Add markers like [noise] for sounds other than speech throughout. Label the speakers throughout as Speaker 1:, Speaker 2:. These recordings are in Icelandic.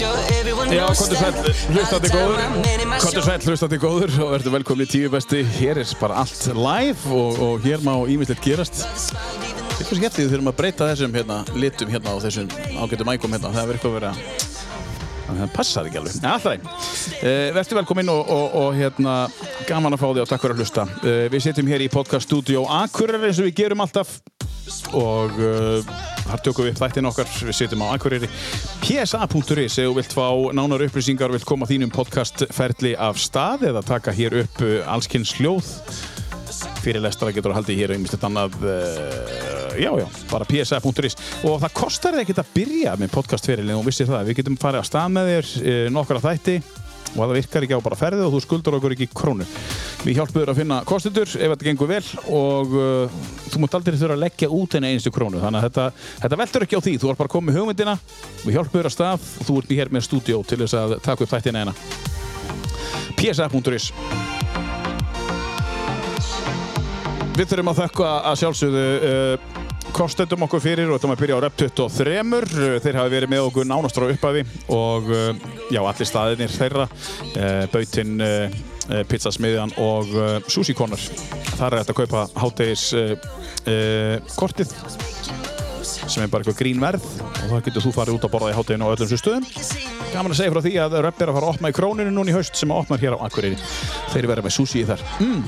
Speaker 1: Já, kontur sæl, hlustandi góður. Kontur sæl, hlustandi góður og verður velkomin í tíu besti. Hér er bara allt live og, og hér má ímislegt gerast. Eitthvað skemmtið við þurfum að breyta þessum hérna, litum hérna og þessum ágættu mækum hérna. Það er eitthvað að vera það passar ekki alveg, alltaf uh, Verður velkomin og, og, og hérna gaman að fá því og takk fyrir að hlusta. Uh, Við sitjum hér í podcast studio Akureyri eins og við gerum alltaf og uh, þar tökum við upp þættin okkar. Við sitjum á Akureyri. Psa.is þú vilt fá nánar upplýsingar vilt koma þínum podcastferli af stað eða taka hér upp uh, allskynns hljóð. Fyrirlestra getur að haldi hér einmitt annað uh, já já, bara psa.is og það kostar ekkert að byrja með podcastferilin og vissir það, við getum farið að stað með þér uh, nokkara þætti og það virkar ekki á bara ferðið og þú skuldur okkur ekki krónu. Við hjálpum þér að finna kostendur ef þetta gengur vel og uh, þú mútt aldrei þurfa að leggja út enn einstu krónu. Þannig að þetta, þetta veldur ekki á því. Þú er bara komið hugmyndina, við hjálpum þér að stað og þú ert hér með stúdíó til þess að taka upp þættina eina. psa.is Við þurfum að þakka að sjálfsögðu uh, kostendum okkur fyrir og þetta maður byrja á Rep 23 þeir hafi verið með okkur nánast frá upphafi og uh, já, allir staðinir þeirra uh, Bautinn, uh, pizzasmiðjan og Sushi Corner. Þar er þetta að kaupa háttegis uh, kortið sem er bara eitthvað grín verð. Og það getur þú farið út að borða í hátteginu á öllum þessu stöðum Gaman að segja frá því að Rep er að fara að opna í króninu núna í haust sem að opnar hér á Akureyri. Þeir verða með sushi í þar. Mm.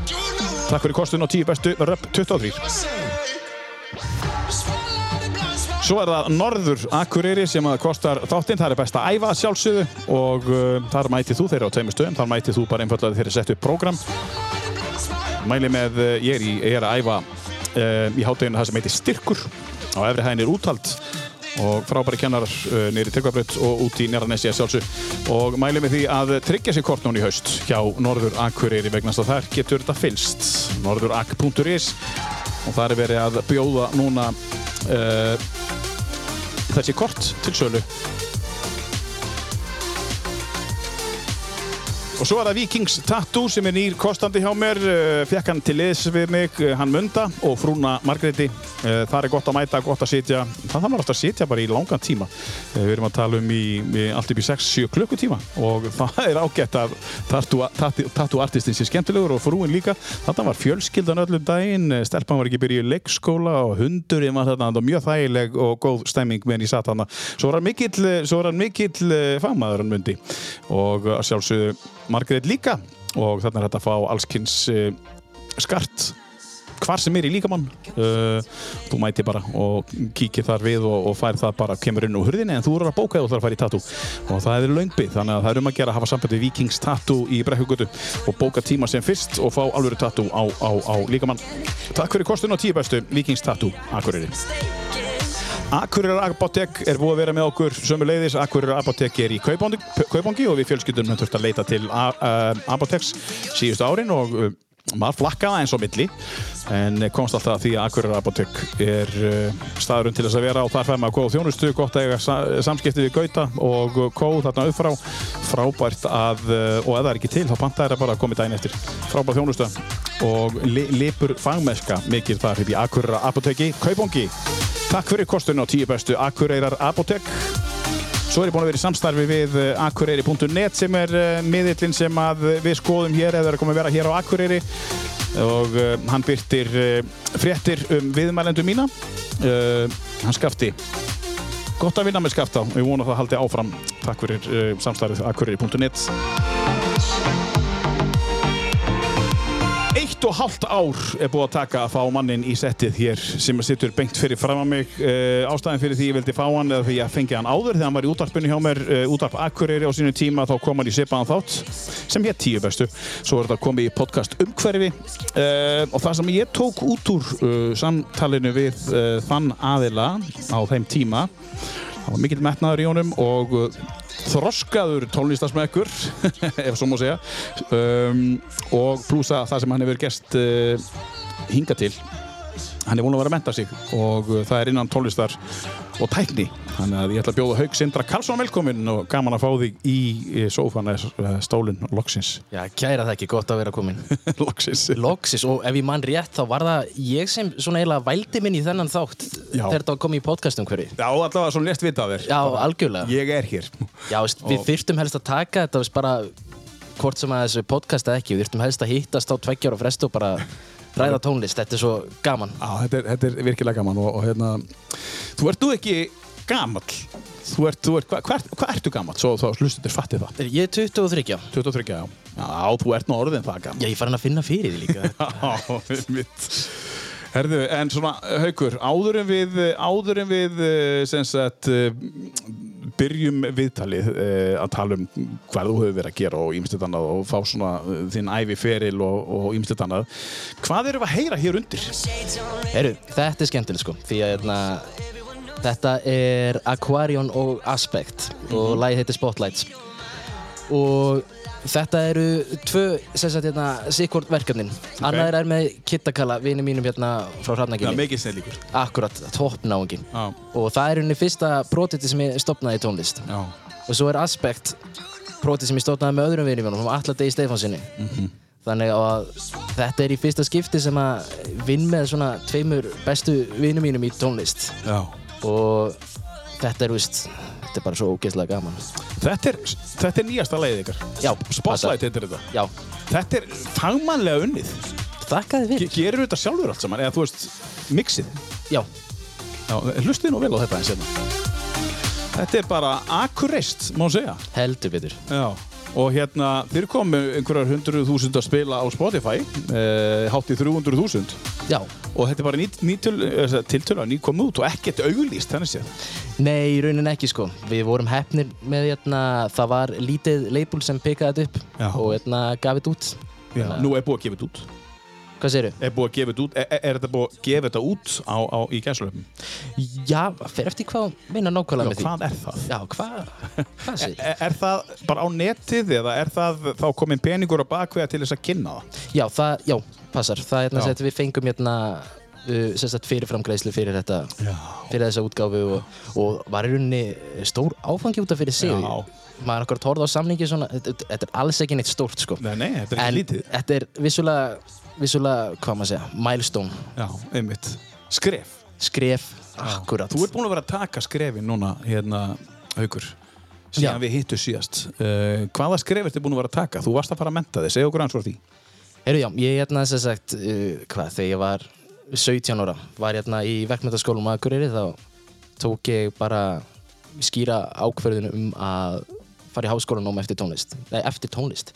Speaker 1: Takk fyrir kostun og tíu bestu Rep 23 Svo er það Norður Akureyri sem kostar þáttinn, það er best að æfa sjálfsögðu og uh, þar mætið þú þeirra á tveimur stöðum, þar mætið þú bara einfallega þeirra sett upp prógram. Mæli með, uh, ég er, í, ég er að æfa uh, í hátteginu það sem heitir Styrkur, á efri hæðin er úthald og frábæri kennarar uh, nýri Tryggvabrönd og út í Njarðanessi að sjálfsög og mæli með því að tryggja sér kort núna í haust hjá Norður Akureyri vegna að þar getur þetta fylst norðurak.is og það er verið að bjóða núna uh, þessi kort til sölu og svo er það Vikings Tattoo sem er nýr kostandi hjá mér. Uh, fekk hann til liðs við mig uh, hann Munda og frúna Margreði uh, það er gott að mæta, gott að sitja. Það þarf ofta að sitja bara í langan tíma. Við erum að tala um í, í allt upp í 6-7 klukkutíma. Og [laughs] það er ágætt að tattoo-artistin sé skemmtilegur og frúin líka. Þetta var fjölskyldan öllum daginn. Stelpann var ekki byrjuð í leikskóla og hundurinn var þetta mjög þægileg og góð stemming meðan ég satt hann svo var hann mikill, mikill fagmaður hann Mundi. Og sjálfsögðu Margrét líka. Og þannig er þetta að fá allskynns uh, skart hvar sem er í líkamann. Uh, þú mæti bara og kíkir þar við og, og fær það bara, kemur inn úr hurðinni en þú eru að bóka eða þú þarf að fara í tattoo. Og það er laungbið, þannig að það er um að gera að hafa samband við Vikings Tattoo í Brekkugutu og bóka tíma sem fyrst og fá alvöru tattoo á, á, á líkamann. Takk fyrir kostun og tíu bestu Vikings Tattoo, Akureyri Akureyrar Apotek er búið að vera með okkur sömu leiðis. Akureyrar Apotek er í Kaupangi og við fjölskyldum höfum þurft að leita til Apoteks síðustu árin og uh, maður flakkaða eins og milli en komst alltaf því að Akureyrar Apotek er uh, staðurinn til þess að vera og þar fær maður góð þjónustu, gott að eiga samskipti við Gauta og Kóð þarna auðfrá frábært að, uh, og ef það er ekki til þá panta það bara að koma í daginn eftir. Frábært þjónustu og li, lipur fangmeska mikil þar í Akureyrar Apoteki Kaupangi Takk fyrir kostun á tíu bestu Akureyrar Apotek. Svo er ég búin að vera í samstarfi við akureyri.net sem er miðillinn sem við skoðum hér eða er komið að vera hér á Akureyri og uh, hann byrtir fréttir um viðmælendu mína. Hann skafti gott að vinna með skafta og ég vona að það haldi áfram. Takk fyrir samstarfið akureyri.net. Eitt og hálft ár er búið að taka að fá mannin í settið hér sem sittur bengt fyrir fram að mig. Uh, ástæðin fyrir því ég vildi fá hann eða því ég fengi hann áður þegar hann var í útvarpinu hjá mér, uh, útvarp Akureyri á sínu tíma, þá kom hann í Sipaðan þátt sem hér tíu bestu. Svo er þetta komið í podcast umhverfi uh, og það sem ég tók út úr samtalinu við þann aðila á þeim tíma, það var mikill metnaður í honum og þroskaður tónlistasmekkur [laughs] ef svo má segja. Um, og plussa það sem hann hefur gert uh, hinga til hann er búin að vera að menta sig og uh, það er innan tónlistar og tækni. Þannig að ég ætla að bjóða Haug Sindra Karlsson velkominn og gaman að fá þig í, í sófan eða stólinn loksins.
Speaker 2: Já, kæra það ekki, gott að vera komin [laughs]
Speaker 1: loksins.
Speaker 2: Loksis, og ef ég mann rétt þá var það ég sem svona eiginlega vældi minn í þennan þátt þegar var komið í podcastum hverju?
Speaker 1: Já, allavega svona lest vita af þér.
Speaker 2: Já, algjörlega.
Speaker 1: Ég er hér.
Speaker 2: Já, veist, við þyrftum helst að taka þetta bara hvort sem að þessu podcast eða ekki við þyrftum helst að hittast á tveggjar og frestu og bara ræða tónlist, þetta er svo gaman.
Speaker 1: Já, þetta er, þetta er virkilega gaman og, og hérna Þú ert nú ekki gamall. Þú ert, þú ert, hvað hva, hva ertu gamall? Svo þá hlustuður fattið það.
Speaker 2: Ég er 23, já,
Speaker 1: 23, já. Já, þú ert nú orðin það gamall.
Speaker 2: Ég er farin að finna fyrir því líka. [laughs]
Speaker 1: Já, mitt Herðu, en svona, Haukur, áður en við, áður en við, eh, sem sagt, eh, byrjum viðtalið eh, að tala um hvað þú hefur verið að gera og ímestið annað og fá svona þinn æfi feril og, ímestið annað. Hvað erum við að heyra hér undir?
Speaker 2: Heru, Þetta er skemmtilegt sko því að hérna, þetta er Aquarion og Aspect og lagið heitir Spotlights og þetta eru tvö sagt hérna sikkvort verkefnin. Annar er með Kittakalla, vini mínum hérna frá
Speaker 1: Já,
Speaker 2: Hrafnaginni
Speaker 1: mikið snillíkur.
Speaker 2: akkurat, toppnáingin
Speaker 1: Já,
Speaker 2: og það er unni fyrsta prótiti sem ég stopnaði í tónlist.
Speaker 1: Já,
Speaker 2: og svo er Aspect prótiti sem ég stopnaði með öðrum vinum mínum, Alla Degi Stefánsinni þannig að þetta er í fyrsta skipti sem að vinn með svona tveimur bestu vinum mínum í tónlist.
Speaker 1: Já.
Speaker 2: og þetta er, víst, þetta er bara svo ógeðslega gaman
Speaker 1: Þetta er, þetta er nýjasta leiðið ykkar.
Speaker 2: Já,
Speaker 1: Spotlight heitir þetta.
Speaker 2: Já,
Speaker 1: Þetta er fagmannlega unnið.
Speaker 2: þakkaði
Speaker 1: Ge
Speaker 2: fyrir
Speaker 1: gerur þetta sjálfur allt saman, eða þú veist, mixið.
Speaker 2: Já,
Speaker 1: Já, hlustið nú vel á þetta eins hérna. Þetta er bara akkurist, má segja.
Speaker 2: heldur betur
Speaker 1: Já. Og hérna, þeir komu einhverjar hundruð þúsund að spila á Spotify, eh, hátt í 300 þúsund.
Speaker 2: Já,
Speaker 1: Og þetta er bara eh, tiltölu að ný kom út og ekkert auglýst, þannig séð.
Speaker 2: nei, í raunin ekki sko Við vorum hefnir með hérna, það var lítið label sem pekaði þetta upp
Speaker 1: Já.
Speaker 2: og hérna gaf þetta út
Speaker 1: Já. Nú er búið að gefa þetta út.
Speaker 2: Hvað segirðu?
Speaker 1: Er búið að gefa þetta út, er, er þetta búið að gefa þetta út á, á, í gæslöfum?
Speaker 2: Já, fer eftir hvað meina nákvæmlega með því
Speaker 1: Hvað er það?
Speaker 2: Já, hvað, hvað segir?
Speaker 1: Er, er það bara á netið eða er það þá komin peningur á bakveða til þess að kynna það?
Speaker 2: Já, það, já, passar. Það er hérna
Speaker 1: Já.
Speaker 2: sett við fengum hérna uh, sem sagt fyrirframgreðslu fyrir þetta,
Speaker 1: Já.
Speaker 2: fyrir þessa útgáfu og, og var í rauninni stór áfangi út af fyrir sig.
Speaker 1: Já.
Speaker 2: Maður akkur horfði á samlingi svona, þetta, þetta er alls ekki neitt stórt sko.
Speaker 1: Nei, nei, þetta er ekki lítið.
Speaker 2: þetta er vissulega, vissulega, hvað maður segja, milestone,
Speaker 1: Já, einmitt. Skref.
Speaker 2: skref, akkurat.
Speaker 1: Þú ert búin að vera að taka skrefin núna, hérna, Haukur, síðan
Speaker 2: Já.
Speaker 1: við hittu síðast. Uh, hvaða skref ertu búin að vera að taka? Þú varst að fara að menta þig, segja okkur hans frá því.
Speaker 2: Heyrðu, já, ég hérna sem sagt, uh, hvað, þegar ég var 17 ára, var hérna í verkmyndaskólum að Akureyri, þá tók ég bara skýra ákverðinu um að fara í háskólanóm eftir tónlist. Nei, eftir tónlist.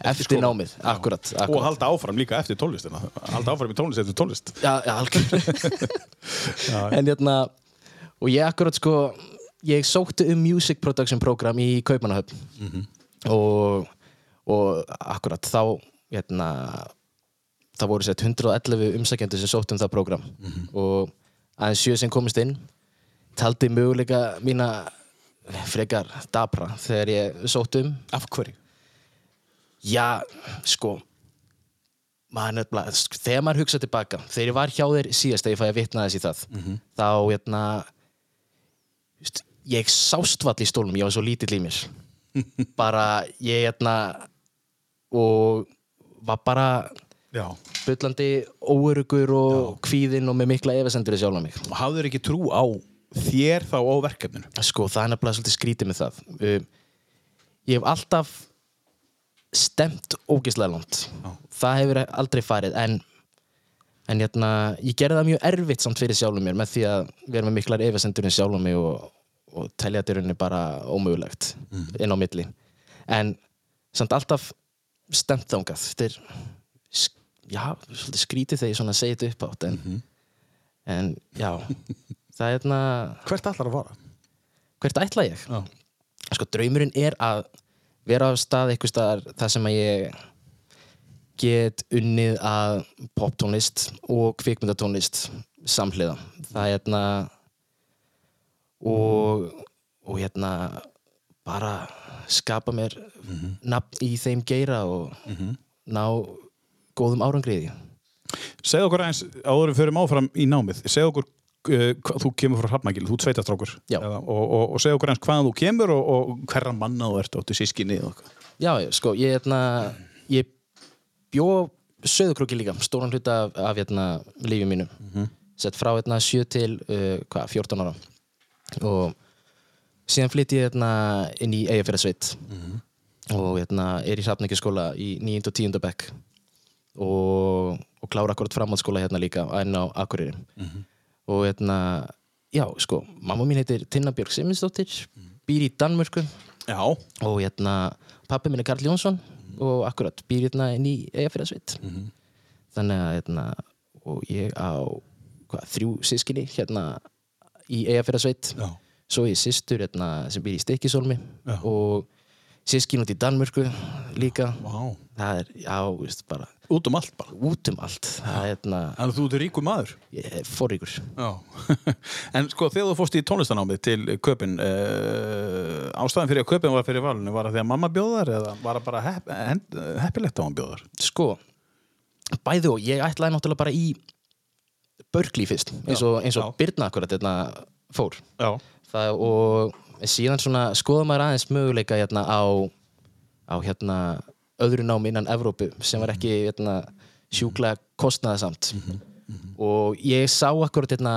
Speaker 2: Eftir,
Speaker 1: skóla.
Speaker 2: námið, akkurat.
Speaker 1: Og
Speaker 2: akkurat.
Speaker 1: halda áfram líka eftir tónlistina. Halda áfram í tónlist eftir tónlist.
Speaker 2: Já, já, algjörlega. [laughs] [laughs] en hérna, og ég akkurat sko, ég sótti um Music Production Program í Kaupanahöfn og, og akkurat þá, hérna, það voru sett 111 umsækjendur sem sóttu um það program og aðeins sjö sem komist inn taldi möguleika mína frekar dabra þegar ég sótt um.
Speaker 1: Af hverju?
Speaker 2: Já, sko maður nefnilega, þegar maður hugsa tilbaka þegar ég var hjá þér síðast að ég fæði að vitna þess í það þá, hérna just, ég sást vall í stólnum, ég var svo lítill í mér. [laughs] Bara, ég, hérna og var bara
Speaker 1: Já.
Speaker 2: bullandi óörugur og kvíðinn og með mikla efasendur í sjálf mig.
Speaker 1: Og hafður ekki trú á þér þá á verkefninu?
Speaker 2: Sko, það er nefnilega svolítið skrítið með það. Um, ég hef alltaf stemt ógeðslega langt. Það hefur aldrei farið, en, en hérna, ég gerði það mjög erfitt samt fyrir sjálfum mér með því að vera með miklar efasendur í sjálfum mig og, og telja þetta í rauninni bara ómögulegt inn á milli. En samt alltaf stemt þangað. Þetta er, já, svolítið skrítið þegar ég svona segi þetta upp átt, en, en já, [laughs] það er hérna
Speaker 1: Hvert allar að fara?
Speaker 2: hvert ætla ég?
Speaker 1: Já.
Speaker 2: Sko, draumurinn er að vera á stað eitthvað staðar þar sem að ég get unnið að poptónlist og kvikmyndatónlist samhliða. Það er hérna og, og hérna bara skapa mér nafn í þeim geira og ná góðum árangriði.
Speaker 1: Segð okkur eins, áður við förum áfram í námið, segð okkur þú kemur frá Hrafnagil, þú ert sveitastrákur og, og, og segð okkur eins hvaðan þú kemur og, og hverra manna þú ert, áttu sískinni og.
Speaker 2: Já, sko, ég, hérna, ég bjó söðukrúki líka, stóran hluta af, af hérna, lífi mínu. Sett frá hérna, 7 til uh, hvað, 14 ára. Og síðan flytti ég hérna, inn í Eyjafjörðarsveit og hérna, er í Hrafnækjaskóla í 9. og 10. bekk og, og klára akkurat framhaldsskóla hérna líka enn á Akureyri. Og hérna, já, sko, mamma mín heitir Tinna Björg Siminsdóttir, býr í Danmörku.
Speaker 1: Já,
Speaker 2: og hérna pappi minn er Karl Jónsson og akkurat býr hérna inn í Eyjafjörðarsveit þannig að hérna og ég á hvað, þrjú sískinni hérna í Eyjafjörðarsveit
Speaker 1: já,
Speaker 2: svo ég hérna sem býr í Stekkisólmi
Speaker 1: Já.
Speaker 2: og sískin út í Danmörku líka.
Speaker 1: Vá.
Speaker 2: það er, já, veist, bara
Speaker 1: Út um allt bara.
Speaker 2: út um allt það er hérna,
Speaker 1: Þannig að þú ert ríkur maður.
Speaker 2: ég er forríkur
Speaker 1: Já, [laughs] en sko þegar þú fórst í tónlistanámið til Köpin uh, ástæðan fyrir að Köpin var fyrir valinu var það því að mamma bjóðar eða var það bara hepp, heppilegt á hann bjóðar?
Speaker 2: sko, bæði og ég ætlaði náttúrulega bara í Berkeley fyrst eins og, eins og. Birna akkurat hérna fór
Speaker 1: Já,
Speaker 2: það, og síðan svona skoða maður aðeins möguleika hérna á, á hérna öðru námi innan Evrópu sem var ekki hérna, sjúklega kostnaðasamt og ég sá akkurat hérna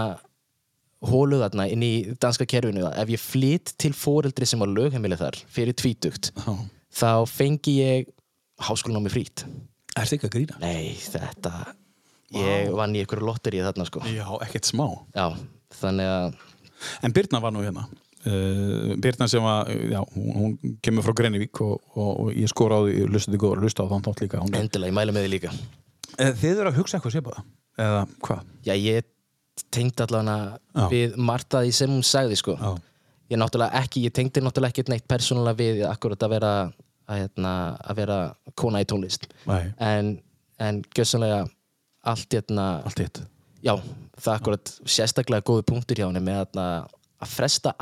Speaker 2: hóluð þarna inn í danska kerfinu að ef ég flytt til fóreldri sem var lögheimilið þar fyrir tvítugt
Speaker 1: já.
Speaker 2: þá fengi ég háskólanámi frýtt
Speaker 1: Ertu ekki að grína?
Speaker 2: nei þetta ég vann í einhverju lotteri þarna sko
Speaker 1: Já, ekkert smá.
Speaker 2: já, þannig að
Speaker 1: En Birna var nú hérna. Uh, Birna sem var, já, hún, hún kemur frá Grenivík og, og, og ég skor á því, lustaði góður, lusta á þann þátt líka. Hún,
Speaker 2: endilega, ég mæla með því líka
Speaker 1: Eh, Þið eru að hugsa eitthvað sér bara? Eða hvað?
Speaker 2: Já, ég tengdi allavega við Marta því sem hún sagði sko.
Speaker 1: Já.
Speaker 2: Ég náttúrulega ekki, ég tengdi náttúrulega ekki neitt persónulega við akkurat að vera að, hérna, að vera kona í tónlist
Speaker 1: Nei,
Speaker 2: en, en gjössanlega allt hérna,
Speaker 1: allt hitt.
Speaker 2: já, það akkurat sérstaklega góði punktur hjá henni með hérna, að fresta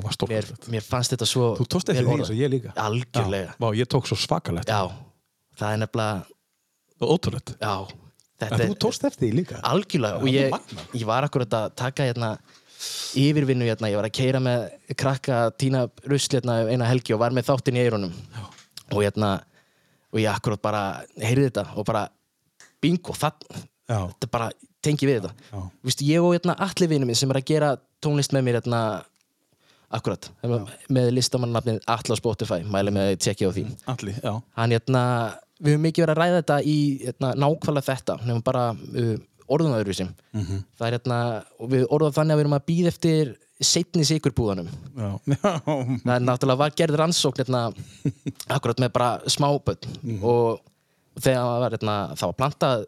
Speaker 1: var
Speaker 2: mér, mér fannst þetta svo
Speaker 1: Þú tókst eftir því eins og ég líka.
Speaker 2: Algjörlega,
Speaker 1: Já, vá, ég tók svo svakalegt.
Speaker 2: já, það er nefnilega
Speaker 1: Ótrúlegt.
Speaker 2: já, þetta
Speaker 1: En þú tókst eftir því líka?
Speaker 2: algjörlega og ég, ég var akkurat að taka hérna yfirvinnu hérna, ég var að keira með krakka tína rusl hérna eina helgi og var með þáttinn í eyrunum. Og hérna og ég akkurat bara heyrði þetta og bara bingo, það, þetta bara tengi við þetta
Speaker 1: Já.
Speaker 2: Vistu, ég og hérna allir vinnu minn sem er að gera tónlist með mér hérna akkurat, með listamannafnið Atla Spotify, mæli með að tjekki á því
Speaker 1: Alli, já.
Speaker 2: hann hérna, við höfum mikið verið að ræða þetta í hérna, nákvæmlega þetta nefnum bara uh, orðun öðruvísi
Speaker 1: Mhm.
Speaker 2: það er hérna, og við orðum þannig að við erum að býða eftir setni sikurbúðanum [laughs] það er náttúrulega var gerð rannsókn hérna, [laughs] akkurat með bara smáböld
Speaker 1: Mhm.
Speaker 2: og þegar var, hérna, það var plantað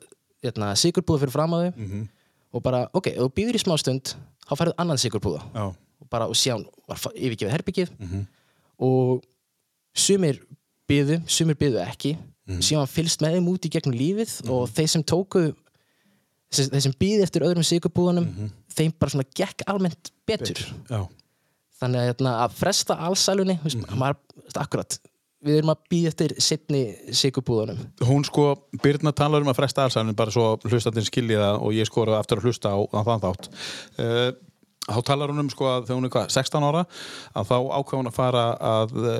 Speaker 2: hérna, sikurbúða fyrir fram að þau
Speaker 1: Mhm.
Speaker 2: og bara, ok, ef þú býður í smá stund þá færðu annan sikurbúða
Speaker 1: Já.
Speaker 2: og bara, og síðan var yfirgefið herbyggið
Speaker 1: Mhm.
Speaker 2: og sumir byðu, sumir byðu ekki
Speaker 1: Mhm.
Speaker 2: síðan fylgst með þeim út í gegnum lífið og þeir sem tóku þeir þeir sem byðu eftir öðrum sikurbúðanum
Speaker 1: Mhm.
Speaker 2: þeim bara svona gekk almennt betur
Speaker 1: Já.
Speaker 2: þannig að, hérna, að fresta allsælunni mm
Speaker 1: Mhm.
Speaker 2: maður, akkurat við erum að býða eftir setni sikurbúðanum
Speaker 1: Hún sko, Birna talar um að fresta allsæðinu bara svo hlustandinn skilji það og ég skora aftur að hlusta á, þann þátt. Uh, þá talar hún um sko að þegar hún er hvað, 16 ára að þá ákveð hún að fara að uh,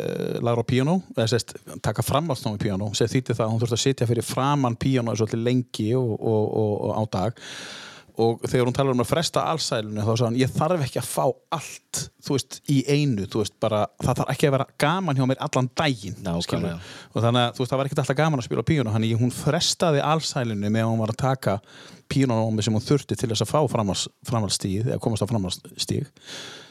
Speaker 1: læra á píanó, eða sérst taka framhaldsnámi píanó, sem þýtti það að hún þurfti að sitja fyrir framann píanó svolítið lengi og, og, og, og á dag og þegar hún talar um að fresta allsælunni þá sagði hann, ég þarf ekki að fá allt þú veist, í einu, þú veist, bara það þarf ekki að vera gaman hjá mér allan daginn skilurðu. og þannig að þú veist, það var ekkert alltaf gaman að spila þannig að hún frestaði allsælunni með að hún var að taka píónómi sem hún þurfti til þess að fá framhaldstíð eða komast á framhaldstíð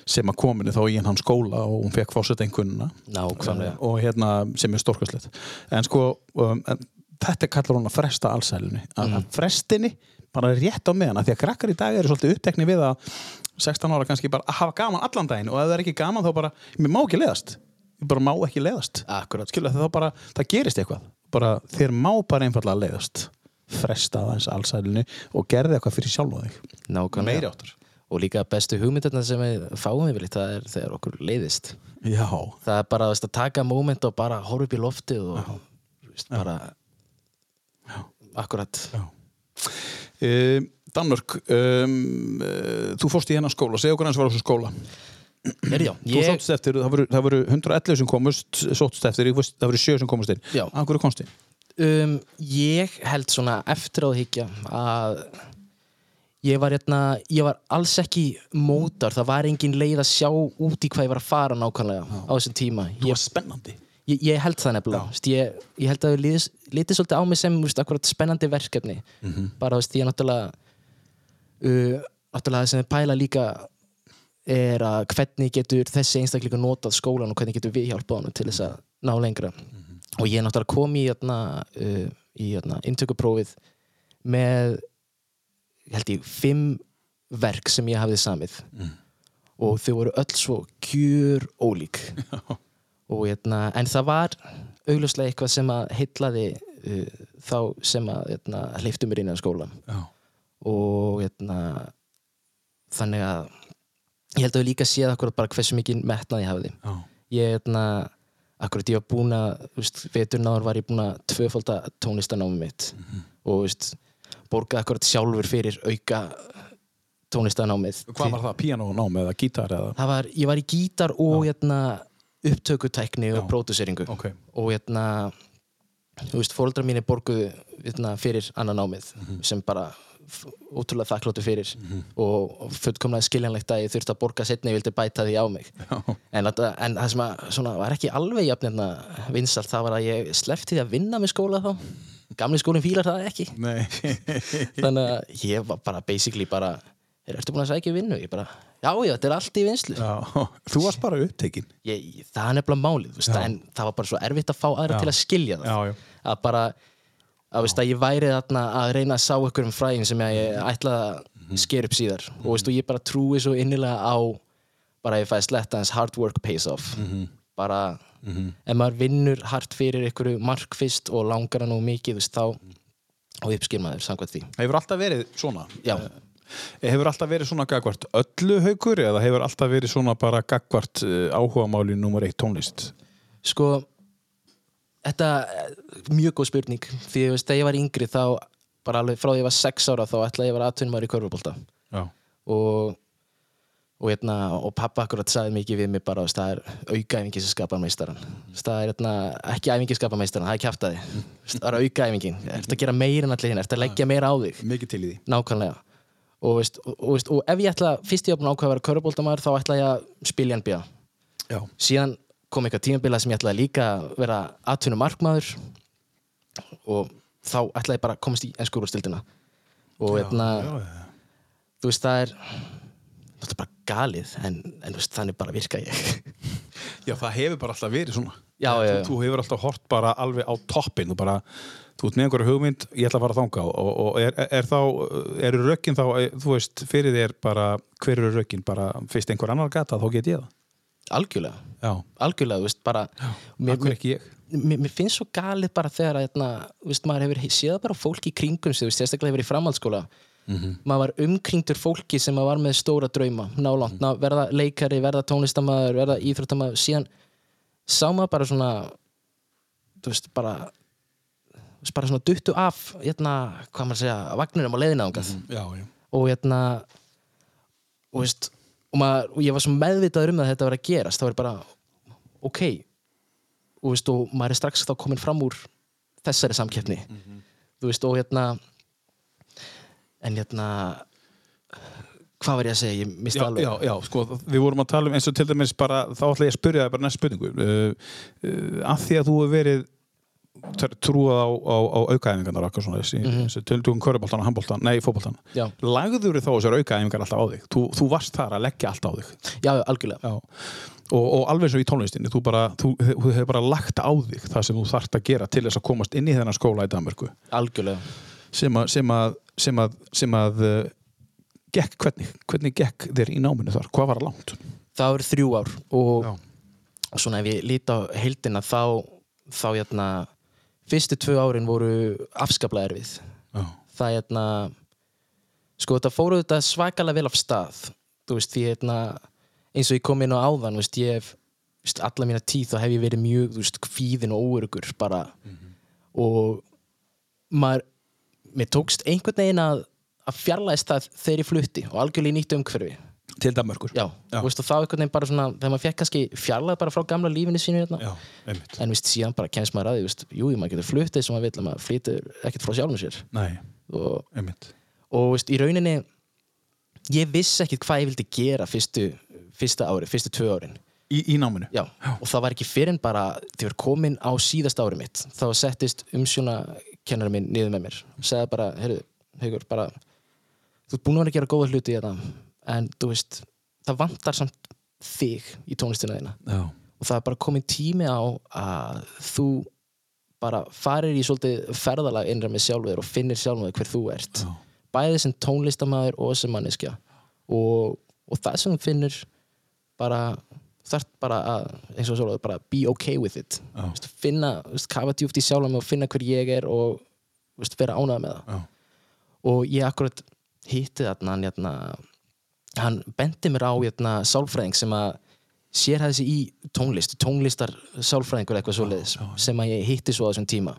Speaker 1: sem að kominu þá í hann skóla og hún fekk einhvernina
Speaker 2: nákvæmlega.
Speaker 1: Og hérna sem er stórkvæslegt en sko, um, en, þetta kallar hún að fresta allsælunni að mm. frestinni bara rétt á meðan því að krakkar í dag eru svolítið upptekni við að 16 ára kannski bara að hafa gaman allan daginn og ef það er ekki gaman þá bara, mér má ekki leiðast. Ég bara má ekki
Speaker 2: akkurat,
Speaker 1: skilja þá bara, það gerist eitthvað. Bara þér má bara einfallega leiðast. Fresta aðeins allsælunni og gerði eitthvað fyrir sjálf og þig meiri áttur
Speaker 2: og líka bestu hugmyndirna sem við fáum yfirleitt það er þegar okkur leiðist.
Speaker 1: Já,
Speaker 2: það er bara veist, að taka moment og bara horfa upp í loftið og veist, bara akkurat.
Speaker 1: Já. Um, Danmörk um, þú fórst í hennar skóla, segja okkur hans var á þessu skóla.
Speaker 2: Er já,
Speaker 1: þú
Speaker 2: ég,
Speaker 1: sóttst eftir, það voru, það voru 111 sem komust sóttst eftir, það voru 7 sem komust inn.
Speaker 2: Já.
Speaker 1: af hverju komst inn?
Speaker 2: um, ég held svona eftir á að ég var, hérna, ég var alls ekki mótar, það var engin leið að sjá út í hvað ég var að fara nákvæmlega á þessum tíma.
Speaker 1: Þú
Speaker 2: ég,
Speaker 1: var spennandi
Speaker 2: ég, ég held það nefnilega ég, ég held að það litið svolítið á mig sem veist, akkurat spennandi verkefni. Bara veist, ég náttúrulega uh, náttúrulega það sem þið pæla líka er að hvernig getur þessi einstaklingu notað skólan og hvernig getur við hjálpað honum til þess að ná lengra. Og ég náttúrulega kom í, hérna, uh, í hérna, inntökuprófið með ég held ég fimm verk sem ég hafði samið. Og þau voru öll svo kjur ólík og hérna, en það var augljóslega eitthvað sem að heitlaði uh, þá sem að hérna, hleyftu mér inn á skólan
Speaker 1: Já. og
Speaker 2: og hérna, þannig að ég held að við líka séð akkurat bara hversu mikið metnað ég hafði.
Speaker 1: Já.
Speaker 2: ég hérna, akkurat ég var búin að þú veist, veturinn áður var ég búin að tvöfalda tónlistanámi mitt. Og þú veist, borgaði akkurat sjálfur fyrir auka tónlistanámið
Speaker 1: Hvað var það, piano nám eða gítar eða?
Speaker 2: var, ég var í gítar og hérna, upptökutækni og
Speaker 1: Já.
Speaker 2: próduseringu
Speaker 1: Ok,
Speaker 2: og hérna þú veist, fóreldrar mínir borguðu hérna, fyrir annan námið sem bara ótrúlega þakkláttu fyrir og, og fullkomlega skiljanlegt að ég þurfti að borga setni ég vildi bæta því á mig. En, að, en það sem að, svona, var ekki alveg jafn hérna, vinsalt, það var að ég sleppti því að vinna með skóla þá. Gamli skólinn fílar það ekki.
Speaker 1: Nei. [laughs]
Speaker 2: Þannig að ég var bara basically bara, er, ertu búin að sækja vinnu? ég bara, já já, þetta er allt í vinslu
Speaker 1: Já. [laughs] Þú varst bara upptekinn.
Speaker 2: Það er nefnilega málið veist, en það var bara svo erfitt að fá aðra til að skilja það.
Speaker 1: Já, já.
Speaker 2: að bara að, veist, að ég væri þarna að reyna að sá ykkur um fræðin sem ég ætlaði að sker upp síðar. Og, veist, og ég bara trúi svo innilega á bara ef ég fæði sletta hans hard work pays off. Bara ef maður vinnur hart fyrir ykkur markfist og langar hann og mikið veist, þá og uppskil maður samkvæmt því.
Speaker 1: Hefur alltaf verið svona?
Speaker 2: já,
Speaker 1: Hefur alltaf verið svona gagvart öllu haukur eða hefur alltaf verið svona bara gagvart uh, áhugamáli nummer eitt tónlist?
Speaker 2: sko þetta er mjög góð spurning. Því veist, þegar ég var yngri þá bara alveg frá því ég var sex ára þá ætlaði ég að vera aðtunumar í körfubólta
Speaker 1: Já.
Speaker 2: og og, hérna, og pappa akkurat sagði mikið við mig bara það er aukaæfingi sem skapar meistaran það er hérna, ekki æfingi skapar meistaran það er kjaftaði, það er aukaæfingin ertu að gera meira en allir hinn, ertu að leggja meira á þig? Nákvæmlega og, veist, og, og, veist, og ef ég ætla, fyrst ég ákveða að vera körfubóltamæður þá ætla ég að spila í NBA
Speaker 1: Já.
Speaker 2: síðan kom eitthvað tímabila sem ég ætlaði líka að vera atvinnum markmaður og þá ætlaði ég bara að komast í ennskúrúrstildina og hérna, þú veist það er náttúrulega bara galið en, en veist, þannig bara virka ég [laughs]
Speaker 1: Já, það hefur bara alltaf verið svona.
Speaker 2: Já, já, já.
Speaker 1: Þú, þú hefur alltaf hort bara alveg á toppin og bara, þú ert með einhverju hugmynd, ég ætla að fara að þanga og, og er, er þá, eru rökin þá, eh, þú veist, fyrir þér bara, hver eru rökin? Bara, fyrst einhver annar gata, þá get ég það.
Speaker 2: algjörlega, algjörlega, þú veist, bara mér, mér, mér finnst svo galið bara þegar að, hérna, þú veist, maður hefur séð bara fólk í kringum þú veist, sérstaklega hefur í framhaldsskóla maður var umkringdur fólki sem var með stóra drauma, nálant ná, verða leikari, verða tónlistamæður, verða íþróttamæður síðan sá maður bara svona þú veist, bara bara svona duttu af hérna, hvað maður að segja, vagnurum leiðina ángað
Speaker 1: Já, já.
Speaker 2: og hérna og, veist, og, maður, og ég var svo meðvitaður um að þetta var að gerast. Þá er bara, ok. Og, veist, og maður er strax þá komin fram úr þessari samkeppni. Þú veist, og hérna en hérna hvað var ég að segja, ég misti
Speaker 1: Já,
Speaker 2: alveg.
Speaker 1: já, já, sko, við vorum að tala um eins og til dæmis bara, þá ætla ég að spyrja það bara næst spurningu. Uh, uh, að því að þú hefur verið tr- trúað á, á, á aukaæfingarnar okkar svona þessi, mm -hmm. þessi tölndugum köruboltan og handboltan, nei, fótboltan
Speaker 2: já,
Speaker 1: lagður þá þessar aukaæfingar alltaf á þig? Þú, þú varst þar að leggja allt á þig?
Speaker 2: Já, algjörlega.
Speaker 1: Já. Og, og alveg svo í tónlistinni þú, þú, þú hefur bara lagt á þig það sem þú þarft að gera til þess að komast inn í þennan skóla í Danmörku.
Speaker 2: Algjörlega
Speaker 1: sem að, sem að, sem að, sem að uh, gekk hvernig, hvernig gekk þér í náminu þar, hvað var langt?
Speaker 2: það voru þrjú ár og
Speaker 1: Já.
Speaker 2: svona ef ég líti á heildina þá, þá hérna fyrstu tvö árin voru afskaplega erfið
Speaker 1: Já.
Speaker 2: það hérna sko þetta fóru þetta svakalega vel af stað þú veist því hérna eins og ég kom inn á áðan þú veist, ég hef veist, alla mína tíð þá hef ég verið mjög þú veist, kvíðin og óörugur bara og maður mér tókst einhvern veginn að að fjarlæðist það þegar ég flutti og algjörlega í nýtt umhverfi.
Speaker 1: Til Danmörkur
Speaker 2: já,
Speaker 1: Já.
Speaker 2: Veist, og þá einhvern veginn bara svona þegar maður fekk kannski fjarlæð bara frá gamla lífinu sínu hérna.
Speaker 1: Já,
Speaker 2: en veist, síðan bara kemst maður að því veist, jú, maður getur fluttið sem maður vil maður flytur ekkert frá sjálfum sér.
Speaker 1: Nei,
Speaker 2: og, og veist, í rauninni ég vissi ekkert hvað ég vildi gera fyrstu, fyrsta ári, fyrstu tvö árin.
Speaker 1: Í, í náminu?
Speaker 2: Já, og það var ekki fyrir en bara þegar ég var komin á síðasta ári mitt þá settist umsjóna kennara minn niður með mér. Og segði bara, heyrðu, Haukur, bara þú ert búin að vera að gera góða hluti í þetta en þú veist, það vantar samt þig í tónlistina þína.
Speaker 1: Já,
Speaker 2: og það er bara komin tími á að þú bara farir í svolítið ferðalag innra með sjálfur og finnir sjálfur hver þú ert.
Speaker 1: Já.
Speaker 2: bæði sem tónlistamæður og sem manneskja. Og, og það sem þú finnur bara þarf bara að, eins og svo bara be okay with it.
Speaker 1: Já.
Speaker 2: Vist, finna, vist, kafa djúft í sjálfum og finna hver ég er og vist, vera ánægð með það.
Speaker 1: Já,
Speaker 2: og ég akkurat hitti þarna hann, hérna, hann bendi mér á hérna, sálfræðing sem að sérhæði sig í tónlist tónlistar sálfræðingur eitthvað svoleiðis sem að ég hitti svo á þessum tíma.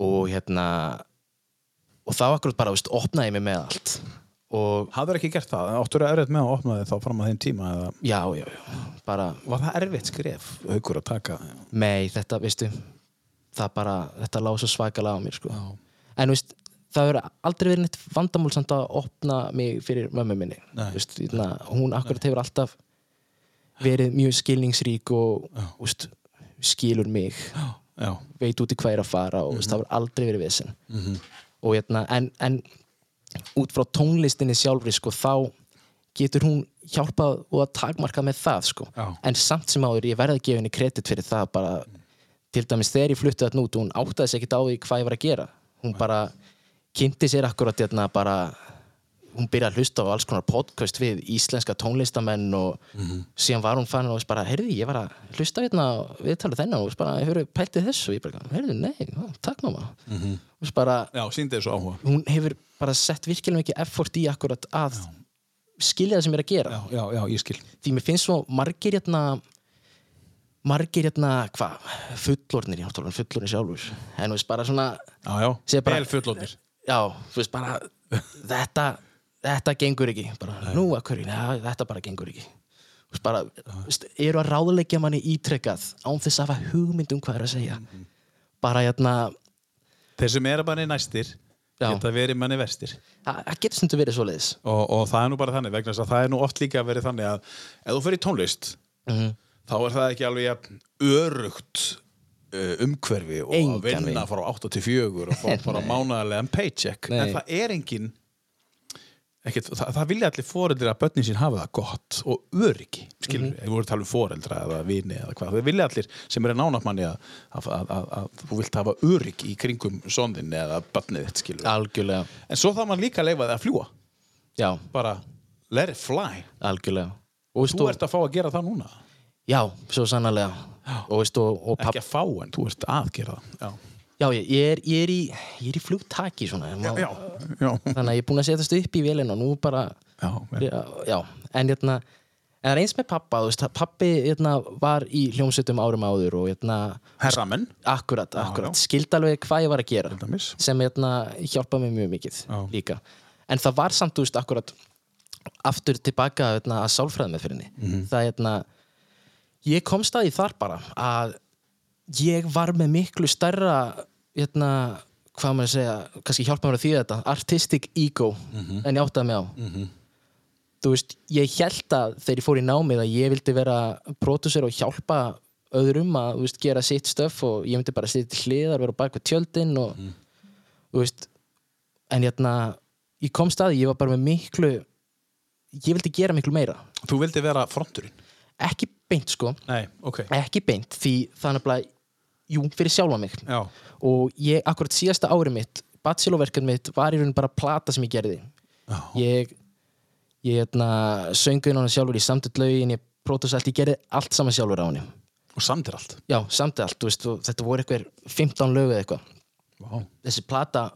Speaker 2: Og hérna og þá akkurat bara, veist, opnaði ég mig með allt
Speaker 1: Hafður ekki gert það? Áttur að erfitt með að opna þig þá fram að þeim tíma eða?
Speaker 2: Já, já, já, bara
Speaker 1: Var það erfitt skref, haukur að taka?
Speaker 2: Nei, þetta, veistu það bara, þetta lág svo svakalega á mér sko.
Speaker 1: Já.
Speaker 2: en veist það hefur aldrei verið neitt vandamál samt að opna mig fyrir mömmu minni. Veist, hérna, hún akkurat hefur alltaf verið mjög skilningsrík og veist, skilur mig.
Speaker 1: Já,
Speaker 2: veit út í hvað er að fara og veist, það hefur aldrei verið vesen. Og hérna, en, en út frá tónlistinni sjálfri sko, þá getur hún hjálpað og að takmarka með það sko.
Speaker 1: Já.
Speaker 2: en samt sem áður, ég verði að gefa henni kredit fyrir það bara, til dæmis þegar ég flutti þetta út hún áttaði sig ekkert á því hvað ég var að gera. Hún bara kynnti sér akkurat hérna, bara, hún byrjaði að hlusta á alls konar podcast við íslenska tónlistamenn og síðan var hún fann og veist bara, heyrðu, ég var að hlusta hérna við tala þennan og veist bara, hefur pæltið þessu? Og ég bara, heyrðu, nei, takk mamma. Mm veist bara,
Speaker 1: já síndi þessu áhuga.
Speaker 2: hún hefur bara sett virkilega mikið effort í akkurat að skilja það sem ég er að gera.
Speaker 1: Já, já, já, ég skil.
Speaker 2: Því mér finnst svo margir hérna margir hérna, hvað fullornir, ég átti fullornir sjálfur. En þú veist bara svona
Speaker 1: Já, já, vel fullóttir
Speaker 2: já, þú veist bara þetta, þetta gengur ekki. Bara, nú að hverju, neða, þetta bara gengur ekki. Þú veist bara, eru að ráðleggja manni ítrekkað án þess að hafa hugmynd um hvað er að segja. Bara hérna
Speaker 1: Þeir sem eru bara næstir
Speaker 2: Já.
Speaker 1: Geta verið manni verstir
Speaker 2: það getur stundu verið svoleiðis
Speaker 1: og, og það er nú bara þannig vegna þess að það er nú oft líka verið þannig að ef þú fyrir tónlist
Speaker 2: Mhm.
Speaker 1: þá er það ekki alveg örugt uh, umhverfi og
Speaker 2: Engan
Speaker 1: að vinna
Speaker 2: veginn.
Speaker 1: frá 8 til 4 og fá [laughs] bara mánaðarlega paycheck
Speaker 2: Nei.
Speaker 1: en það er engin ekkit, það, það vilja allir foreldri að börnin sín hafa það gott og öryggi skilur, mm -hmm. við vorum að tala um foreldra eða vini eða hvað, það vilja allir sem er nánat manni að, að, að, að, þú vilt hafa öryggi í kringum sonðin eða börnið þitt skilur
Speaker 2: algjörlega,
Speaker 1: en svo þarf mann líka að leifa það að fljúa
Speaker 2: já,
Speaker 1: bara let it fly.
Speaker 2: Algjörlega. Og
Speaker 1: þú ert að fá að gera það núna.
Speaker 2: Já, svo og veist, og, og
Speaker 1: ekki að fá en þú ert að gera það já,
Speaker 2: ég, er, ég er í er í flugtaki svona
Speaker 1: já, já, já,
Speaker 2: þannig að ég er búin að setjast upp í vélina og nú bara
Speaker 1: já,
Speaker 2: en hérna en það er eins með pappa, þú veist, pappi hérna, var í hljómsveitum árum áður og hérna,
Speaker 1: herramenn.
Speaker 2: Akkurat, akkurat.
Speaker 1: já.
Speaker 2: skildi alveg hvað ég var að gera sem hérna, hjálpaði mér mjög mikið líka, en það var samt, þú veist, akkurat aftur tilbaka hérna, að sálfræði með fyrirni
Speaker 1: Mhm.
Speaker 2: það hérna ég kom staði þar bara að ég var með miklu stærra hérna, hvað maður að segja kannski hjálpa mér að því þetta, artistic ego
Speaker 1: Mhm.
Speaker 2: en ég áttaði mig á. Þú veist, ég held að þegar ég fór í námið að ég vildi vera pródusser og hjálpa öðrum að veist, gera sitt stöf og ég myndi bara sitja til hliðar, vera bak við tjöldin og þú veist en hérna, ég kom staði, ég var bara með miklu ég vildi gera miklu meira.
Speaker 1: Þú vildi vera fronturinn?
Speaker 2: Ekki beint sko,
Speaker 1: nei, ok.
Speaker 2: Ekki beint því er bara, jú, fyrir sjálfa mig.
Speaker 1: Já,
Speaker 2: og ég, akkurat síðasta ári mitt bachelorverkan mitt var í raun bara plata sem ég gerði.
Speaker 1: Já,
Speaker 2: ég ég hérna, söngu inn á hana sjálfur í samtitt lögin, ég pródúsa allt, ég gerði allt saman sjálfur á henni.
Speaker 1: Og samtir allt?
Speaker 2: Já, samtitt allt, veist, þetta voru eitthvað 15 lög eða eitthvað.
Speaker 1: Wow.
Speaker 2: þessi plata,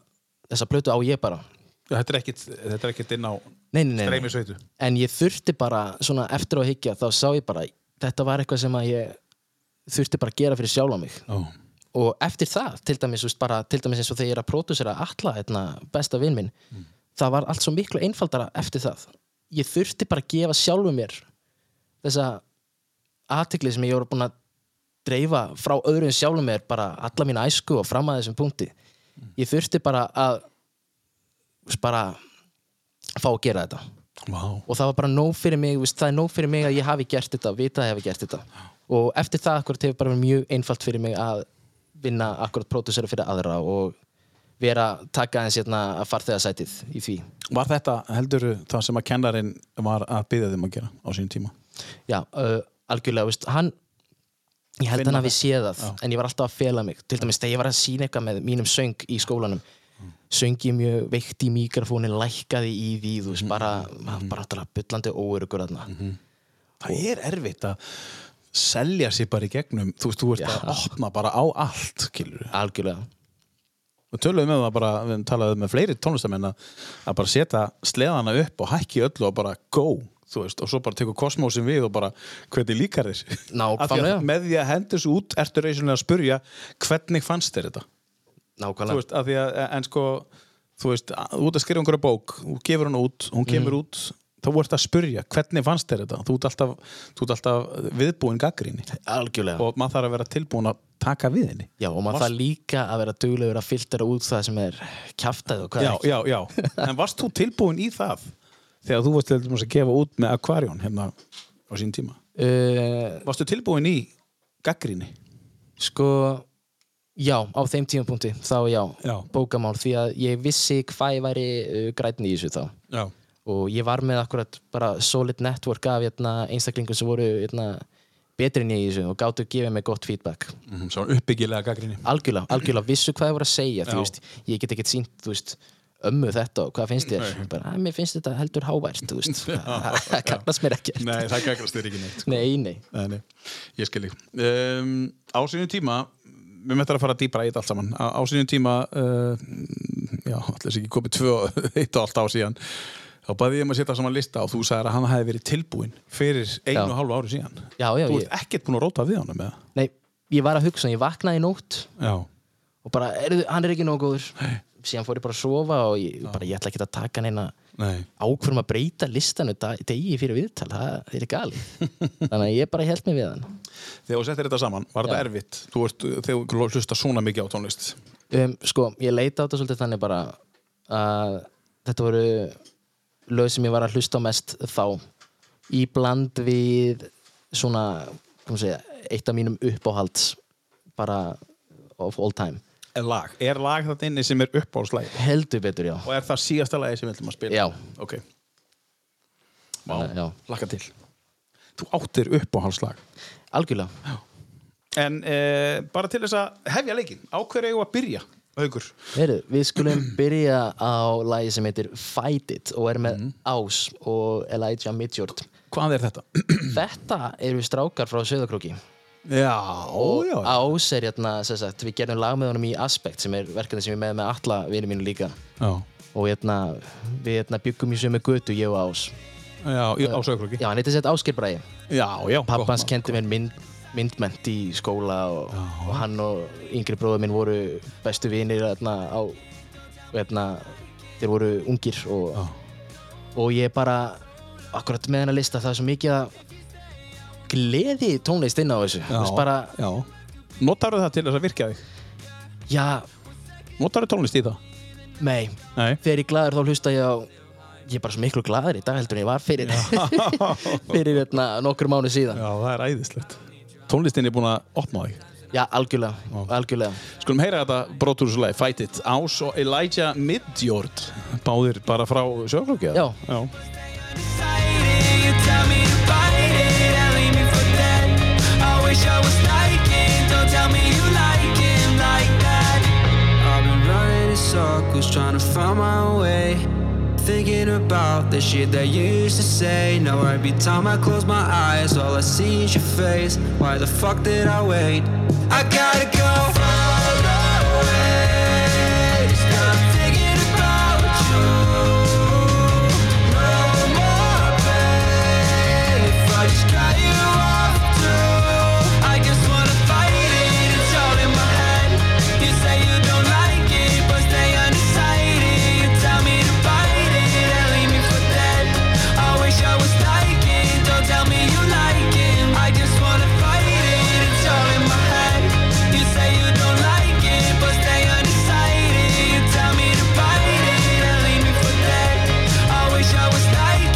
Speaker 2: þessa plötu á ég bara.
Speaker 1: Já, þetta er ekkit, þetta er ekkit inn á streymi sveitu
Speaker 2: en ég þurfti bara, svona eftir á að higgja þá sá ég bara, þetta var eitthvað sem að ég þurfti bara að gera fyrir sjálfa mig.
Speaker 1: Já,
Speaker 2: og eftir það, til dæmis, bara, til dæmis eins og þegar ég er að pródusera alla hérna, besta vinn minn það var allt svo miklu einfaldara eftir það. Ég þurfti bara að gefa sjálfu mér þessa aðtikli sem ég voru búin að dreifa frá öðrum sjálfu mér bara alla mína æsku og fram að þessum punkti. Ég þurfti bara að bara fá að gera þetta.
Speaker 1: Vá.
Speaker 2: og það var bara nóg fyrir mig það er nóg fyrir mig að ég hafi gert þetta vita að ég hafi gert þetta og eftir það akkurat hefur bara verið mjög einfalt fyrir mig að vinna akkurat pródusera fyrir aðra og vera taka eins hérna að farþegasætið í því.
Speaker 1: Var þetta heldur það sem að kennarinn var að byggja þeim að gera á sínum tíma?
Speaker 2: já, uh, algjörlega, veist, hann ég held
Speaker 1: Vinna
Speaker 2: hann að við séð það
Speaker 1: Já.
Speaker 2: en ég var alltaf að fela mig. Til dæmis þegar ég var að sína eitthvað með mínum söng í skólanum söng ég mjög veikt í mikrofónin lækkaði í því, þú veist, bara bara alltaf byllandi óörugur þarna.
Speaker 1: Það er erfitt að selja sér bara í gegnum þú veist, þú ert að opna bara á allt skilur.
Speaker 2: algjörlega.
Speaker 1: Og töluðum með það bara, við talaðum með fleiri tónlistamenn að, að bara setja sleðana upp og hækki öllu og bara go þú veist, og svo bara tekur kosmósin við og bara hvernig líkar þér. Af því að
Speaker 2: Nákvæmlega.
Speaker 1: með því að hendur svo út ertu reysulega að spurja hvernig fannst þér þetta? Þú
Speaker 2: nákvæmlega
Speaker 1: veist, af því að, en sko þú veist, að- þú ert að skrifa einhverja bók þú gefur hún út, hún kemur út þá ert að spurja, hvernig fannst þér þetta? Þú ert alltaf, þú ert alltaf viðbúin gaggríni
Speaker 2: algjörlega.
Speaker 1: Og maður þarf að vera tilbúin að taka við henni.
Speaker 2: Já, og maður þarf líka að vera duglegur að filtera út það sem er kjaftað og hvað
Speaker 1: já,
Speaker 2: ekki.
Speaker 1: já, já, en varst þú tilbúin í það þegar þú varst til dæmis að gefa út með Aquarion hérna á sín tíma?
Speaker 2: Uh,
Speaker 1: varstu tilbúin í gaggríni
Speaker 2: sko, já, á þeim tímapunkti þá já,
Speaker 1: Já.
Speaker 2: bókamál því að ég vissi hvað ég væri uh, grætni í þessu þá.
Speaker 1: Já,
Speaker 2: og ég var með akkurat bara solid network af hérna, einstaklingum sem voru hérna, betri en ég í þessu og gáttu að gefa mig gott feedback.
Speaker 1: Mm, svo uppbyggilega gaggríni
Speaker 2: algjörlega, algjörlega. Vissu hvað ég voru að segja veist, ég get ekkert sínt þú veist, ömmu þetta og hvað finnst þér. Bara, "Æ, mér finnst þetta heldur hávært þú veist, [laughs] það kannast mér ekki
Speaker 1: nei, það gaggrast þér ekki neitt sko.
Speaker 2: nei, nei,
Speaker 1: Nei, nei, ég skil þig. Um, Á sínum tíma við möttum að fara dýpra í þetta allt saman. Á, á sínum tíma uh, já, allir sé ekki komið tvö [laughs] eitt og allt á síðan þá bæði ég um að setja saman lista og þú sagðir að hann hefði verið tilbúin fyrir einu og hálfu ári síðan.
Speaker 2: Já, já,
Speaker 1: Þú
Speaker 2: ég,
Speaker 1: ert ekkert búin að róta við hann
Speaker 2: nei ég var að hugsa, ég vaknaði í nótt
Speaker 1: Já,
Speaker 2: og bara, er, hann er ekki góður. Síðan fór ég bara að sofa og ég, bara, ég ætla ekki að taka neina
Speaker 1: nei.
Speaker 2: ákvörum að breyta listanu degi fyrir viðtal, það er gali þannig að ég bara held mig við hann.
Speaker 1: Þegar þú settir þetta saman, var þetta erfitt? Þú veist, þegar þú hlusta svona mikið á tónlist?
Speaker 2: Um, sko, ég leita á þetta svolítið þannig bara að þetta voru lög sem ég var að hlusta mest þá í bland við svona, kom segja eitt af mínum uppáhalds bara of all time.
Speaker 1: Er lag, er lag þetta inni sem er uppáhaldslæg
Speaker 2: heldur betur, já.
Speaker 1: Og er það síðasta lagi sem við ætlum að spila?
Speaker 2: Já.
Speaker 1: Ok,
Speaker 2: Þannig að, já,
Speaker 1: laka til. Þú áttir uppáhaldslag.
Speaker 2: Algjörlega.
Speaker 1: En eh, bara til þess að hefja leikin á hverju eigum við að byrja, Haukur?
Speaker 2: Heru, við skulum byrja á lagi sem heitir Fight It og er með Ás og Elijah Midjord.
Speaker 1: Hvað er þetta? [clears throat]
Speaker 2: þetta eru strákar frá Söðakróki
Speaker 1: Já, já.
Speaker 2: Ás er hérna, sagt, við gerum lag með honum í Aspect sem er verkefni sem er með með alla vinið mínu líka.
Speaker 1: Já,
Speaker 2: og hérna, við hérna, byggum í sömu götu, ég og Ás.
Speaker 1: Já, já á sögurklokki
Speaker 2: já, hann heitir sett Ásker Bræði
Speaker 1: Já, já
Speaker 2: pappans kendi mér mynd, myndment í skóla og, og hann og yngri bróður minn voru bestu vinir hérna, á, hérna, þeir voru ungir og, og ég bara akkurat með hennar lista það er svo mikið að gleði tónlist inn á þessu.
Speaker 1: Já,
Speaker 2: Þú bara,
Speaker 1: já. Notarðu það til þess að virkja þig?
Speaker 2: já,
Speaker 1: Notarðu tónlist í það?
Speaker 2: nei.
Speaker 1: Nei.
Speaker 2: Þegar ég glaður þá hlusta ég á ég er bara svo miklu glaður í dag heldur en ég var fyrir [laughs] fyrir hérna, nokkur mánu síðan.
Speaker 1: Já, það er æðislegt Tónlistin er búin að opna þig?
Speaker 2: Já, algjörlega, algjörlega.
Speaker 1: Skulum heyra þetta brotur þessu lagi, Fight It. Ás og Elijah Midjord Báðir bara frá sögurklokki
Speaker 2: Já.
Speaker 1: já
Speaker 3: thinking about the shit that you used to say. Now every time I close my eyes, all I see is your face. Why the fuck did I wait? I gotta go.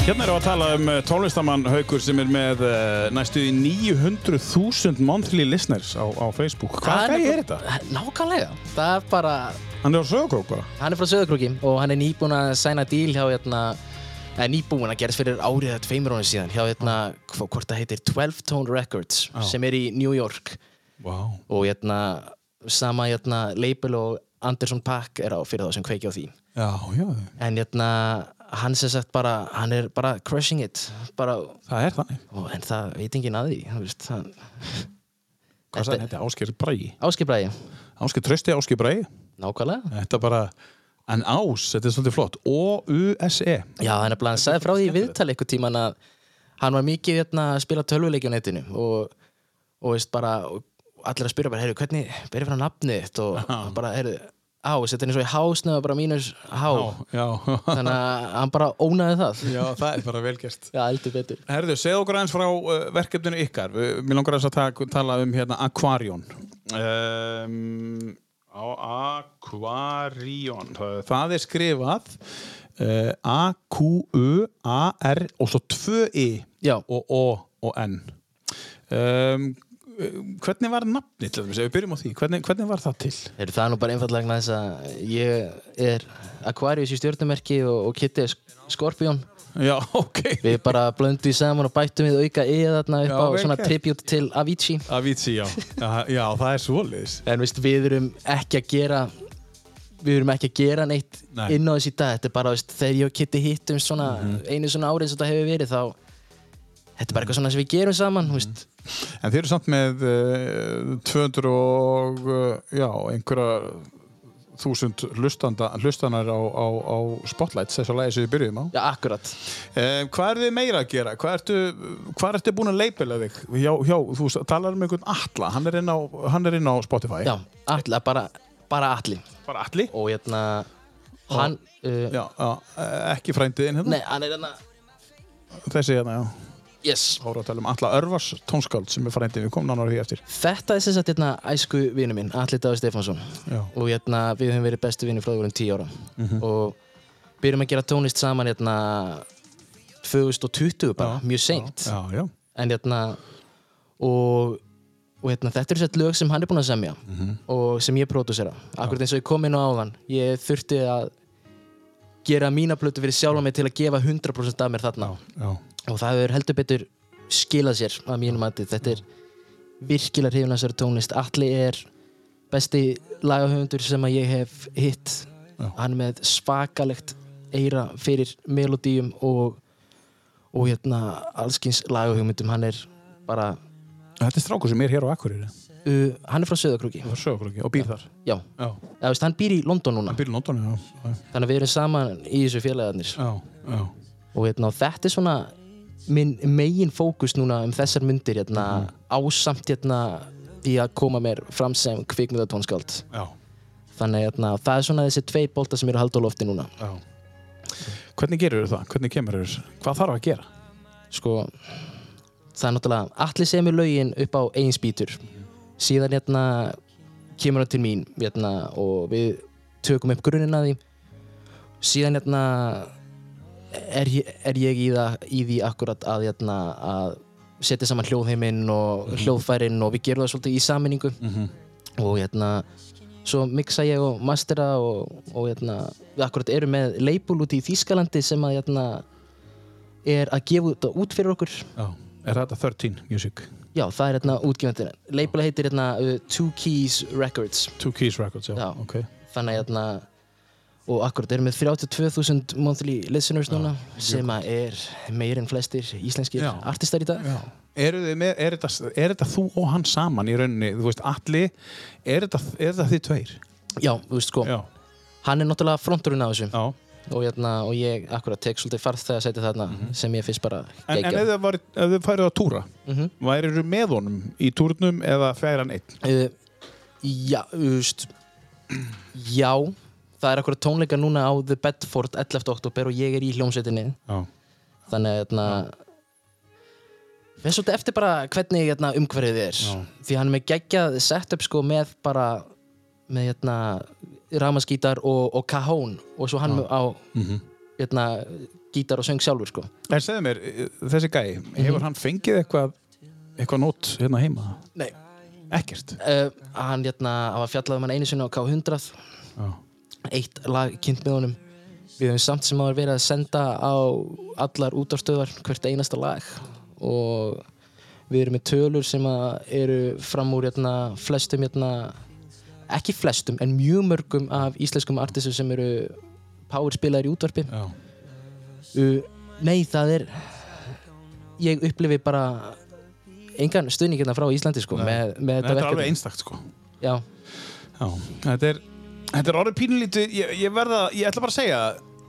Speaker 1: Að tala um uh, tónlistamann Haukur sem er með uh, næstu í 900.000 monthly listeners á, á Facebook. Hvað gæði er þetta?
Speaker 2: Nákvæmlega, það er bara
Speaker 1: Hann er á sögurkrók bara.
Speaker 2: hann er frá Söðurkróki og hann er nýbúinn að sæna díl hjá hérna eða nýbúinn að gerast fyrir árið eða tveimur ánum síðan hjá hérna, hvort það heitir 12 Tone Records
Speaker 1: Já.
Speaker 2: sem er í New York
Speaker 1: Wow.
Speaker 2: og hérna sama hérna label og Anderson Paak er á fyrir þá sem kveiki á því
Speaker 1: Já, já,
Speaker 2: en hérna hann sem sagt bara, hann er bara crushing it bara,
Speaker 1: það er þannig.
Speaker 2: og, en það veit enginn að því hann,
Speaker 1: Hvað sagði þetta? Ásker Bræi.
Speaker 2: Áskipræði,
Speaker 1: Ásker Trösti, Ásker Bræi.
Speaker 2: nákvæmlega
Speaker 1: Þetta er bara, en ás, þetta er svolítið flott. O-U-S-E.
Speaker 2: Já, hann er hann sagði frá því viðtali eitthvað tíman að hann var mikið hérna, að spila tölvuleiki á netinu og, og veist bara, og allir að spyrja bara, heyrðu, hvernig berið fyrir nafnið þitt og bara, heyrðu, ás, þetta er eins og í hásnöðu bara mínus
Speaker 1: Já, [laughs]
Speaker 2: þannig að hann bara ónaði það
Speaker 1: já, það er bara velgerst.
Speaker 2: Já, eldur betur
Speaker 1: Herðu, segð okkur aðeins frá uh, verkefninu ykkar. Mér langar aðeins að taka, tala um hérna Aquarion. Um, á Aquarion. Það, er skrifað uh, A-Q-U-A-R og svo tvö I
Speaker 2: Já,
Speaker 1: og O og N. Um, hvernig var nafnið til þess að við byrjum á því? Hvernig, hvernig var það til?
Speaker 2: heyrðu, það er nú bara einfallega þess að ég er Aquarius í stjórnumerki og, og Kitty er sk- Skorpjón
Speaker 1: Já, [laughs] ok.
Speaker 2: Við bara blöndum því saman og bættum við auka í þarna upp
Speaker 1: Já,
Speaker 2: á
Speaker 1: vel
Speaker 2: svona tribute til Avicii
Speaker 1: Avicii, já. já. Það er svoleiðis.
Speaker 2: En veist, við erum ekki að gera við erum ekki að gera neitt
Speaker 1: Nei.
Speaker 2: inn á þessi dag, þetta er bara veist, þegar ég og Kitty hittum svona einu svona árið sem þetta hefur verið þá þetta er bara eitthvað svona sem við gerum saman mm.
Speaker 1: En þeir eru samt með uh, 200 og uh, já, einhverja þúsund hlustanda, hlustanar á, á, á Spotlight, þess að lagi sem við byrjuðum á.
Speaker 2: Já, akkurat
Speaker 1: Uh, hvað er þið meira að gera? Hvað ertu, hvað ertu búin að leipila þig? Hjá, hjá, þú talar um einhvern Atla, hann er inn á, hann er inn á Spotify.
Speaker 2: Já, allir, bara, bara allir
Speaker 1: Bara Atli?
Speaker 2: og hérna hann, uh,
Speaker 1: Já, já, eh, ekki frændiðin hérna.
Speaker 2: nei, hann er hérna
Speaker 1: Þessi hérna, já.
Speaker 2: Yes.
Speaker 1: Hóra að tala um Atla Örvars tónskáld sem er frændiðin, við komum nánar á því eftir.
Speaker 2: Þetta er sem sagt hérna æsku vinu minn, Alli Davíð Stefánsson.
Speaker 1: Já.
Speaker 2: og hérna við höfum verið bestu vinni frá því vorum 10 ára. Og byrjum að gera tónlist saman hérna 2020 bara,
Speaker 1: Já,
Speaker 2: mjög seint.
Speaker 1: Já, já.
Speaker 2: en hérna og, og hérna, þetta eru sett lög sem hann er búinn að semja og sem ég pródúsera. Akkurat eins og ég kom inn á áðan ég þurfti að gera mína plötu fyrir sjálfa mig til að gefa 100% af mér þarna.
Speaker 1: Já,
Speaker 2: og það hefur heldur betur skilað sér að mínum mati þetta er virkilega hrifin að þessari tónlist Atli er besti lagahöfundur sem að ég hef hitt
Speaker 1: Já.
Speaker 2: hann er með svakalegt eira fyrir melodíum og, og hérna allskins lagahöfundum hann er bara
Speaker 1: Þetta er strákur sem er hér á Akureyri.
Speaker 2: uh, hann er frá Söðakrúki
Speaker 1: og býr þar.
Speaker 2: já,
Speaker 1: Já.
Speaker 2: Eða, veist, hann býr í London núna
Speaker 1: í London, já. já.
Speaker 2: þannig að við erum saman í þessu félagarnir
Speaker 1: Já, já.
Speaker 2: og hérna, og þetta er svona minn megin fókus núna um þessar myndir hérna, ásamt hérna, því að koma mér fram sem kvikmyndatónskáld þannig hérna, það er svona þessi tvei boltar sem eru að halda á lofti núna
Speaker 1: já. Hvernig gerur það? Hvernig kemur þér? Hvað þarf að gera?
Speaker 2: sko, það er náttúrulega allir semur lögin upp á einn spýtur síðan hérna kemur það til mín hérna, og við tökum upp grunninn að því síðan hérna er, er ég í, það, í því akkurat að, hérna, að setja saman hljóðheiminn og hljóðfærin og við gerum það svolítið í saminningu
Speaker 1: Mhm.
Speaker 2: og hérna svo mixa ég og mastera og, og hérna, við akkurat erum með label út í Þýskalandi sem að er að gefa þetta út fyrir okkur
Speaker 1: Já. Er þetta 13 Music?
Speaker 2: já, það er hérna útgefandinn label heitir hérna uh, Two Keys Records
Speaker 1: Two Keys Records, já.
Speaker 2: Já.
Speaker 1: Ok.
Speaker 2: þannig að hérna og akkurat erum við 32.000 monthly listeners núna sem að er meir en flestir íslenskir
Speaker 1: Já.
Speaker 2: artistar í dag
Speaker 1: Já. Þið með, er þetta, er þetta þú og hann saman í rauninni? Þú veist, Alli, er þetta, er þetta þið tveir?
Speaker 2: já, þú veist sko,
Speaker 1: Já.
Speaker 2: hann er náttúrulega fronturinn á þessu
Speaker 1: Já.
Speaker 2: og, hérna, og ég akkurat tek svolítið farð þegar setja þarna sem ég finnst bara
Speaker 1: En, en
Speaker 2: geggjað.
Speaker 1: ef þið, færið að túra,
Speaker 2: Mhm.
Speaker 1: værirðu með honum í túrnum eða færi hann einn?
Speaker 2: Uh, já, þú veist Já, það er akkurat tónleika núna á The Bedford 11. oktober og ég er í hljómsveitinni
Speaker 1: Já.
Speaker 2: þannig að hérna við erum svolítið eftir bara hvernig hérna, umhverfið er
Speaker 1: Já.
Speaker 2: því hann er með geggjað setup sko með bara með hérna ramaskítar og, og cajón og svo hann á
Speaker 1: Mhm.
Speaker 2: hérna, gítar og söng sjálfur sko.
Speaker 1: En segðu mér, eh, þessi gæi, hefur hann fengið eitthvað eitthvað nót hérna heima?
Speaker 2: Nei.
Speaker 1: Ekkert?
Speaker 2: Uh, hann, hérna, hann var fjallað um hann einu sinni á K100
Speaker 1: Já.
Speaker 2: Eitt lag kynnt með honum við höfum samt sem áður verið að senda á allar útástöðar hvert einasta lag og við erum með tölur sem eru fram úr hérna, flestum hérna, ekki flestum en mjög mörgum af íslenskum artistum sem eru power spilaðir í útvarpi uh, nei það er ég upplifi bara engan stuðning hérna frá Íslandi sko, með, með
Speaker 1: Þetta er
Speaker 2: verkefni.
Speaker 1: alveg einstakt sko.
Speaker 2: Já,
Speaker 1: Já. Þetta er, þetta er orðið pínulítið, ég, ég verða, ég ætla bara að segja,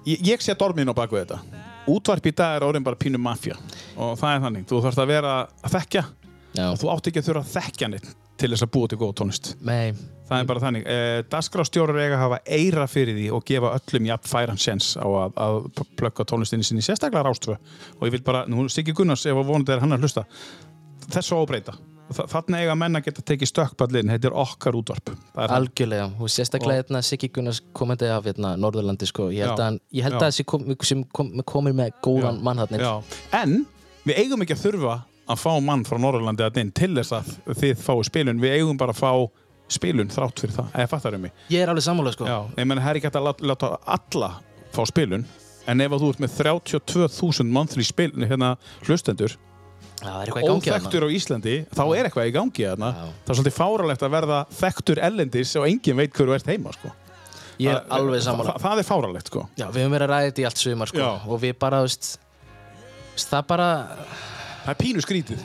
Speaker 1: ég, ég sé dormin á baku þetta. Útvarp í dag er orðin bara pínu mafja og það er þannig, þú þarfst að vera að þekkja
Speaker 2: já,
Speaker 1: og þú átt ekki að þurfa að þekkja neitt til þess að búa til góð tónlist.
Speaker 2: nei
Speaker 1: Það er bara þannig. Eh, Dasgrástjórar eiga að hafa eira fyrir því og gefa öllum jafn færan sjens á að, að plögga tónlistinni sinni sérstaklega rástvö. Og ég vil bara, nú Siggi Gunnars, ef að vonandi er hann að hlusta, þessu óbreyta. Þa- Þarna eiga menn að geta tekið stökkpallin, þetta er okkar útvarp. Er
Speaker 2: Algjörlega, og sérstaklega hérna Siggi Gunnars komandi af hérna, Norðurlandi sko. ég held
Speaker 1: Já,
Speaker 2: að, ég held
Speaker 1: já.
Speaker 2: að kom, sem kom, komir með góðan mann þarna inn.
Speaker 1: Já. En við eigum ekki að þurfa að fá mann frá Norrlandi að inn til þess að þið fáu spilun. Við eigum bara að fá spilun þrátt fyrir það. Eða fattar mig?
Speaker 2: Ég er alveg sammála sko.
Speaker 1: Já, ég menn það er ekki hægt að láta, láta alla fá spilun en ef þú ert með 32.000 monthly spil, hérna, hlustendur óþektur á Íslandi, þá er eitthvað í gangi þarna. Það er svolítið fáralegt að verða þekktur ellendis og enginn veit hverju ert heima sko.
Speaker 2: Ég er
Speaker 1: Það-
Speaker 2: alveg sammála.
Speaker 1: það, það er fáralegt sko.
Speaker 2: Já, við höfum verið að ræða þetta í allt sumar sko. Og við bara, veist, það bara,
Speaker 1: það er pínu skrítið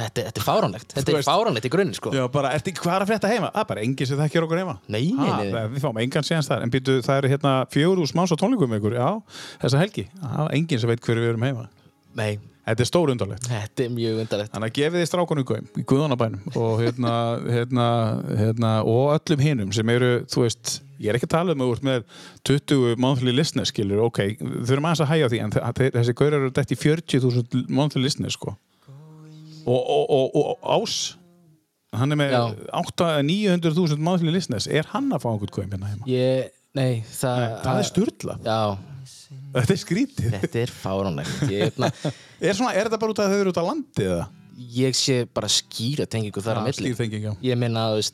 Speaker 2: þetta, þetta er fáránlegt. Þetta er fáránlegt í grunninn sko.
Speaker 1: Já, bara, ertu hvað er að frétta heima? Það er bara enginn sem þekkir okkur heima
Speaker 2: Nei, nei, nei.
Speaker 1: það- Við fáum engan séðans þar En býtu, það eru hérna fjögur úr smáns á tónleikum ykkur Já, þessa helgi enginn sem veit hverju við erum heima
Speaker 2: Nei,
Speaker 1: Þetta er stór undarlegt
Speaker 2: þetta er mjög undarlegt.
Speaker 1: Þannig að gefið þið strákunum gaum í Guðanabænum og, hérna, [laughs] hérna, hérna, og öllum hinum sem eru, þú veist, ég er ekki að tala um að ert með 20 monthly listeners, skilur, ok, þurfum aðeins að hægja því, en þe- þe- þessi gaur eru dætt í 40.000 monthly listeners, sko. Og, og, og, og Ás, hann er með
Speaker 2: Já.
Speaker 1: 800-900.000 monthly listeners, er hann að fá einhvern gaum hérna heima?
Speaker 2: Ég, nei, það...
Speaker 1: Það er sturla.
Speaker 2: Já,
Speaker 1: Þetta er skrítið.
Speaker 2: þetta er fáránlegt. Ég, hérna, [laughs]
Speaker 1: Er, svona, er þetta bara út af að þau eru út á landi, eða?
Speaker 2: ég sé bara skýra tengingu þar á milli.
Speaker 1: Skýrþenging, já.
Speaker 2: Ég minna að,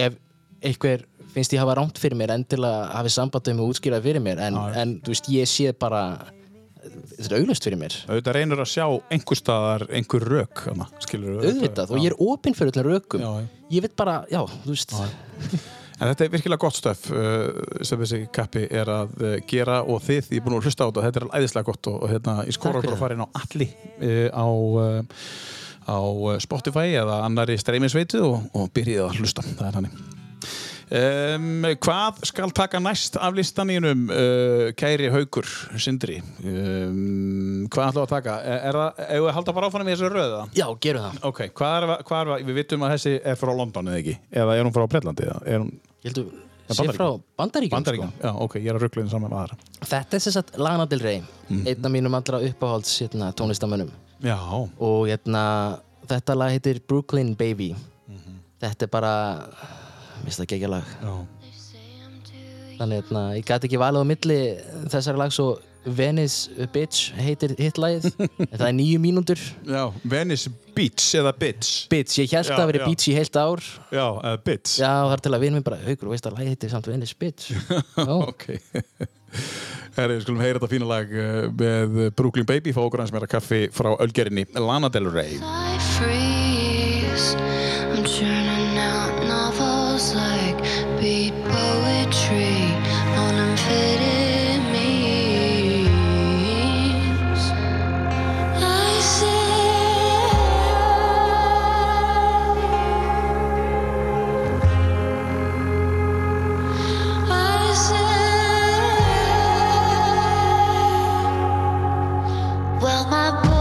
Speaker 2: ef einhver finnst ég hafa rámt fyrir mér endilega hafi sambandum og útskýrað fyrir mér en, en þú veist, ég sé bara þetta er auglust fyrir mér
Speaker 1: auðvitað reynur að sjá einhver staðar einhver rök skilur
Speaker 2: auðvitað og ég er opinn fyrir öllum rökum
Speaker 1: já.
Speaker 2: ég veit bara, já, þú veist [laughs]
Speaker 1: en þetta er virkilega gott stöf uh, sem þessi kappi er að uh, gera og þið, ég er búin að hlusta á þetta þetta er æðislega gott og, og hérna, ég skora okkur að fara inn á alli uh, á á Spotify eða annari streymisveitu og, og byrjið að hlusta, það er hannig Um, hvað skal taka næst af listaninum uh, kæri haukur Sindri um, hvað ætlum við að taka er, það, við halda bara áfannum í þessu röða
Speaker 2: já, gerum það
Speaker 1: Ok, hvað er, hvað er, við vitum að þessi er frá London eða ekki? Eða er hún frá Breitlandi? eða Er hún
Speaker 2: ég heldur, sé
Speaker 1: Bandaríkjum.
Speaker 2: frá Bandaríkjum
Speaker 1: Bandaríkan? Já, ok, ég er að ruggla henni saman með aðra.
Speaker 2: sko. þetta er sem sagt Lana Del Rey
Speaker 1: Mhm.
Speaker 2: einn af mínum allra uppáhalds hérna, tónlistamönnum
Speaker 1: Já,
Speaker 2: og hérna, þetta lag heitir Brooklyn Baby
Speaker 1: Mhm.
Speaker 2: þetta er bara minnst það geggja lag
Speaker 1: já.
Speaker 2: þannig hérna, ég gæti ekki valið á milli þessari lag svo Venice Bitch heitir hitt lagið [laughs] en það er nýju mínútur
Speaker 1: Já, Venice Beach eða Bitch.
Speaker 2: Bitch, ég held
Speaker 1: Já,
Speaker 2: að vera
Speaker 1: já.
Speaker 2: Bitch í heilt ár
Speaker 1: Já, eða Bitch.
Speaker 2: já, það er til að vinna mér bara haugur, veist að lagið heitir samt Venice Bitch [laughs] já,
Speaker 1: Ok. Herri, við skulum heyra þetta fína lag uh, með Brooklyn Baby, fá okkur hans meira kaffi frá Ölgerinni, Lana Del Rey.
Speaker 4: My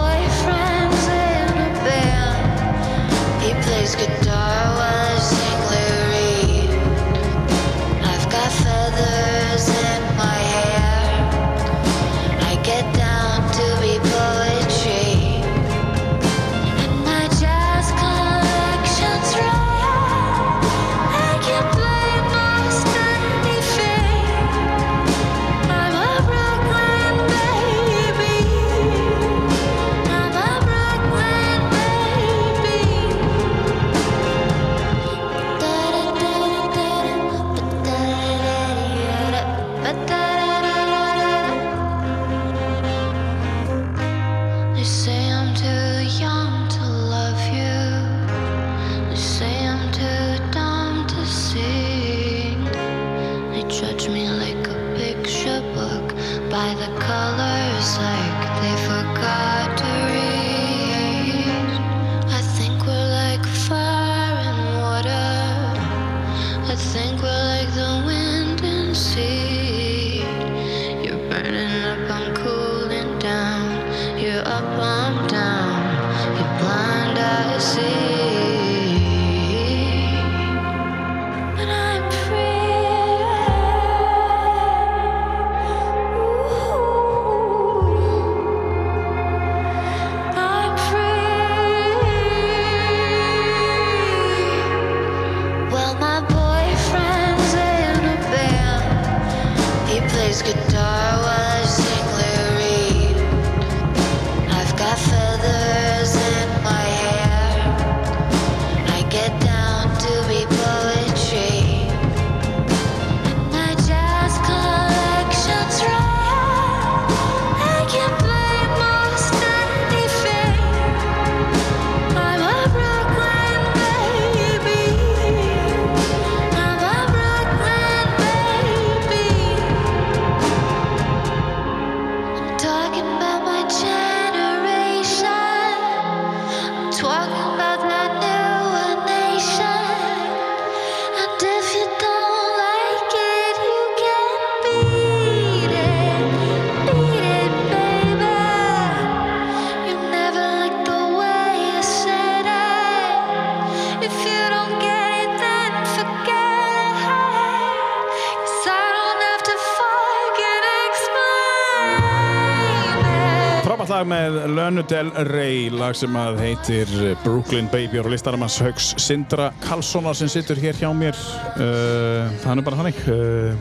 Speaker 1: Lönu Del Rey, lag sem að heitir Brooklyn Baby og listaramans Hauks Sindra Karlssonar sem situr hér hjá mér. Uh, það er bara þannig. Uh,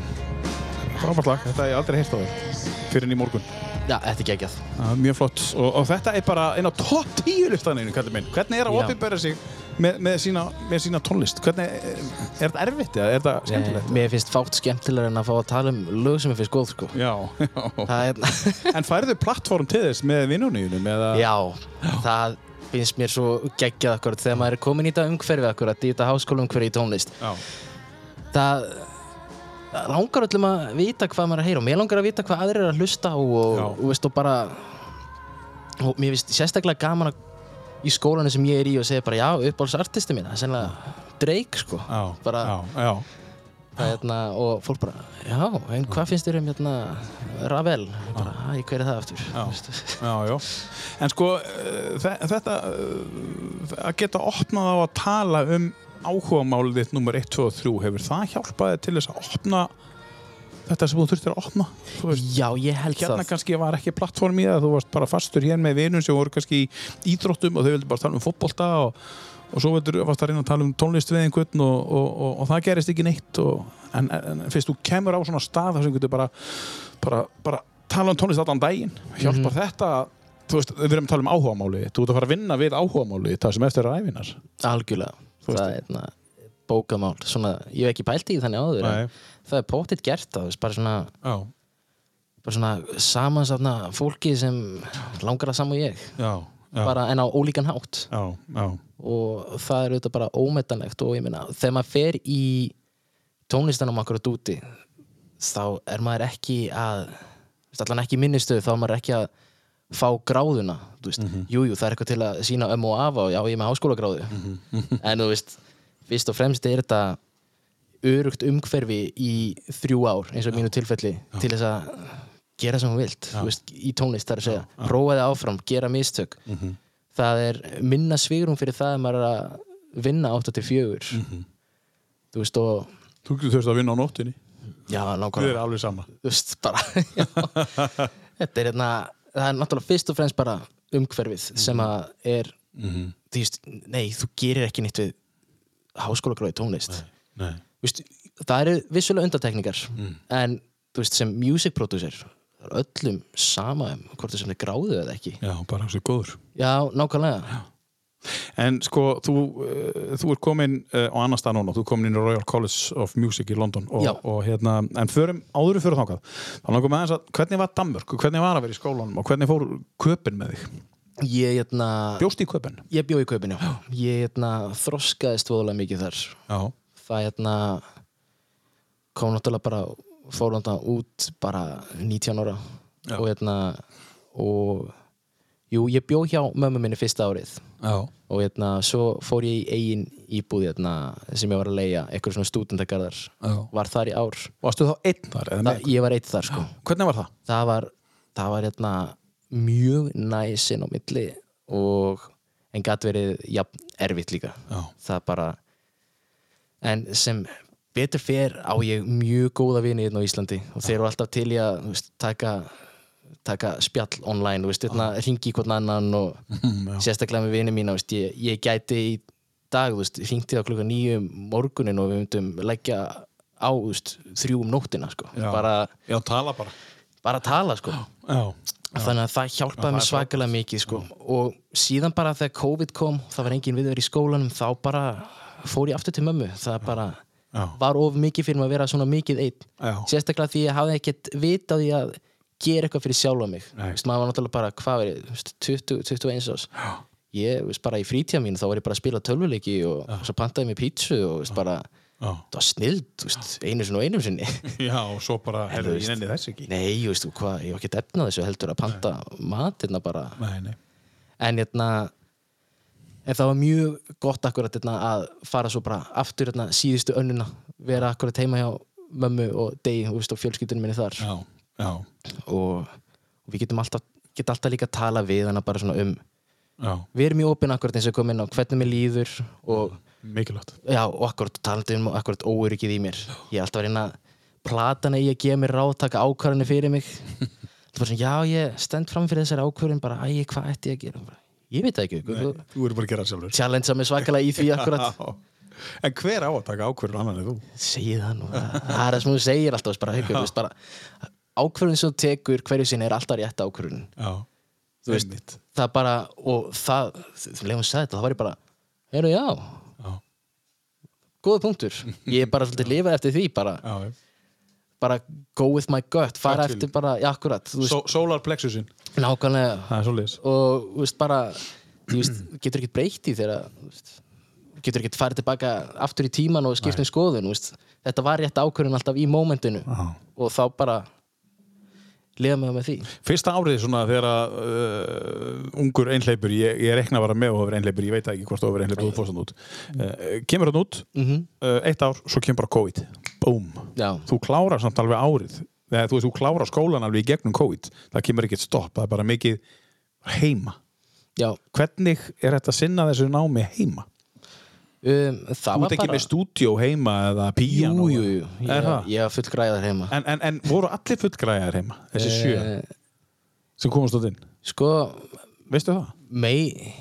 Speaker 1: frábært lag, þetta hef ég aldrei heyrt á þér fyrir en í morgun.
Speaker 2: Já, þetta er geggjað.
Speaker 1: Er mjög flott og, og þetta er bara einn á topp 10 listaninu, kallið minn. Hvernig er að
Speaker 2: Já.
Speaker 1: opinbera sig með, með, sína, með sína tónlist? Hvernig, er, þetta erfitt eða er þetta skemmtilegt?
Speaker 2: Eh, Mér finnst fátt skemmtilega en að fá að tala um lög sem ég finnst góð, sko.
Speaker 1: Já, já.
Speaker 2: Er,
Speaker 1: En færðu plattform til þess með vinnunniðunum eða?
Speaker 2: já, það finnst mér svo geggjað akkurat þegar maður er komin í þetta umhverfi akkurat, í þetta háskóla umhverfi í tónlist.
Speaker 1: Já.
Speaker 2: Það langar öllum að vita hvað maður er að heyra og mér langar að vita hvað aðrir er að hlusta og,
Speaker 1: Já.
Speaker 2: og veist og bara og mér finnst sérstaklega gaman að í skólanu sem ég er í og segja bara já, uppáhaldsartisti mín, það er sennilega Drake sko,
Speaker 1: Já,
Speaker 2: bara
Speaker 1: já, já.
Speaker 2: það hérna og fólk bara, já, en hvað finnst þér um hérna Ravel, bara, æ, hver er það aftur
Speaker 1: Já. Já. [laughs] En sko, þe- þetta, uh, að geta opnað á að tala um áhugamálið þitt nummer 1, 2 og 3, hefur það hjálpaði til þess að opna þetta sem þú þurftir að opna? Þú veist,
Speaker 2: já, ég held
Speaker 1: hérna
Speaker 2: það
Speaker 1: kannski var ekki plattform í það, þú varst bara fastur hér með vinum sem voru kannski í íþróttum og þau vildi bara tala um fótbolta og, og svo varst að reyna að tala um tónlist við einhvern og, og, og, og það gerist ekki neitt og, en, en, fyrst þú kemur á svona stað þar sem getur bara, bara, bara tala um tónlist allan daginn hjálpar þetta þú veist, við erum að tala um áhugamáli þú ert að fara að vinna við áhugamáli það sem eftir er æfinar
Speaker 2: algjörlega,
Speaker 1: Þú
Speaker 2: það er hérna bókamál, svona, ég hef ekki pælt í þannig áður. Það er pótitt gert þú veist, bara svona
Speaker 1: já,
Speaker 2: bara svona samansafna fólki sem langar að og ég.
Speaker 1: Já,
Speaker 2: bara en á ólíkan hátt. Og það er auðvitað bara ómetanlegt og ég meina, þegar maður fer í tónlistanum akkurat úti þá er maður ekki að allan ekki í minnistöðu þá er maður ekki að fá gráðuna þú veist, jú, jú, það er eitthvað til að sína ömmu og afa og já, ég er með háskólagráðu. En þú veist, fyrst og fremst er þetta örugt umhverfi í þrjú ár, eins og mínu tilfelli til þess að gera sem hún vilt þú veist, í tónlist, það er að segja, prófaði áfram gera mistök. Það er minna svigrum fyrir það að maður er að vinna 8 til 4 þú veist og
Speaker 1: þú getur þurft að vinna á nóttinni
Speaker 2: já,
Speaker 1: þið er
Speaker 2: nákvæmlega,
Speaker 1: alveg sama.
Speaker 2: Veist, bara [laughs] já. þetta er hérna það er náttúrulega fyrst og fremst bara umhverfið sem að er þú veist, nei, þú gerir ekki nýtt við háskólagráði tónlist.
Speaker 1: Nei.
Speaker 2: Þú veist, það eru vissulega undantekningar en þú veist, sem music producer er öllum sama um hvort það sem er gráðu eða ekki.
Speaker 1: Já, bara þessi góður.
Speaker 2: Já, nákvæmlega.
Speaker 1: En sko, þú, uh, þú er komin uh, á annar stað núna, þú er komin í Royal College of Music í London og,
Speaker 2: Já.
Speaker 1: og hérna, en förum, áður við fyrir þangað þá langum við aðeins að, hvernig var Danmörk? Hvernig var að vera í skólanum og hvernig fór köpinn með þig?
Speaker 2: ég, hérna,
Speaker 1: Bjóst í köpinn?
Speaker 2: ég bjó í kaupinu ég hérna, þroskaðist voðalega mikið þar.
Speaker 1: Já,
Speaker 2: það hérna kom náttúrulega bara fór náttúrulega út bara 19 ára
Speaker 1: Já.
Speaker 2: og hérna og Jú, ég bjó hjá mömmu minni fyrsta árið
Speaker 1: Já.
Speaker 2: og hérna, svo fór ég í eigin íbúð hérna, sem ég var að leia, eitthvað svona stúdendagarðar var þar í ár
Speaker 1: Varstu þá einn þar? eða
Speaker 2: Þa,
Speaker 1: með?
Speaker 2: ég var eitt þar sko
Speaker 1: Hvernig var það?
Speaker 2: það var, það var hérna, mjög næsin á milli og en gætt verið jafn erfitt líka
Speaker 1: Já.
Speaker 2: það bara en sem betur fer á ég mjög góða vini hérna á Íslandi. Og þeir eru alltaf til í að þú veist, taka, taka spjall online, þú veist, hérna, ringi í hvern annan og [laughs] sérstaklega með vini mína, þú veist, ég, ég gæti í dag, þú veist, ringti á klukka nýju um morgunin og við myndum leggja á, þú veist, þrjú um nóttina, sko.
Speaker 1: Já.
Speaker 2: bara,
Speaker 1: Já, tala bara.
Speaker 2: bara tala, sko.
Speaker 1: Já.
Speaker 2: þannig að það hjálpaði
Speaker 1: það
Speaker 2: mér svakalega mikið sko. og síðan bara þegar COVID kom það var engin viðverð í skólanum þá bara fór ég aftur til mömmu. Það bara
Speaker 1: Já.
Speaker 2: var of mikið fyrir mig að vera svona mikið einn.
Speaker 1: Já.
Speaker 2: sérstaklega því ég hafði ekkert vit á því að gera eitthvað fyrir sjálfa mig. Vist, maður var náttúrulega bara, hvað er ég, þú veist, 20, 21 ás ég, veist, bara í frítíða mín þá var ég bara að spila tölvuleiki og, og svo pantaði mér pítsu og veist, bara,
Speaker 1: Já.
Speaker 2: það var snild einu sinni og einum sinni. [laughs]
Speaker 1: Já, og svo bara,
Speaker 2: veist-
Speaker 1: ég nenni þess ekki.
Speaker 2: nei, þú veist, hvað, ég var ekki efnað þessu heldur að panta matirna bara.
Speaker 1: Nei, nei.
Speaker 2: En hérna en það var mjög gott akkurat hérna, að fara svo bara aftur hérna, síðustu önnuna vera akkurat heima hjá mömmu og degi veist, og fjölskyldunum minni þar.
Speaker 1: Já, já,
Speaker 2: og, og við getum alltaf, get alltaf líka að tala við hana bara svona um
Speaker 1: já.
Speaker 2: við erum mjög opinn akkurat eins og komin á hvernig mér líður og
Speaker 1: Mikilvægt.
Speaker 2: Já, og akkurat talandi um akkurat óöryggið í mér. Ég er alltaf að reyna platana í að gefa mér ráð taka ákvarðanir fyrir mig. [laughs] Það bara svona, já, ég stend fram fyrir þessari ákvarðin bara, æ, hvað ætti ég að gera? Bara, ég veit það ekki, þú
Speaker 1: Þú eru bara að gera það sjálfur.
Speaker 2: Challengea mig svakalega í því akkurat.
Speaker 1: En hver á að taka ákvörður annan en þú?
Speaker 2: segið það nú, það er það sem þú segir alltaf bara, haukur, veist, bara, ákvörðun sem þú tekur hverju sinni er alltaf rétt ákvörðun.
Speaker 1: Já,
Speaker 2: þú veist,
Speaker 1: Einmitt.
Speaker 2: það bara og það, þegar hún sagði þetta þá var ég bara, heyrðu já.
Speaker 1: Já.
Speaker 2: góða punktur, ég er bara svolítið lifað eftir því bara,
Speaker 1: já
Speaker 2: bara go with my gut, fara
Speaker 1: Gut
Speaker 2: eftir bara, já akkurat veist,
Speaker 1: Só, Solar plexusin
Speaker 2: nákvæmlega.
Speaker 1: Það er svolítið
Speaker 2: og þú veist bara þú veist, getur ekkert breytt í veist, getur ekkert farið tilbaka aftur í tíman og skipt um skoðun veist. þetta var rétt ákvörðun alltaf í mómentinu og þá bara liða mig á með því.
Speaker 1: Fyrsta árið svona þegar að uh, ungur einhleipur, ég, ég rekna bara með og hefur einhleipur, ég veit ekki hvort þú hefur einhleipur þú fórst hann út. Uh, kemur hann út
Speaker 2: mm
Speaker 1: uh, eitt ár, svo kemur bara COVID.
Speaker 2: Já,
Speaker 1: Þú klárar samt alveg árið Þegar, þú veist, þú klárar skólan alveg í gegnum COVID það kemur ekkert stopp, það er bara mikið heima.
Speaker 2: já
Speaker 1: Hvernig er þetta að sinna þessu námi heima?
Speaker 2: um, það
Speaker 1: Þú
Speaker 2: var
Speaker 1: ert ekki
Speaker 2: bara
Speaker 1: með stúdíó heima eða píano?
Speaker 2: jú, jú, jú,
Speaker 1: Er
Speaker 2: ég,
Speaker 1: það?
Speaker 2: ég var full græðar heima
Speaker 1: En, en, en voru allir fullgræðar heima? Þessi sjö
Speaker 2: Eh,
Speaker 1: sem komast út inn?
Speaker 2: sko,
Speaker 1: Veistu það?
Speaker 2: mei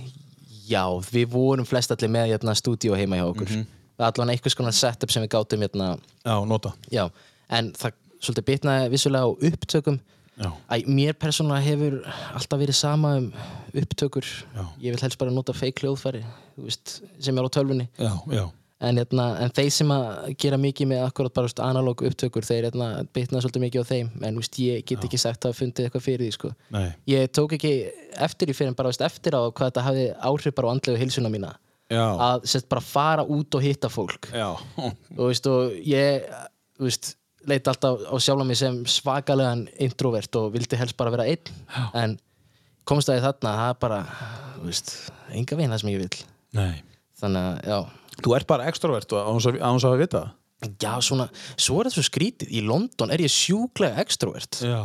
Speaker 2: já, við vorum flest allir með hérna, stúdíó heima hjá okkur það er allan einhvers konar setup sem við gátum hérna,
Speaker 1: Já, nota.
Speaker 2: já, en það svolítið bitnaði vissulega á upptökum. Æ, mér persónulega hefur alltaf verið sama um upptökur
Speaker 1: Já.
Speaker 2: ég vil helst bara nota fake hljóðfæri veist, sem er á tölvunni
Speaker 1: Já, já.
Speaker 2: en, hérna, en þeir sem að gera mikið með akkurat bara veist, analóg upptökur þeir hérna, bitna svolítið mikið á þeim en veist, ég get ekki sagt að fundið eitthvað fyrir því sko. Ég tók ekki eftir í fyrir en bara eftir á hvað þetta hafði áhrif bara á andlegu hilsuna mína
Speaker 1: Já.
Speaker 2: að sett, bara fara út og hitta fólk og, og ég þú veist, leit alltaf á sjálf mig sem svakalegan introvert og vildi helst bara vera einn. En komst það í þarna það er bara, þú veist, enga veginn það sem ég vil
Speaker 1: Nei.
Speaker 2: þannig að, já.
Speaker 1: Þú ert bara extrovert og án þess að vita það?
Speaker 2: Já, svona, svo er þetta svo skrítið. Í London er ég sjúklega extrovert.
Speaker 1: Já.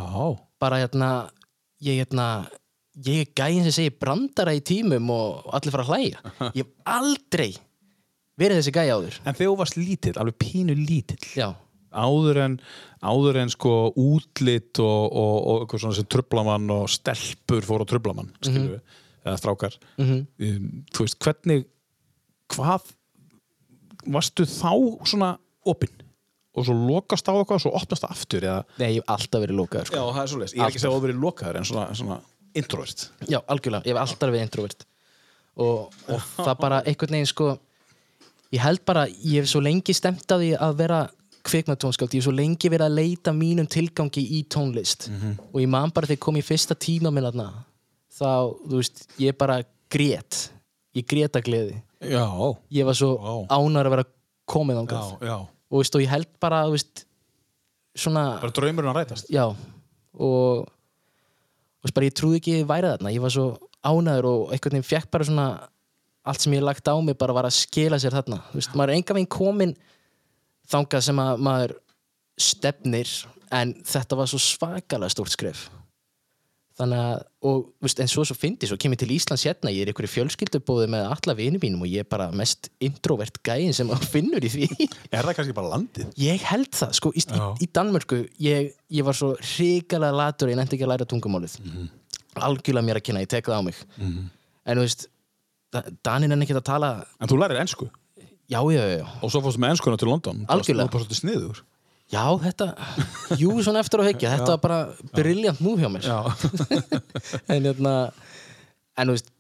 Speaker 2: Bara hérna Ég hérna Ég er gæðin sem segir brandara í tímum og allir fara að hlæja. Ég hef aldrei verið þessi gæði áður.
Speaker 1: En þegar þú varst lítill, alveg pínu lítill
Speaker 2: Já,
Speaker 1: áður en, áður en sko útlit og, og, og eitthvað svona sem trublamann og stelpur fór á trublamann skilur við, eða strákar.
Speaker 2: Mhm.
Speaker 1: um, þú veist, hvernig hvað varstu þá svona opinn? Og svo lokast á eitthvað og svo opnast það aftur eða?
Speaker 2: Nei, ég hef alltaf verið lókaður sko.
Speaker 1: Já, það er svo leist, ég er ekki segja að verið lokaður en svona, svona introvert.
Speaker 2: Já, algjörlega, ég hef alltaf verið introvert. Og, og [laughs] það bara einhvern veginn sko ég held bara, ég hef svo lengi stemt að því að vera kvikmyndatónskáld, ég hef svo lengi verið að leita mínum tilgangi í tónlist. Og ég man bara þegar ég kom í fyrsta tíma minn þarna, þá, þú veist, ég bara grét, ég grét að gleði.
Speaker 1: Já,
Speaker 2: ég var svo
Speaker 1: Vá.
Speaker 2: ánar að vera komið
Speaker 1: já,
Speaker 2: ángað
Speaker 1: já.
Speaker 2: Og, og ég held bara, þú veist svona,
Speaker 1: Bara draumurinn að rætast?
Speaker 2: Já. Og, og bara, ég trúði ekki að ég væri þarna. Ég var svo ánæður og einhvern veginn fekk bara svona allt sem ég lagt á mig bara var að skila sér þarna. Þú veist, maður er enga veginn komin þangað sem að maður stefnir en þetta var svo svakalega stórt skref. Þannig að, og veist, en svo svo fyndi svo kem ég til Íslands hérna, ég er ykkur í fjölskyldubóði með alla vini mínum og ég er bara mest introvert gæin sem finnur í því.
Speaker 1: Er það kannski bara landið?
Speaker 2: Ég held það, sko, í, í, í Danmörku ég, ég var svo hrikalega latur ég nefndi ekki að læra tungumálið. Algjörlega mér að kynna, ég tek það á mig. En þú veist Da- Danin er ekki að tala
Speaker 1: En þú lærir ennsku
Speaker 2: já, já, já,
Speaker 1: og svo fórstu með ennskuna til London.
Speaker 2: Algjörlega.
Speaker 1: Þú er bara svolítið sniður
Speaker 2: já, þetta jú, svona eftir að hekja, þetta var bara briljant move hjá mér.
Speaker 1: Já, [laughs]
Speaker 2: en hérna en þú veist,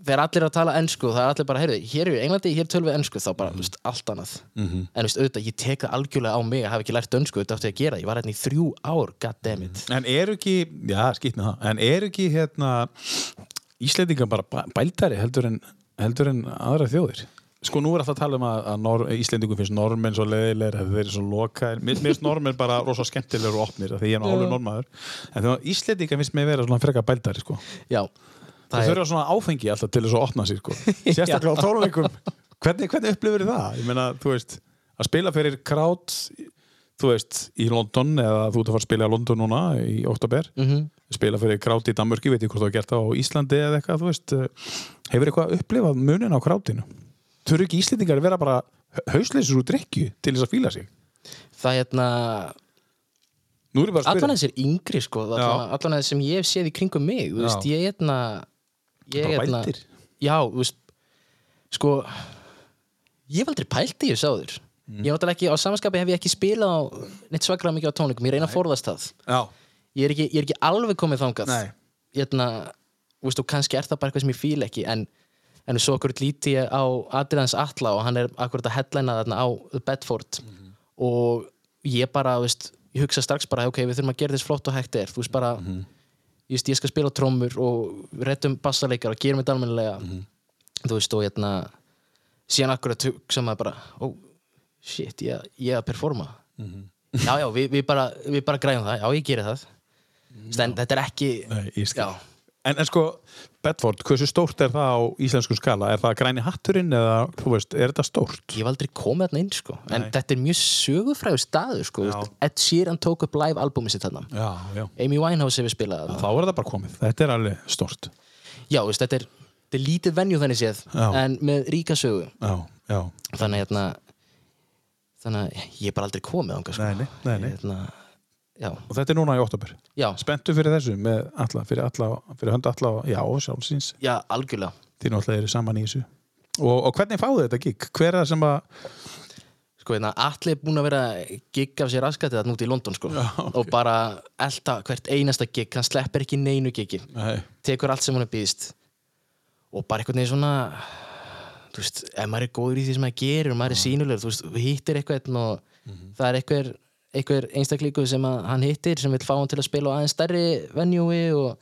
Speaker 2: þegar allir eru að tala ennsku það er allir bara, heyrðu, hér er við Englandi, hér tölum við ennsku þá bara, þú veist, allt annað.
Speaker 1: Mhm.
Speaker 2: en þú veist, auðvitað, ég tek það algjörlega á mig að hafa ekki lært dönsku, þetta átti að gera, ég var hérna í þrjú ár, goddammit.
Speaker 1: En eru ekki, já, skýt með það. En eru ekki, hérna Íslendingar bara bæ- bældari heldur en, heldur en aðra þjóðir Sko nú er alltaf að tala um að, að nor, Íslendingum finnst normenn svo leiðilegir að þeir eru svo lokaðir. Mér finnst normenn bara rosa skemmtilegur og opnir af því ég er nú hálfur normaður En þegar Íslendingar finnst mig vera svona frekar bældari sko.
Speaker 2: já, er
Speaker 1: þurfa svona áfengi alltaf til þess að opna sér sko. [laughs] Sérstaklega á tónleikum Hvernig, hvernig upplifur það? Ég meina, þú veist, að spila fyrir krát þú veist, í London eða þú ert að fara að spila í London núna í oktober
Speaker 2: mm
Speaker 1: spila fyrir krát í Danmörki, veit ég hvort þú har gert það á Íslandi eða eitthvað, þú veist. Hefur eitthvað upplifað munin á krátinu þurfu ekki Íslendingar að vera bara hausleysur úr drikju til þess að fíla sig?
Speaker 2: Það er hérna
Speaker 1: er ég bara að
Speaker 2: allan
Speaker 1: spyrja
Speaker 2: þessir yngri sko allan, allan þessir sem ég hef séð í kringum mig veist, ég er hérna ég
Speaker 1: Bara
Speaker 2: er hérna
Speaker 1: bældir.
Speaker 2: já, veist sko ég hef aldrei pælt í þessu áður.
Speaker 1: Mm.
Speaker 2: ég náttúrulega ekki, á samanskapi hef ég ekki spilað á neitt svaklega mikið á tónleikum, ég reyna að forðast það.
Speaker 1: Já,
Speaker 2: ég er ekki, ég er ekki alveg komið þangað.
Speaker 1: Nei.
Speaker 2: hérna, þú veist, og kannski er það bara eitthvað sem ég fíl ekki en, en svo okkur líti ég á Adrians Atla og hann er akkurat að headlæna þarna á Bedford.
Speaker 1: Mhm.
Speaker 2: og ég bara, veist, ég hugsa strax bara ok, við þurfum að gera þess flott og hægt er. Þú veist bara,
Speaker 1: Mhm.
Speaker 2: ég, veist, ég skal spila á trommur og réttum bassaleikar og gerum þetta almennilega.
Speaker 1: Mhm.
Speaker 2: þú veist, og hérna síðan akkurat hugsa maður bara ó, shit, ég, ég að performa.
Speaker 1: Mhm.
Speaker 2: já, já, við, við, bara, við bara græjum það, já, ég geri það. En þetta er ekki
Speaker 1: Nei, en, en sko, Bedford, hversu stórt er það á íslensku skala? Er það græni hatturinn eða, þú veist, er þetta stórt?
Speaker 2: ég hef aldrei komið þarna inn sko. en
Speaker 1: Nei.
Speaker 2: þetta er mjög sögufrægur staður sko. Ed Sheeran tók upp live albumi sitt þarna
Speaker 1: Já, já
Speaker 2: Amy Winehouse hefur spilað
Speaker 1: Þá er það bara komið, þetta er alveg stórt
Speaker 2: já, veist, þetta er, þetta er lítið venju þannig séð en með ríka sögu
Speaker 1: Já, já
Speaker 2: þannig hérna þannig að ég er bara aldrei komið þangað sko.
Speaker 1: Nei, nei, nei, nei.
Speaker 2: Hérna, já,
Speaker 1: Og þetta er núna í oktober Spenntu fyrir þessu með alla, fyrir alla, fyrir hönda alla, já, sjálfsins.
Speaker 2: Já, algjörlega.
Speaker 1: Þið náttúrulega eru saman í þessu. Og, og hvernig fáðu þetta gig? Hver er það sem að
Speaker 2: sko, hérna, allir er búin að vera gigga af sér raskatið þarna út í London sko.
Speaker 1: Já, ok.
Speaker 2: og bara elta hvert einasta gig. Hann sleppir ekki neinu gigi.
Speaker 1: Nei,
Speaker 2: tekur allt sem hún er býðist og bara einhvern veginn svona þú veist, ef maður er góður í því sem maður gerir og maður er sínulegur, þú veist, hittir eitthvað og það er einhver, einhver einstaklíku sem hann hittir sem vil fá hann til að spila á aðeins stærri venjúi og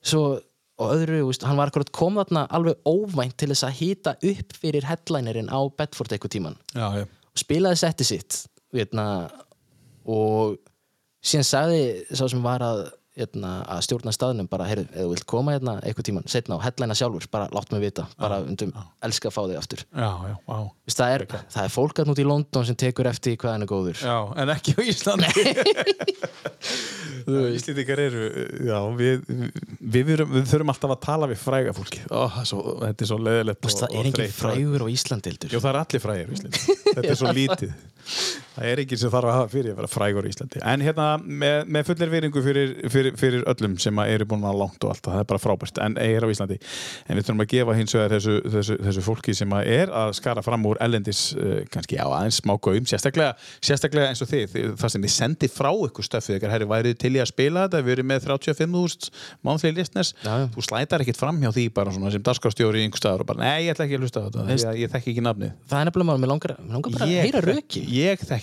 Speaker 2: svo og öðru, veist, hann var akkurat komið þarna alveg óvænt til þess að hita upp fyrir headlinerinn á Bedford eitthvað tíman
Speaker 1: já, já.
Speaker 2: Og spilaði setti sitt veitna, og síðan sagði sá sem var að, veitna, að stjórna staðnum bara, heyrðu, ef þú vilt koma hérna eitthvað tíman setna á headlina sjálfur, bara látt mig vita bara undum, elska að fá þig aftur.
Speaker 1: Já, já, já
Speaker 2: Vist, það, er, það er fólk að nút í London sem tekur eftir hvað hann er góður.
Speaker 1: Já, en ekki á Íslandi. [laughs] Íslendingar eru já, við, við, við, við þurfum alltaf að tala við fræga fólki Ó, það er svo, þetta er svo leðilegt
Speaker 2: Vist, það er engin frægur á Íslandi heldur?
Speaker 1: Jú, það er allir frægir á Íslandi. [laughs] Þetta er svo lítið Það er ekki sem þarf að hafa fyrir að vera frægur í Íslandi. En hérna, með, með fullir viringu fyrir, fyrir, fyrir öllum sem eru búin að langt og allt það er bara frábært, en er á Íslandi. En við þurfum að gefa hins vegar þessu, þessu, þessu fólki sem að er að skara fram úr ellendis, uh, kannski á aðeins smá gaum sérstaklega, sérstaklega eins og þið það sem þið sendi frá ykkur stöfið ykkar herri værið til í að spila þetta, við erum með 35.000 mánþlið listnes,
Speaker 2: já.
Speaker 1: þú slætar ekkit fram hjá því bara svona sem dagskrafstjóri í einhver staðar og bara, nei, ég ætla ekki að hlusta þetta, ég, ég þekki ekki nafnið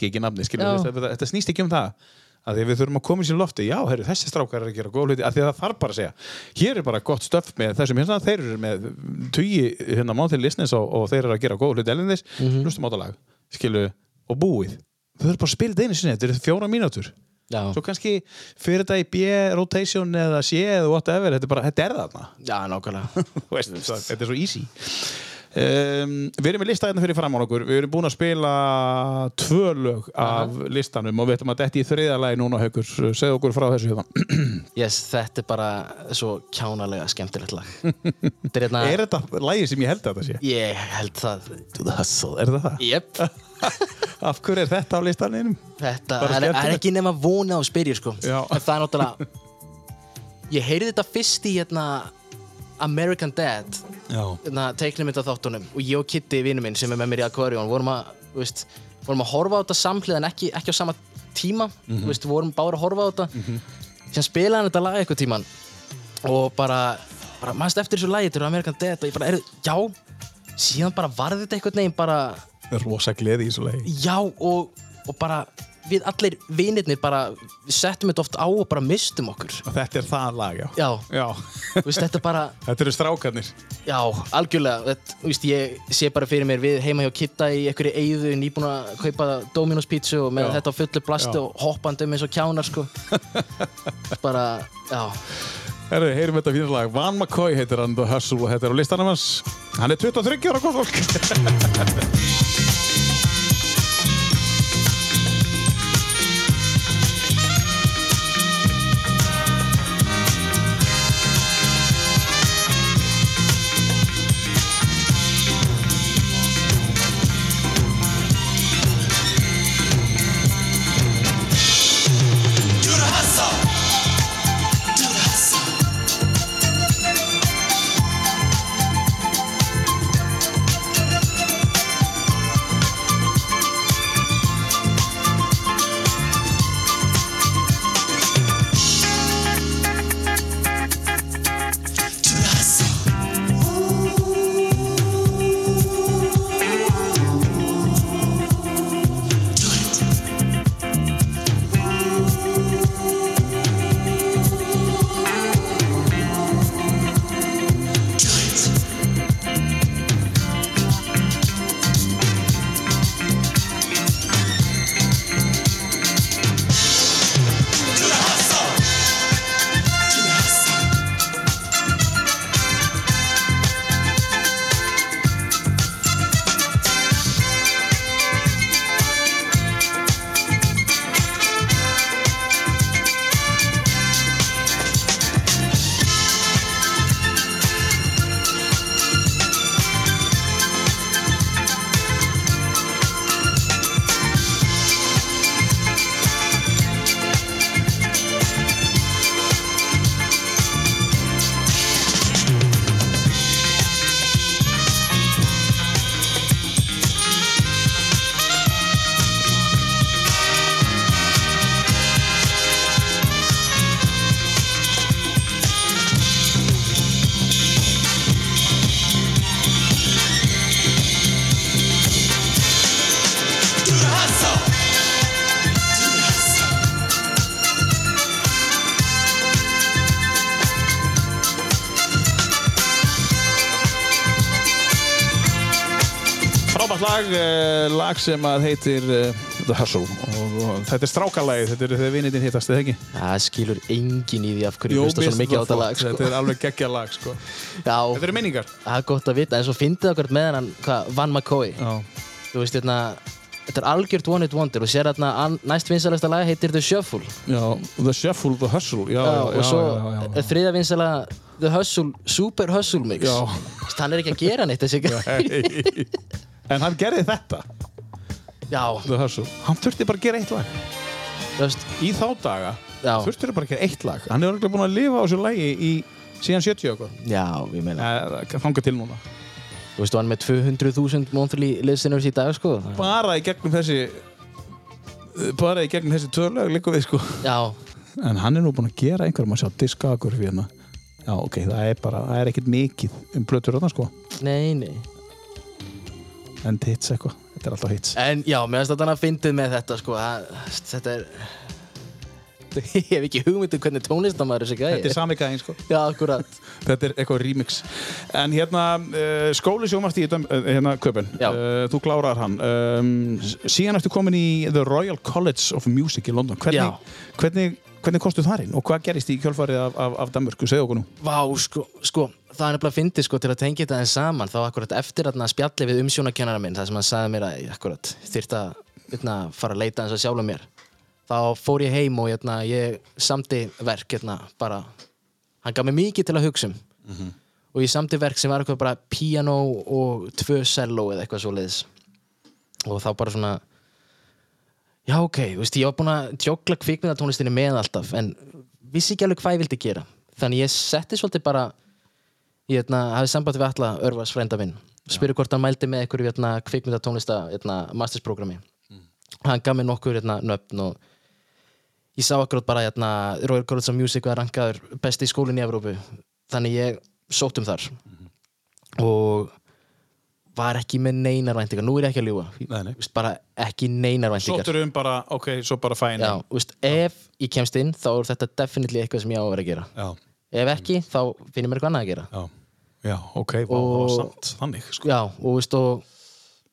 Speaker 1: þekki- ekki nafni þetta, snýst ekki um það. Að því við þurfum að koma í sér lofti já, heyrðu, þessi strákar er að gera góð hluti að því að það þarf bara að segja hér er bara gott stöf með þessum hérna þeir eru með tugi hérna mánþil listnins og, og þeir eru að gera góð hluti elendis
Speaker 2: Mhm.
Speaker 1: hlustum á þetta lag, skilu og búið. Þau eru bara að spila þetta einu sinni, þetta eru fjóra mínútur.
Speaker 2: Já.
Speaker 1: svo kannski fyrir þetta í B rotation eða C eða whatever, þetta er bara, þetta er þarna.
Speaker 2: Já, nákvæmlega. [laughs]
Speaker 1: Þetta er svo easy um, Við erum með lista hérna fyrir fram á okkur. Við erum búin að spila tvö lög af listanum og við ætlum að detti í þriða lagi núna haukur. Segð okkur frá þessu hérna. [clears throat]
Speaker 2: Yes, Þetta er bara svo kjánalega skemmtilegt lag. Er hérna [laughs]
Speaker 1: Er þetta lagi sem ég held að þetta sé?
Speaker 2: Ég held það.
Speaker 1: To the hustle, er þetta það?
Speaker 2: Jep. [laughs]
Speaker 1: Af hverju er þetta á listanum?
Speaker 2: Þetta er, er ekki nema vona á spyrjir sko. Það er náttúrulega Ég heyrði þetta fyrst í hérna American Dad.
Speaker 1: Já.
Speaker 2: Hérna, teiknumynda þáttunum og ég og Kitty, vinnu minn sem er með mér í Aquarion vorum að, veist, vorum að horfa á þetta samhlið en ekki, ekki á sama tíma.
Speaker 1: Mhm.
Speaker 2: þú veist, vorum báður að horfa á þetta. Sem spilaði þetta lag eitthvað tíman og bara, bara mannst eftir þessu lagi til American Dad og ég bara, er, já síðan bara varði þetta eitthvað neginn bara
Speaker 1: rosa gleði í þessu lagi.
Speaker 2: Já og, og bara við allir vinirnir bara settum þetta oft á og bara mistum okkur.
Speaker 1: Og þetta er það lag, já.
Speaker 2: Já,
Speaker 1: Já,
Speaker 2: veist, þetta bara [laughs]
Speaker 1: þetta eru strákarnir.
Speaker 2: Já, algjörlega, þetta, veist, ég sé bara fyrir mér við heima hjá Kitta í einhverju eyðu nýbúin að kaupa Domino's pizza og með
Speaker 1: Já.
Speaker 2: þetta fullu plasti
Speaker 1: Já.
Speaker 2: og hoppandi um eins og kjánar, sko. [laughs] Bara, já.
Speaker 1: Herðu, heyrum þetta fínast lag. Van McCoy heitir hann The Hustle og þetta er á listanum hans. Hann er 23 ára gott fólk [laughs] Frábært lag, uh, lag sem að heitir uh, The Hustle. Og, þetta er strákalagið, þetta er þegar vinitinn hittast, eða ekki?
Speaker 2: það skilur engin í því af hverju hlusta svona mikið á þetta lag, sko.
Speaker 1: Þetta er alveg geggja lag, sko.
Speaker 2: Já,
Speaker 1: Þetta eru minningar.
Speaker 2: Það er gott að vita, en svo fyndið okkur með hann, Van McCoy. Þú veist, hérna Þetta er algjört one hit wonder og sér hérna næst vinsalasta lag heitir The Shuffle.
Speaker 1: Já The Shuffle, The Hustle. Já,
Speaker 2: Já,
Speaker 1: já,
Speaker 2: og svo þriða vinsala The Hustle, Super Hustle Mix. Hann er ekki að gera neitt þessi. [laughs]
Speaker 1: En hann gerði þetta,
Speaker 2: Já,
Speaker 1: Hann þurfti bara að gera eitt lag.
Speaker 2: Veist,
Speaker 1: Í þá daga
Speaker 2: Já.
Speaker 1: þurfti bara að gera eitt lag. Hann er örugglega búinn að lifa á þessu lagi í síðan 70 og eitthvað.
Speaker 2: Já, ég meina.
Speaker 1: Eh, Þangað til núna.
Speaker 2: Þú veist, hann með 200.000 monthly listeners í dag, sko.
Speaker 1: Bara í gegnum þessi Bara í gegnum þessi tvö lög líka við, sko.
Speaker 2: Já,
Speaker 1: En hann er nú búinn að gera einhverjum að sjá diskagur fyrir hérna. Já, ok, það er bara, það er ekkert mikið um blötur þarna, sko.
Speaker 2: Nei, nei
Speaker 1: En hits eitthvað, þetta er alltaf hits.
Speaker 2: En já, mér finnst þetta að fyndið með þetta, sko að, Þetta er [laughs] ég hef ekki hugmyndu hvernig tónlistamæður þessi gæði
Speaker 1: Þetta er sami gæðin sko.
Speaker 2: Já, akkurat.
Speaker 1: Þetta er eitthvað remix. En hérna, uh, skóli sjómast í uh, hérna köpun uh, Þú klárar hann. Um, Síðan ertu komin í The Royal College of Music í London. Hvernig, hvernig, hvernig komstu þar inn og hvað gerist í kjölfarið af, af, af Danmörku? Segðu okkur nú.
Speaker 2: Vá, sko, sko, það er nefnilega að fyndi sko til að tengja þetta en saman þá akkurat eftir að spjalli við umsjónakennara minn það sem hann sagði mér að akkurat þyrfti að hérna, fara að leita eins að sjálfa mér. Þá fór ég heim og hérna, ég samti verk hérna, bara hann gaf mér mikið til að hugsa um. Og ég samti verk sem var eitthvað bara piano og tvö cello eða eitthvað svoleiðis. Og þá bara svona já ok, veist, ég var búinn að tjókla kvikmyndatónlistinni með alltaf en vissi ekki alveg hvað ég vildi gera. Þannig ég setti svolítið bara ég hérna, hafði samband við alla Örvars frænda minn spyrir hvort hann mældi með einhverju hérna, kvikmyndatónlista hérna, mastersprogrammi hann gaf mér nokkur hérna, nöfn og ég sá akkurat bara hérna, Royal College of Music var rankaður besti í skólinn í Evrópu. Þannig ég sótt um þar. Og var ekki með neinar væntingar. Nú er ég ekki að ljúga.
Speaker 1: Nei, nei.
Speaker 2: Vist, bara ekki neinar væntingar.
Speaker 1: Sóttur um bara, ok, svo bara fæn
Speaker 2: Já, veist, ef ég kemst inn þá er þetta definitely eitthvað sem ég á að vera að gera.
Speaker 1: Já,
Speaker 2: ef ekki þá finn ég mér eitthvað annað að gera.
Speaker 1: Já, já ok, vá, það var
Speaker 2: Og-
Speaker 1: samt þannig sko.
Speaker 2: já, og veist, og,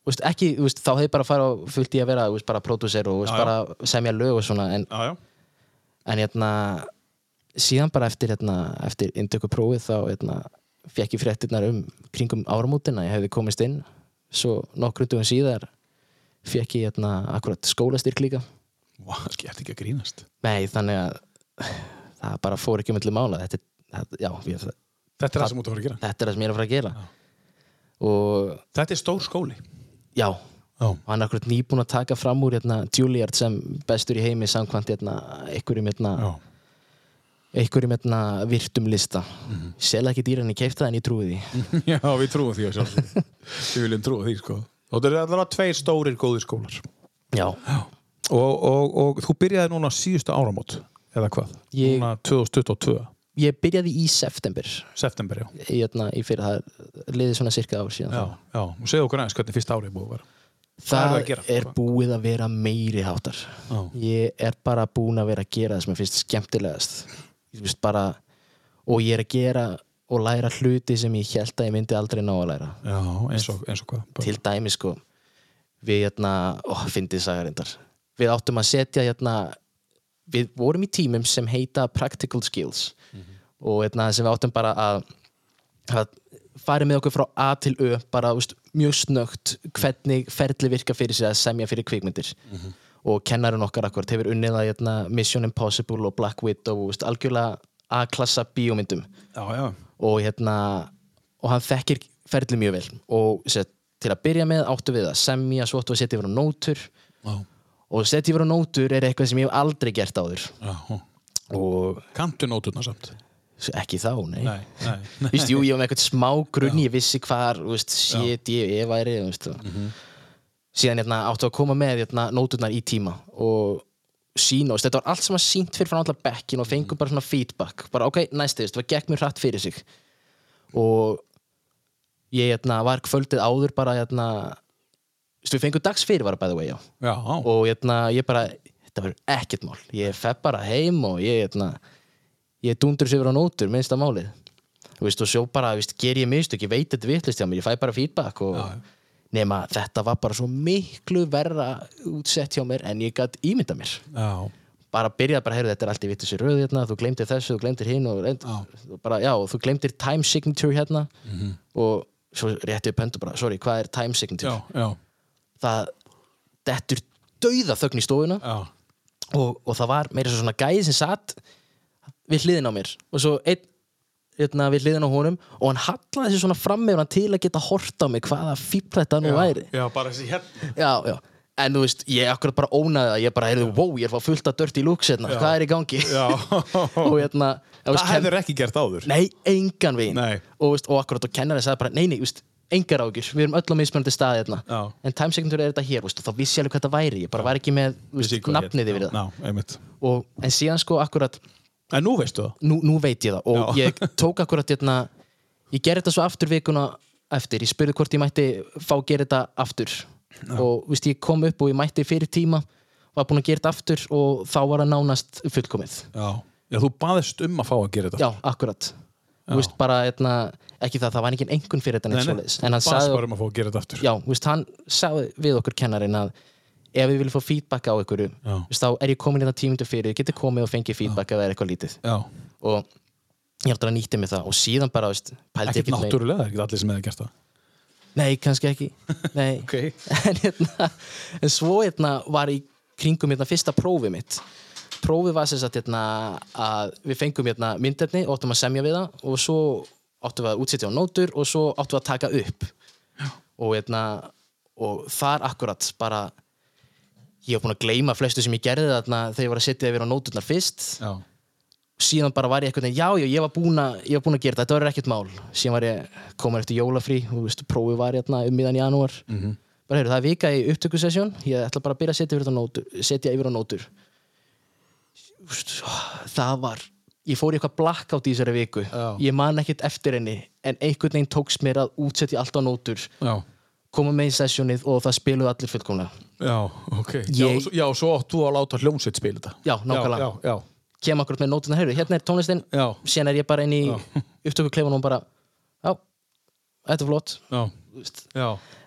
Speaker 2: veist, ekki, veist, þá hefði bara fara fullt í að vera veist, bara pródúser og
Speaker 1: já.
Speaker 2: bara semja lög og svona en,
Speaker 1: Já, já,
Speaker 2: en hérna síðan bara eftir, hérna, eftir indöku prófið þá hérna, fekk ég fréttirnar um kringum áramótina, ég hefði komist inn. Svo nokkrum dugum síðar fekk ég hérna, akkurat skólastyrk líka.
Speaker 1: Vá, það ert ekki að grínast.
Speaker 2: Nei, þannig að það bara fór ekki um öllu mála. Þetta, þetta, já, ég,
Speaker 1: Þetta er það sem þú ert að gera.
Speaker 2: Þetta er það sem ég er að fara að gera. Og
Speaker 1: Þetta er stór skóli.
Speaker 2: Já, og hann er akkurat nýbúin að taka fram úr hérna, Juilliard sem bestur í heimi samkvæmt hérna, einhverjum, hérna, einhverjum hérna, virtum lista. Mm -hmm. sel ekki dýran í keifta en ég trúi því. [laughs]
Speaker 1: Já, við trúum því. [laughs] Við viljum trúa því, sko. Og þetta er allavega tveir stórir góðir skólar.
Speaker 2: Já,
Speaker 1: og, og, og þú byrjaði núna síðustu áramót eða hvað?
Speaker 2: Ég-
Speaker 1: Núna 2022,
Speaker 2: ég byrjaði í september.
Speaker 1: September, já.
Speaker 2: Í, hérna, í fyrir það liði svona cirka ár síðan
Speaker 1: Já, já, og segðu okkur aðeins hvernig fyrsta árið er búið að vera.
Speaker 2: Það,
Speaker 1: Hvað er það að
Speaker 2: er búið að vera meiri háttar.
Speaker 1: Já.
Speaker 2: ég er bara búin að vera að gera það sem ég finnst skemmtilegast. Ég veist bara, og ég er að gera og læra hluti sem ég held að ég myndi aldrei ná að læra.
Speaker 1: Já, eins og, eins og hvað? Bara.
Speaker 2: til dæmi sko við hérna, ó, fyndið sagarindar við áttum að setja hérna við vorum í tímum sem heita practical skills. Og hérna sem við áttum bara að, að fara með okkur frá A til Ö bara úst, mjög snögt hvernig ferli virka fyrir sig að semja fyrir kvikmyndir og kennarinn okkar akkurat hefur unnið að hérna, Mission Impossible og Black Widow úst, algjörlega A-klassa bíómyndum.
Speaker 1: Já, já,
Speaker 2: og hérna og hann þekkir ferli mjög vel. Og set, til að byrja með áttu við að semja svo áttu að setja yfir á nótur.
Speaker 1: Já,
Speaker 2: og setja yfir á nótur er eitthvað sem ég hef aldrei gert áður. Og
Speaker 1: Kantu nóturna samt?
Speaker 2: ekki þá, nei,
Speaker 1: Nei, nei, nei.
Speaker 2: Vist, jú, ég var með eitthvað smá grunn ég vissi hvar, shit, ég, ég væri veist,
Speaker 1: Mhm.
Speaker 2: Síðan hérna, áttu að koma með hérna, nóturnar í tíma og sína, veist, þetta var allt sem var sínt fyrir frá allar bekkin og
Speaker 1: Mhm.
Speaker 2: fengum bara svona feedback bara ok, næstu, veist, það gekk mér hratt fyrir sig. Og ég hérna, var kvöldið áður bara hérna, við fengum dags fyrir var by the way, já.
Speaker 1: Já,
Speaker 2: og hérna, ég bara, þetta verður ekkert mál. Ég fer bara heim og ég hérna, ég dundur sér á nótur minnsta málið. Þú veist, og svo bara, veist, ger ég mistök, ég veit þetta vitlist ég fæ bara feedback og
Speaker 1: Já.
Speaker 2: Nema þetta var bara svo miklu verra útsett hjá mér en ég gætt ímynda mér.
Speaker 1: Já,
Speaker 2: bara byrjaði bara, heyrðu, þetta er allt í vittu sér röð hérna, þú glemdir þessu, þú glemdir hinn og, og þú glemdir time signature hérna og svo rétti upp hendur bara, sorry, hvað er time signature?
Speaker 1: já, já,
Speaker 2: Það dettur dauða þögn í stofuna og, og það var meira svo svona gæði sem satt við hliðin á mér. Og svo einn hérna, við hliðin á honum og hann hallaði sér svona fram með hann til að geta hort á mig hvaða fíbl þetta nú væri.
Speaker 1: Já, bara þessi hérna.
Speaker 2: Já, já. en þú veist, ég akkurat bara ónaði það ég bara, heyrðu, wow, ég er að fá fullt af dört í lúks hérna, hvað er í gangi? [laughs] Og hérna
Speaker 1: það
Speaker 2: veist,
Speaker 1: hefur ekki gert áður.
Speaker 2: Nei, engan
Speaker 1: Nei.
Speaker 2: og, veist, og akkurat og kennari sagði bara, nei, nei, veist, engar ágjur við erum öll á mismunandi staði hérna. En time signature er þetta hér, veist, og þá vissi ég alveg hvað þetta væri. Ég bara var ekki með nafnið yfir það
Speaker 1: Já, einmitt.
Speaker 2: Og, en síðan sko akkurat
Speaker 1: En nú veistu það?
Speaker 2: Nú, nú veit ég það. Og
Speaker 1: Já.
Speaker 2: ég tók akkurat hérna, ég gerði þetta svo aftur vikuna eftir, ég spurði hvort ég mætti fá að gera þetta aftur. Og víst, ég kom upp og ég mætti fyrir tíma var búin að gera þetta aftur og þá var það nánast fullkomið.
Speaker 1: Já. Já, þú baðist um að fá að gera þetta.
Speaker 2: Já, akkurat veist bara, eitna, ekki það, það var engin engun fyrir þetta en hann sagði,
Speaker 1: um
Speaker 2: já, hann sagði við okkur kennarinn að ef við viljum fá feedback á
Speaker 1: Já.
Speaker 2: veist, þá er ég komin í það tímundu fyrir, þið getur komið og fengið feedback ef það er eitthvað lítið.
Speaker 1: Já.
Speaker 2: og ég heldur að nýtti mig það. Og síðan bara, veist, pældi
Speaker 1: Ekkert
Speaker 2: ekkert
Speaker 1: náttúrulega, er ekki allir sem hefði gert það.
Speaker 2: Nei, kannski ekki. [laughs] Nei.
Speaker 1: Ok. [laughs]
Speaker 2: en, hérna, en svo hérna, var í kringum hérna, fyrsta prófið mitt. Prófið var sem sagt hérna, að við fengum hérna, myndefni og áttum að semja við það. Og svo áttum við að útsetja á nótur og svo áttum við að taka upp. Og, hérna, og þar akkurat bara ég var búin að gleyma flestu sem ég gerði þarna þegar ég var að setja yfir á nóturnar fyrst
Speaker 1: Já.
Speaker 2: síðan bara var ég eitthvað já, já, ég var búinn að, ég var búinn að gera þetta, þetta var ekkert mál síðan var ég komin eftir jólafrí og veist, prófið var hérna um miðan janúar -hmm. bara heyrðu, það er vika í upptökusessjón ég ætla bara að byrja að setja yfir, á nótur, yfir á nótur það var ég fór í eitthvað blackout í þessari viku
Speaker 1: Já.
Speaker 2: ég man ekkert eftir henni en einhvern veginn tókst mér að útsetja allt á nótur
Speaker 1: Já.
Speaker 2: Koma með í sessjónið og það spiluðu allir fullkomlega.
Speaker 1: Já, ok.
Speaker 2: Ég-
Speaker 1: já, og svo átt þú að láta hljómsveit spila þetta.
Speaker 2: Já, nákvæmlega.
Speaker 1: Já, já,
Speaker 2: kem akkurat með nótuna, heyrðu, hérna er tónlistin
Speaker 1: Já.
Speaker 2: síðan er ég bara inn í upptökukleifunum og bara, já, þetta er flott.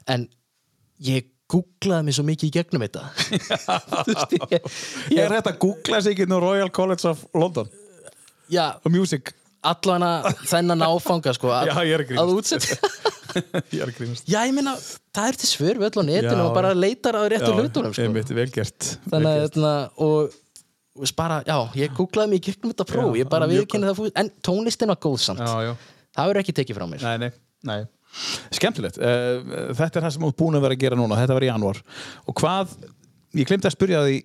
Speaker 2: En ég googlaði mig svo mikið í gegnum þetta. [laughs] Ég,
Speaker 1: Ég er
Speaker 2: ég,
Speaker 1: hægt að googla sig inn á Royal College of London?
Speaker 2: Já,
Speaker 1: og Music.
Speaker 2: allavega þennan áfanga sko, að,
Speaker 1: Já, að
Speaker 2: að útsetja [laughs]
Speaker 1: Ég er að grínast.
Speaker 2: já, ég meina, það er til svör við á netinu
Speaker 1: Já,
Speaker 2: og bara leitar að réttu hlutunum sko.
Speaker 1: Einmitt, vel gert.
Speaker 2: þannig að,
Speaker 1: Vel gert.
Speaker 2: hérna, og bara, já, ég googlaði mig í gegnum þetta próf,
Speaker 1: Já,
Speaker 2: ég bara
Speaker 1: mjög
Speaker 2: viðkynni það en tónlistin var góð samt
Speaker 1: Já, já.
Speaker 2: það verður ekki tekið frá mér
Speaker 1: Nei, nei, nei. Skemmtilegt. Uh, þetta er það sem þú búin að vera að gera núna. Þetta var í janúar. Og hvað, ég glemdi að spyrja því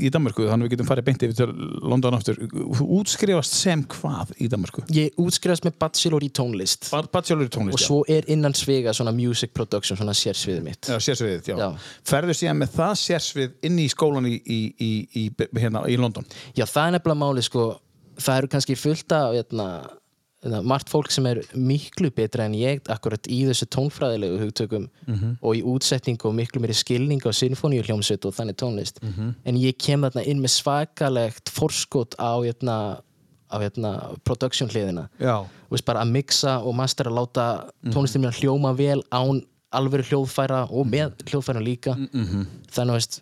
Speaker 1: í Danmarku, þannig við getum farið beint yfir til London aftur. Útskrifast sem hvað í Danmarku?
Speaker 2: ég útskrifast með bachelor í tónlist
Speaker 1: Bachelor í tónlist,
Speaker 2: og svo er innan svega svona music production, svona sérsviðið mitt
Speaker 1: Já, sérsviðið, já.
Speaker 2: Já.
Speaker 1: Ferðu síðan með það sérsvið inn í skólan í, í, í, í, hérna, í London?
Speaker 2: Já, það er nefnilega máli sko það eru kannski fullt af hérna, margt fólk sem er miklu betra en ég akkurat í þessu tónfræðilegu hugtökum og í útsetningu og miklu meiri skilning á sinfoníu hljómsveit og þannig tónlist. En ég kem þarna inn með svakalegt forskot á hérna, á hérna production hliðina. Veist, bara að mixa og mastera láta tónlistin mér hljóma vel án alvöru hljóðfæra og með hljóðfæra líka. Þannig að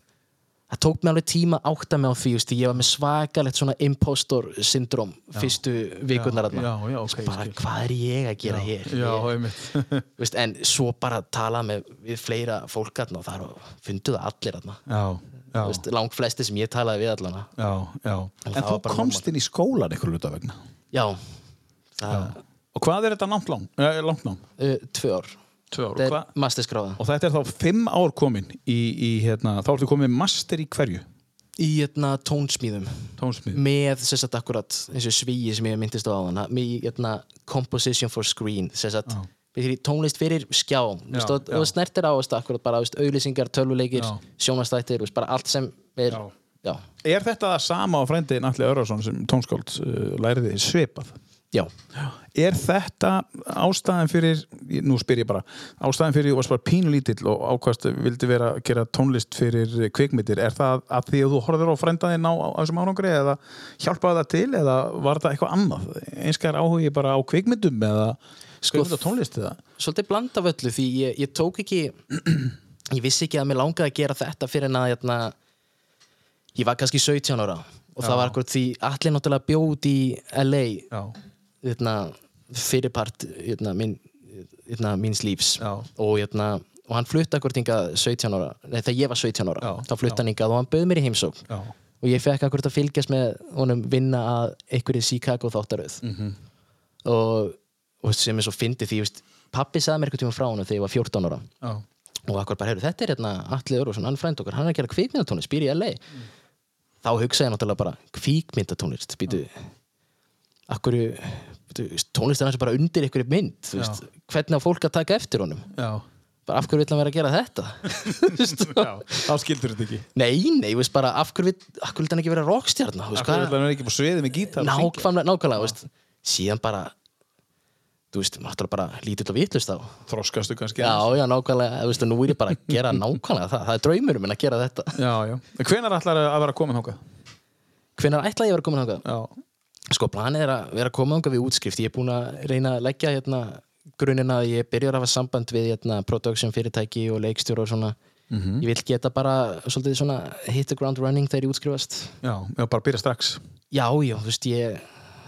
Speaker 2: það tók mig alveg tíma að átta mig á því veist, ég var með svakalegt svona impostor syndrom fyrstu vikurnar þarna.
Speaker 1: já, já, ok,
Speaker 2: Veist,
Speaker 1: ég
Speaker 2: bara
Speaker 1: skil.
Speaker 2: hvað er ég að gera hér
Speaker 1: Já,
Speaker 2: ég, [laughs] veist, en svo bara tala með við fleira fólk og það fundu það allir
Speaker 1: já, já,
Speaker 2: Veist, lang flesti sem ég talaði við allana
Speaker 1: já, já.
Speaker 2: En
Speaker 1: þú komst inn í skólan einhver luta vegna.
Speaker 2: já, það,
Speaker 1: Og hvað er þetta langt? Eh, langt nám?
Speaker 2: uh, tvö ár
Speaker 1: Tvö ár.
Speaker 2: þetta
Speaker 1: Og,
Speaker 2: er
Speaker 1: hva,
Speaker 2: masterskráða
Speaker 1: og þetta er þá fimm ár komin í, í hérna, þá ertu komin master í hverju?
Speaker 2: í hérna tónsmíðum
Speaker 1: Tónsmið.
Speaker 2: með sagt akkurat eins og svíi sem ég myndist á áðan með hérna, composition for screen sagt fyrir tónlist fyrir skjá já, og,
Speaker 1: já.
Speaker 2: og snertir á veist, akkurat bara veist, auðlýsingar, tölvuleikir, sjónastættir veist, bara allt sem er
Speaker 1: Já.
Speaker 2: já,
Speaker 1: Er þetta það sama á frendi Nalli Örvarsson sem tónskáld uh, læriði svipað?
Speaker 2: Já,
Speaker 1: Er þetta ástæðan fyrir, nú spyr ég bara, ástæðan fyrir þú varst bara pínulítill og ákvæmst vildi vera að gera tónlist fyrir kvikmyndir, er það að því að þú horfður á frændaðinn á, á þessum árangri eða hjálpaði það til eða var það eitthvað annað? Einskar áhugi bara á kvikmyndum eða
Speaker 2: Sko,
Speaker 1: sko, tónlist eða?
Speaker 2: svolítið blanda af öllu því ég, ég tók ekki [clears throat] ég vissi ekki að mér langaði að gera þetta fyrir en að hérna, ég var kannski 17 ára og það var akkurat því allir náttúrulega bjóð í LA
Speaker 1: Já,
Speaker 2: fyrirpart hérna, mín, hérna, míns lífs. Og, hérna, og hann flutti akkurat hingað 17 ára nei, þegar ég var 17 ára,
Speaker 1: Já,
Speaker 2: þá flutti hann hingað og hann bauð mér í heimsókn.
Speaker 1: Já,
Speaker 2: og ég fekk akkurat að fylgjast með honum vinna að einhverju Chicago þáttaröð.
Speaker 1: Mhm.
Speaker 2: og, og sem er svo fyndið því veist, pappi sagði mér eitthvað tíma frá honum þegar ég var 14 ára.
Speaker 1: Já,
Speaker 2: og akkur bara, heyrðu, þetta er hérna Atli Örvarsson, hann er frænd okkar, hann er að gera kvikmyndatónlist býr í LA þá hugsaði ég náttúrulega bara kvikmyndatónlist, býtu akkur tónlist er bara undir einhverju mynd þú veist, hvernig á fólk að taka eftir honum
Speaker 1: já.
Speaker 2: bara af hverju vill hann vera að gera þetta. [laughs]
Speaker 1: Þá skildur þetta ekki.
Speaker 2: nei, nei, veist bara af hverju vill, af hverju vill hann ekki vera rockstjarna þú veist,
Speaker 1: Akkur vil
Speaker 2: hvað-
Speaker 1: hann ekki på sviði með gítar
Speaker 2: nákvæmlega, nákvæmlega síðan bara þú veist, náttúrulega bara lítill og vitlust á
Speaker 1: Þroskastu kannski
Speaker 2: Já, já, nákvæmlega, þú veist, nú er ég bara að gera nákvæmlega það, það er draumur minn að gera þetta
Speaker 1: já, já. Hvenær ætlar að vera komin þangað?
Speaker 2: Hvenær ætla ég að vera komin þangað?
Speaker 1: Já,
Speaker 2: Sko, planið er að vera komin þangað við útskrift. Ég er búinn að reyna að leggja hérna grunnina að ég byrjar að hafa samband við hérna, production fyrirtæki og leikstjóra og svona.
Speaker 1: Mhm.
Speaker 2: ég vil geta bara svolítið svona hit the ground running þegar ég útskrifast.
Speaker 1: Já, já, bara byrja strax.
Speaker 2: Já, já, þú veist, ég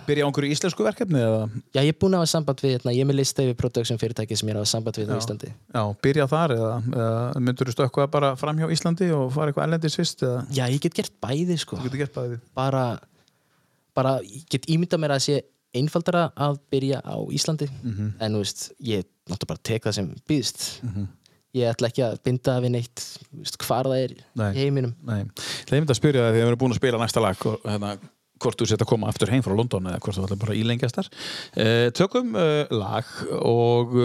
Speaker 1: Byrja á einhverju íslensku verkefni eða?
Speaker 2: Já, ég er búinn að hafa samband við, hérna, ég er með lista yfir production fyrirtæki sem ég er að hafa samband við á
Speaker 1: Já.
Speaker 2: Íslandi.
Speaker 1: Já, byrja þar eða, eða myndur þú stökkvað bara fram hjá Íslandi og fara eitthvað ellendis fyrst eða?
Speaker 2: Já, ég get gert bæði, sko.
Speaker 1: Þú getur gert bæði.
Speaker 2: Bara, bara ég get ímyndað mér að sé einfaldara að byrja á Íslandi.
Speaker 1: Mhm.
Speaker 2: en þú veist, ég náttúrulega bara tek það sem býðst. Ég ætla ekki að binda við neitt veist, hvar það er
Speaker 1: Nei.
Speaker 2: heiminum.
Speaker 1: Nei, það er mynd að spyrja það að við erum búin að spila næsta lag og, hérna, hvort þú sett að koma aftur heim frá London eða hvort þú ætlar bara ílengjast þar uh, Tökum uh, lag og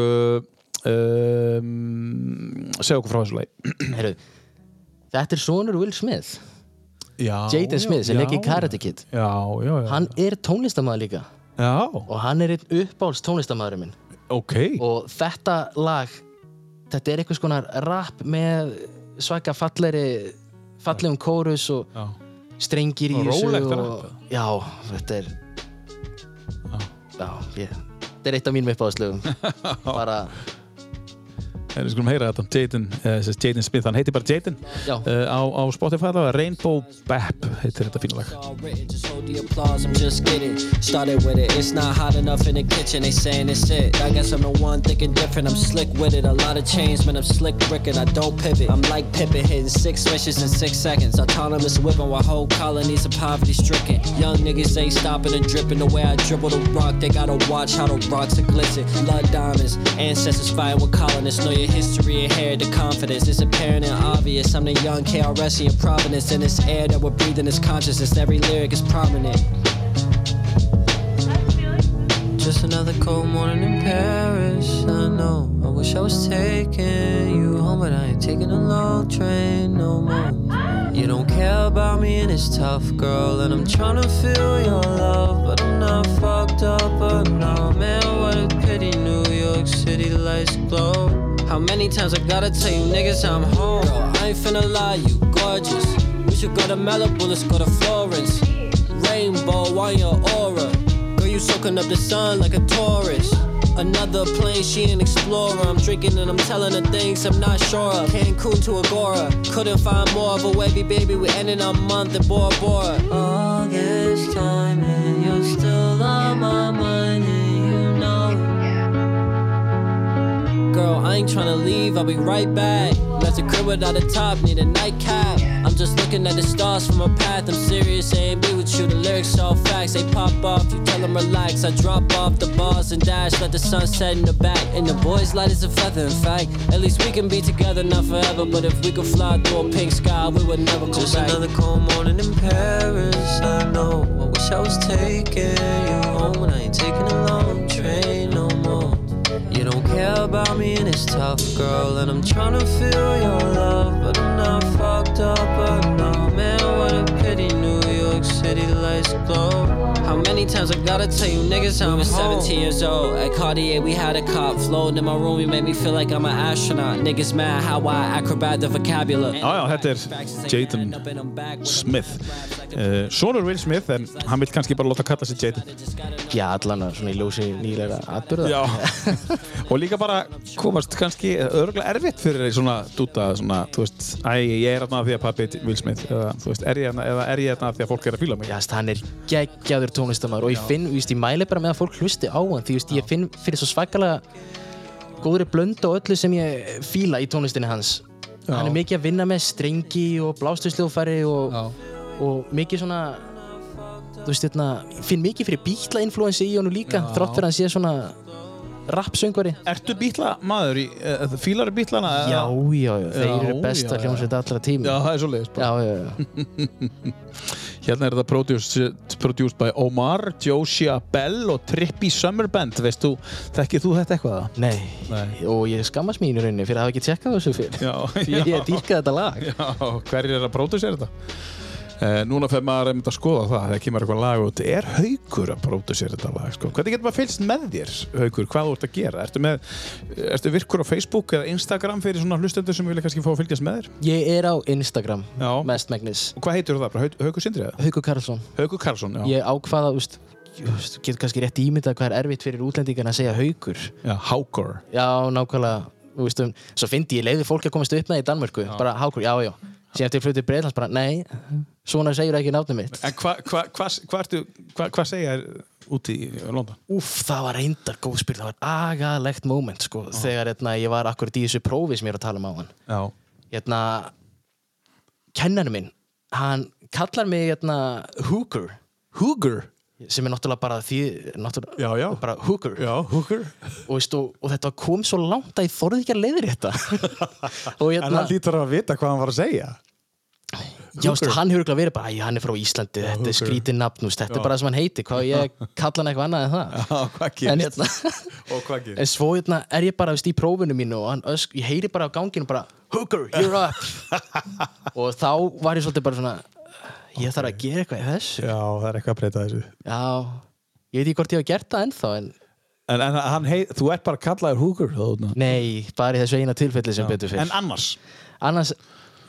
Speaker 1: um, segja okkur frá þessu lag [clears throat]
Speaker 2: Heru, þetta er sonur Will Smith Jaden Smith sem leikir Karate Kid.
Speaker 1: Já, já, já.
Speaker 2: Hann er tónlistamæður líka.
Speaker 1: Já,
Speaker 2: og hann er einn uppáhalds tónlistamæðurinn minn.
Speaker 1: Ok.
Speaker 2: Og þetta lag þetta er eitthvað skonar rap með svaka falleri fallegum kórus og
Speaker 1: Já,
Speaker 2: strengir í þessu og, já, þetta er já, ég, þetta er eitt af mínum uppáðslögum [laughs] bara,
Speaker 1: við skulum heyra þetta Jaden, uh, Jaden Smith, hann heitir bara Jaden uh, á, á Spotify það var Rainbow Bap heitir þetta fína lag
Speaker 5: all just hold I'm just kidding. Started with it, it's not hot enough in the kitchen, they saying it's it. I guess I'm the one thinking different, I'm slick with it. A lot of change, man, I'm slick bricking, I don't pivot. I'm like Pippin, hitting six wishes in six seconds. Autonomous whipping while whole colonies are poverty stricken. Young niggas ain't stopping and dripping the way I dribble the rock. They gotta watch how the rocks are glisten. Blood diamonds, ancestors fighting with colonists. Know your history, inherit the confidence. It's apparent and obvious. I'm the young KRS in Providence. In this air that we're breathing is consciousness. Every lyric is prominent. Just another cold morning in Paris. I know. I wish I was taking you home, but I ain't taking a long train no more. You don't care about me and it's tough, girl. And I'm trying to feel your love, but I'm not fucked up. But no, man, what a pity. New York City lights glow. How many times I gotta tell you niggas I'm home? Girl, I ain't finna lie, you gorgeous. We should go to Malibu, let's go to Florence. Rainbow on your aura. Girl, you soaking up the sun like a tourist. Another plane, she an explorer. I'm drinking and I'm telling her things I'm not sure of. Cancun to Agora. Couldn't find more of a wavy baby. We ending our month in Bora Bora. August time and you're still on my mind Girl, I ain't tryna leave, I'll be right back. Left the crib without a top, need a nightcap. I'm just looking at the stars from a path. I'm serious, ain't be with you. The lyrics all facts, they pop off. You tell them relax. I drop off the bars and dash, let the sun set in the back. And the boys light as a feather. In fact, at least we can be together, not forever. But if we could fly through a pink sky, we would never come
Speaker 3: Just
Speaker 5: back.
Speaker 3: another cold morning in Paris. I know. I wish I was taking you home, and I ain't taking a long don't care about me, and it's tough, girl. And I'm trying to feel your love, but I'm not fucked up. No, man, what a pity. New City lights glow.
Speaker 5: How many times I gotta tell you niggas I was 17 years old? At Cartier we had a cop floating in my room You made me feel like I'm an astronaut. Niggas mad how I acrobat the vocabulary.
Speaker 1: Já, já, þetta er Jaden Smith. Uh, Sonur Will Smith en hann vil kannski bara láta kalla sig Jaden
Speaker 2: já, allan að svona í ljósi nýlega atbyrða
Speaker 1: Já. [laughs] Og líka bara komast kannski örgulega erfitt fyrir svona dúta svona, þú veist, æ, ég er af því að pappi Will Smith eða, þú veist, er ég af því að fólk er að fíla mig.
Speaker 2: Já, hann er geggjaður tónlistamæður og ég finn, víst, ég mæli bara með að fólk hlusti á hann því víst, ég finn fyrir svo svakalega góðri blönd og öllu sem ég fíla í tónlistinni hans.
Speaker 1: Já.
Speaker 2: hann er mikið að vinna með strengi og blástusljófæri og, og mikið svona þú veist, hérna, finn mikið fyrir bítla-influensi í honum líka þrátt fyrir að hann sé svona rapsöngvari.
Speaker 1: Ertu bítla maður í, uh, fílar bítlana?
Speaker 2: Já, já, já, þeir
Speaker 1: Já,
Speaker 2: eru besta
Speaker 1: já, já.
Speaker 2: hljómsveit allra tíma.
Speaker 1: Já, það er svo leiðis
Speaker 2: já, já, já. [laughs]
Speaker 1: Hérna er þetta produced, produced by Omar, Josia Bell og Trippy Summer Band Veist þú, þekkið þú þetta eitthvað?
Speaker 2: Nei.
Speaker 1: Nei.
Speaker 2: og ég skammast mín í rauninni fyrir að hafa ekki tjekkað þessu fyrr
Speaker 1: Já, [laughs]
Speaker 2: ég, ég dýrka þetta lag
Speaker 1: Já, hverjir er að pródusera þetta? Uh, núna fer maður einmitt að skoða það þegar kemur eitthvað lag út. Er haukur að pródusera þetta lag sko. hvernig getur maður fylgst með þér haukur, hvað þú ert að gera? Ertu, með, ertu virkur á Facebook eða Instagram fyrir svona hlustendur sem vilja kannski fá að fylgjast með þér?
Speaker 2: Ég er á Instagram,
Speaker 1: Já.
Speaker 2: mest megnis.
Speaker 1: Og hvað heitir það, bara Hau- haukur Sindri eða?
Speaker 2: Haukur Karlsson.
Speaker 1: Haukur Karlsson, já,
Speaker 2: Ég ákvaða, þú veist, getur kannski rétt ímyndað hvað er erfitt fyrir útlendingan að segja haukur.
Speaker 1: Já Haukur.
Speaker 2: Já, nákvæmlega. Þú veist, um, Svo fyndi ég leiði fólk að komast upp með í Danmörku. Bara haukur, já, já Síðan til flutið Breitlands bara, nei, svona segir ekki náttum mitt
Speaker 1: en hvað hva, hva, hva, hva, segja þér úti í London?
Speaker 2: Úff, það var reyndar góð spyr, það var agalegt moment sko, þegar hérna, ég var akkurat í þessu prófi sem ég er að tala um á hann.
Speaker 1: já,
Speaker 2: Hérna, kennarinn minn, hann kallar mig hérna hooker,
Speaker 1: Haukur
Speaker 2: sem er náttúrulega bara því, náttúrulega,
Speaker 1: Já, já.
Speaker 2: bara hooker.
Speaker 1: já, Haukur
Speaker 2: Og, veist, og, og þetta kom svo langt að ég þorði ekki að leiðir þetta. [laughs]
Speaker 1: en
Speaker 2: hérna,
Speaker 1: hann lítur að vita hvað hann var að segja
Speaker 2: já, veist, hann hefur örugglega verið bara, æ, hann er frá Íslandi, þetta er skrítið nafn, veist, þetta er bara það sem hann heiti, hvað ég kalla hann eitthvað annað en það.
Speaker 1: já,
Speaker 2: En hérna? [laughs] En svo hérna, er ég bara veist, í prófinu mínu og hann, ösk, ég heyri bara á ganginu bara Hooker, you're up. [laughs] Og þá var ég svolítið bara svona ég þarf að gera eitthvað í þessu.
Speaker 1: Já, það er eitthvað að breyta þessu.
Speaker 2: Já, ég veit ekki hvort ég hef gert það ennþá en
Speaker 1: en, en hann hei, þú ert bara kallaður þarna.
Speaker 2: nei, bara í þessu eina tilfelli sem betur fyrr
Speaker 1: en annars?
Speaker 2: Annars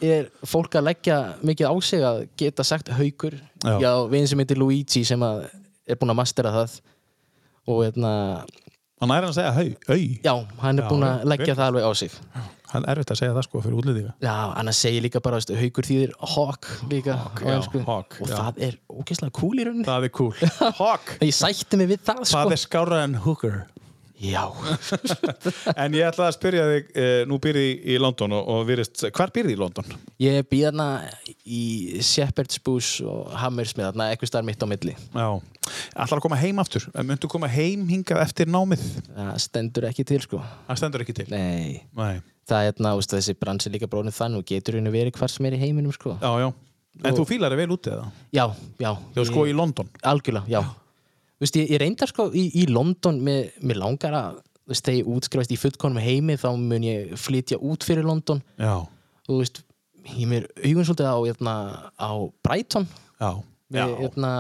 Speaker 2: er fólk að leggja mikið á sig að geta sagt haukur?
Speaker 1: Já.
Speaker 2: Já, veginn sem heitir Luigi sem að er búinn að mastera það. Og hérna,
Speaker 1: hann er hann að segja hau, au
Speaker 2: já, hann er
Speaker 1: Já,
Speaker 2: búinn að leggja
Speaker 1: gert.
Speaker 2: það alveg á sig.
Speaker 1: Hann er erfitt að segja það sko fyrir útlýðinga
Speaker 2: Já, annars segir líka bara, veist, haukur þýðir hawk líka á
Speaker 1: já, hawk,
Speaker 2: og
Speaker 1: já.
Speaker 2: það er ógeðslega cool í rauninni.
Speaker 1: Það er cool. [laughs] Hawk.
Speaker 2: Ég sætti mig við það sko.
Speaker 1: það er skára en Hooker
Speaker 2: Já, [laughs]
Speaker 1: en ég ætla að spyrja þig uh, nú byrði í London og, og virðist, hvar byrði í London?
Speaker 2: ég býð þarna í Shepherd's Bush og Hammersmith þarna eitthvað starf mitt á milli.
Speaker 1: Já, ætlar að koma heim aftur? Myndu koma heim hingað eftir námið?
Speaker 2: Það stendur ekki til sko.
Speaker 1: Það stendur ekki til?
Speaker 2: Nei,
Speaker 1: Nei.
Speaker 2: það er veist, þessi bransi líka bróðin þann og getur henni verið hvar sem er í heiminum sko.
Speaker 1: Já, já. En þú fílar þig vel úti eða?
Speaker 2: Já, já.
Speaker 1: Þú sko í London?
Speaker 2: Algjörlega, já Vist, ég, ég reyndar sko í, í London með, með langar að veist, þegar ég útskrifast í fullkonum heimi þá mun ég flytja út fyrir London.
Speaker 1: Já,
Speaker 2: og þú veist, ég mér augun svolítið á, hérna, á Brighton.
Speaker 1: Já,
Speaker 2: með, hérna,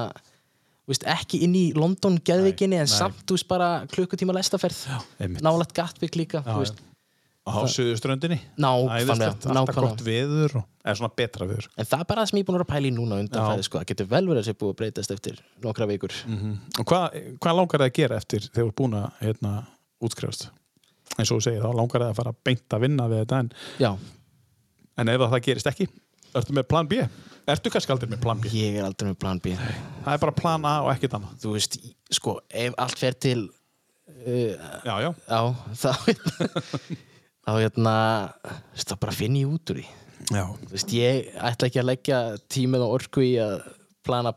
Speaker 2: þú veist, ekki inn í London geðvikinni en
Speaker 1: nei.
Speaker 2: samt, þú veist, bara klukkutíma lestaferð. Nálægt Gatwick líka
Speaker 1: Já,
Speaker 2: þú veist,
Speaker 1: á suðuströndinni
Speaker 2: nákvæmlega,
Speaker 1: alltaf gott viður og, eða svona betra viður
Speaker 2: en það er bara það sem ég er búin að pæla í núna undan
Speaker 1: Já.
Speaker 2: fæði, sko, það getur vel verið að sé búið að breytast eftir nokkra vikur.
Speaker 1: Og hvað, hvað langar það að gera eftir þegar þú ert búin að hérna, útskrifast? Eins og þú segir, þá langar það að fara beint að vinna við þetta en, en ef það gerist ekki ertu með plan B? Ertu kannski aldrei með plan B?
Speaker 2: ég er aldrei með plan B.
Speaker 1: Það er bara plan A og ekkert annað.
Speaker 2: Þú veist, sko, ef allt fer til uh,
Speaker 1: Já, já,
Speaker 2: já, [laughs] þá þá hérna þá bara finn ég út úr því. Veist, ég ætla ekki að leggja tímið og orku í að plana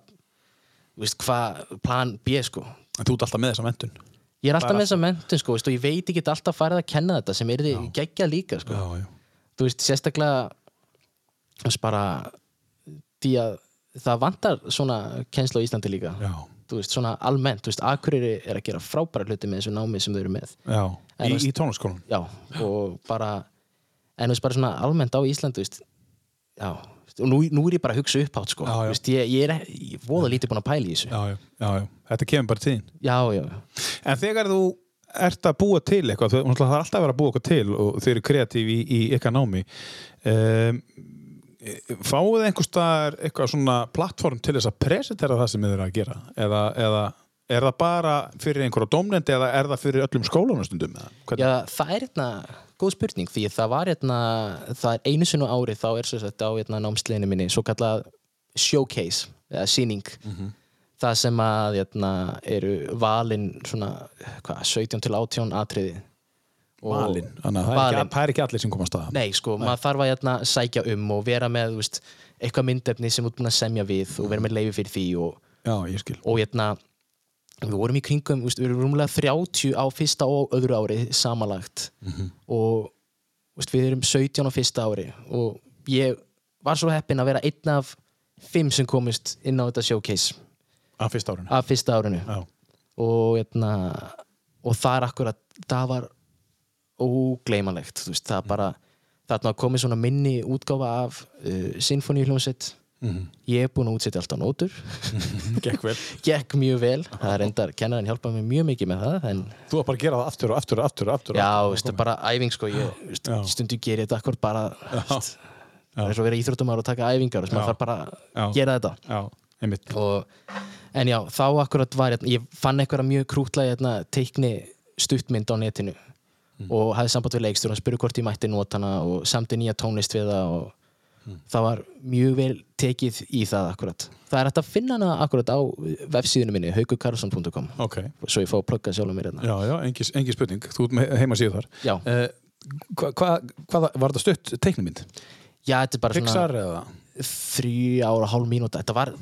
Speaker 2: veist, hvað, plan B, sko.
Speaker 1: En þú ert alltaf með þessa mentun
Speaker 2: ég er alltaf með þessa mentun, sko, veist, og ég veit ekki alltaf farið að kenna þetta sem er því geggja líka, sko.
Speaker 1: Já, já,
Speaker 2: þú veist, sérstaklega bara því að það vantar svona kennsla á Íslandi líka.
Speaker 1: Já,
Speaker 2: þú veist, svona almennt, þú veist, Akureyri er að gera frábæra hluti með þessu námi sem þau eru með.
Speaker 1: Já. Í, í tónarskólan
Speaker 2: já, og bara en þú veist, bara svona almennt á Íslandi þú veist, já, og nú, nú er ég bara að hugsa upphátt, sko,
Speaker 1: Já, já.
Speaker 2: Veist, ég, ég er ég voða lítið búin að pæla í þessu.
Speaker 1: Já, já, já, já, þetta kemur bara til þín.
Speaker 2: Já, já,
Speaker 1: En þegar þú ert að búa til eitthvað, þú- er alltaf að vera að búa eitthvað til og þau eru kreatív í, í ykkar námi um, fáið einhver staðar eitthvað svona plattform til þess að presentera það sem þið eru að gera? Eða, eða er það bara fyrir einhverja domnendi eða er það fyrir öllum skólanastundum
Speaker 2: já, það er hérna góð spurning, því það var hérna það er einu sinni á ári, þá er svo sagt á hérna námsliðinu minni, svo kallað showcase, eða sýning. Það sem að hérna, eru valin svona, hvað, 17 til 18 atriði.
Speaker 1: Valin, þannig að það er, ekki, það er ekki allir sem komast að
Speaker 2: Nei, sko, maður þarf að hérna, sækja um og vera með, þú veist, eitthvað myndefni sem þú ert búin að semja við og vera með leifi fyrir því og,
Speaker 1: Já, ég skil.
Speaker 2: og hérna við vorum í kringum, við erum rúmlega 30 á fyrsta og öðru ári samanlagt. Og þú veist, við erum 17 á fyrsta ári og ég var svo heppinn að vera einn af fimm sem komist inn á þetta showcase.
Speaker 1: Af fyrsta árinu?
Speaker 2: Af fyrsta árinu. Og, hérna, og það er akkurat það var veist, það bara þarna komið svona minni útgáfa af uh, sinfoníuhljómsveit ég er búin að útsetja allt á nótur [laughs]
Speaker 1: Gekk vel.
Speaker 2: gekk mjög vel, það er endar kennarinn hjálpaði mér mjög mikið með það en
Speaker 1: Þú var bara að gera það aftur og aftur og aftur aftur.
Speaker 2: já,
Speaker 1: aftur.
Speaker 2: veistu, bara æfing sko ég, veistu,
Speaker 1: Já.
Speaker 2: stundu ger ég þetta akkur bara veist, það er svo að vera íþróttumar og taka æfingar og maður þarf bara að gera þetta
Speaker 1: Já, einmitt.
Speaker 2: og, en já, þá akkurat var hérna, ég fann eitthvað mjög krútlega hérna, teikni stuttmynd á netinu og hafði samband við leikstjóra og spurði hvort ég mætti nota hana og samti nýja tónlist við það og það var mjög vel tekið í það akkurat það er hægt að finna hana akkurat á vefsíðunum minni haukukarlsson.com
Speaker 1: Ok.
Speaker 2: svo ég fá að plugga sjálfum mér hérna
Speaker 1: Já, já, engin, engin spurning. Þú ert heima síðu þar.
Speaker 2: já,
Speaker 1: Uh, hva, hva, hvað var þetta stutt teiknumind?
Speaker 2: já þetta er bara
Speaker 1: Pixar eða?
Speaker 2: þrjú ára hálf mínúta þetta var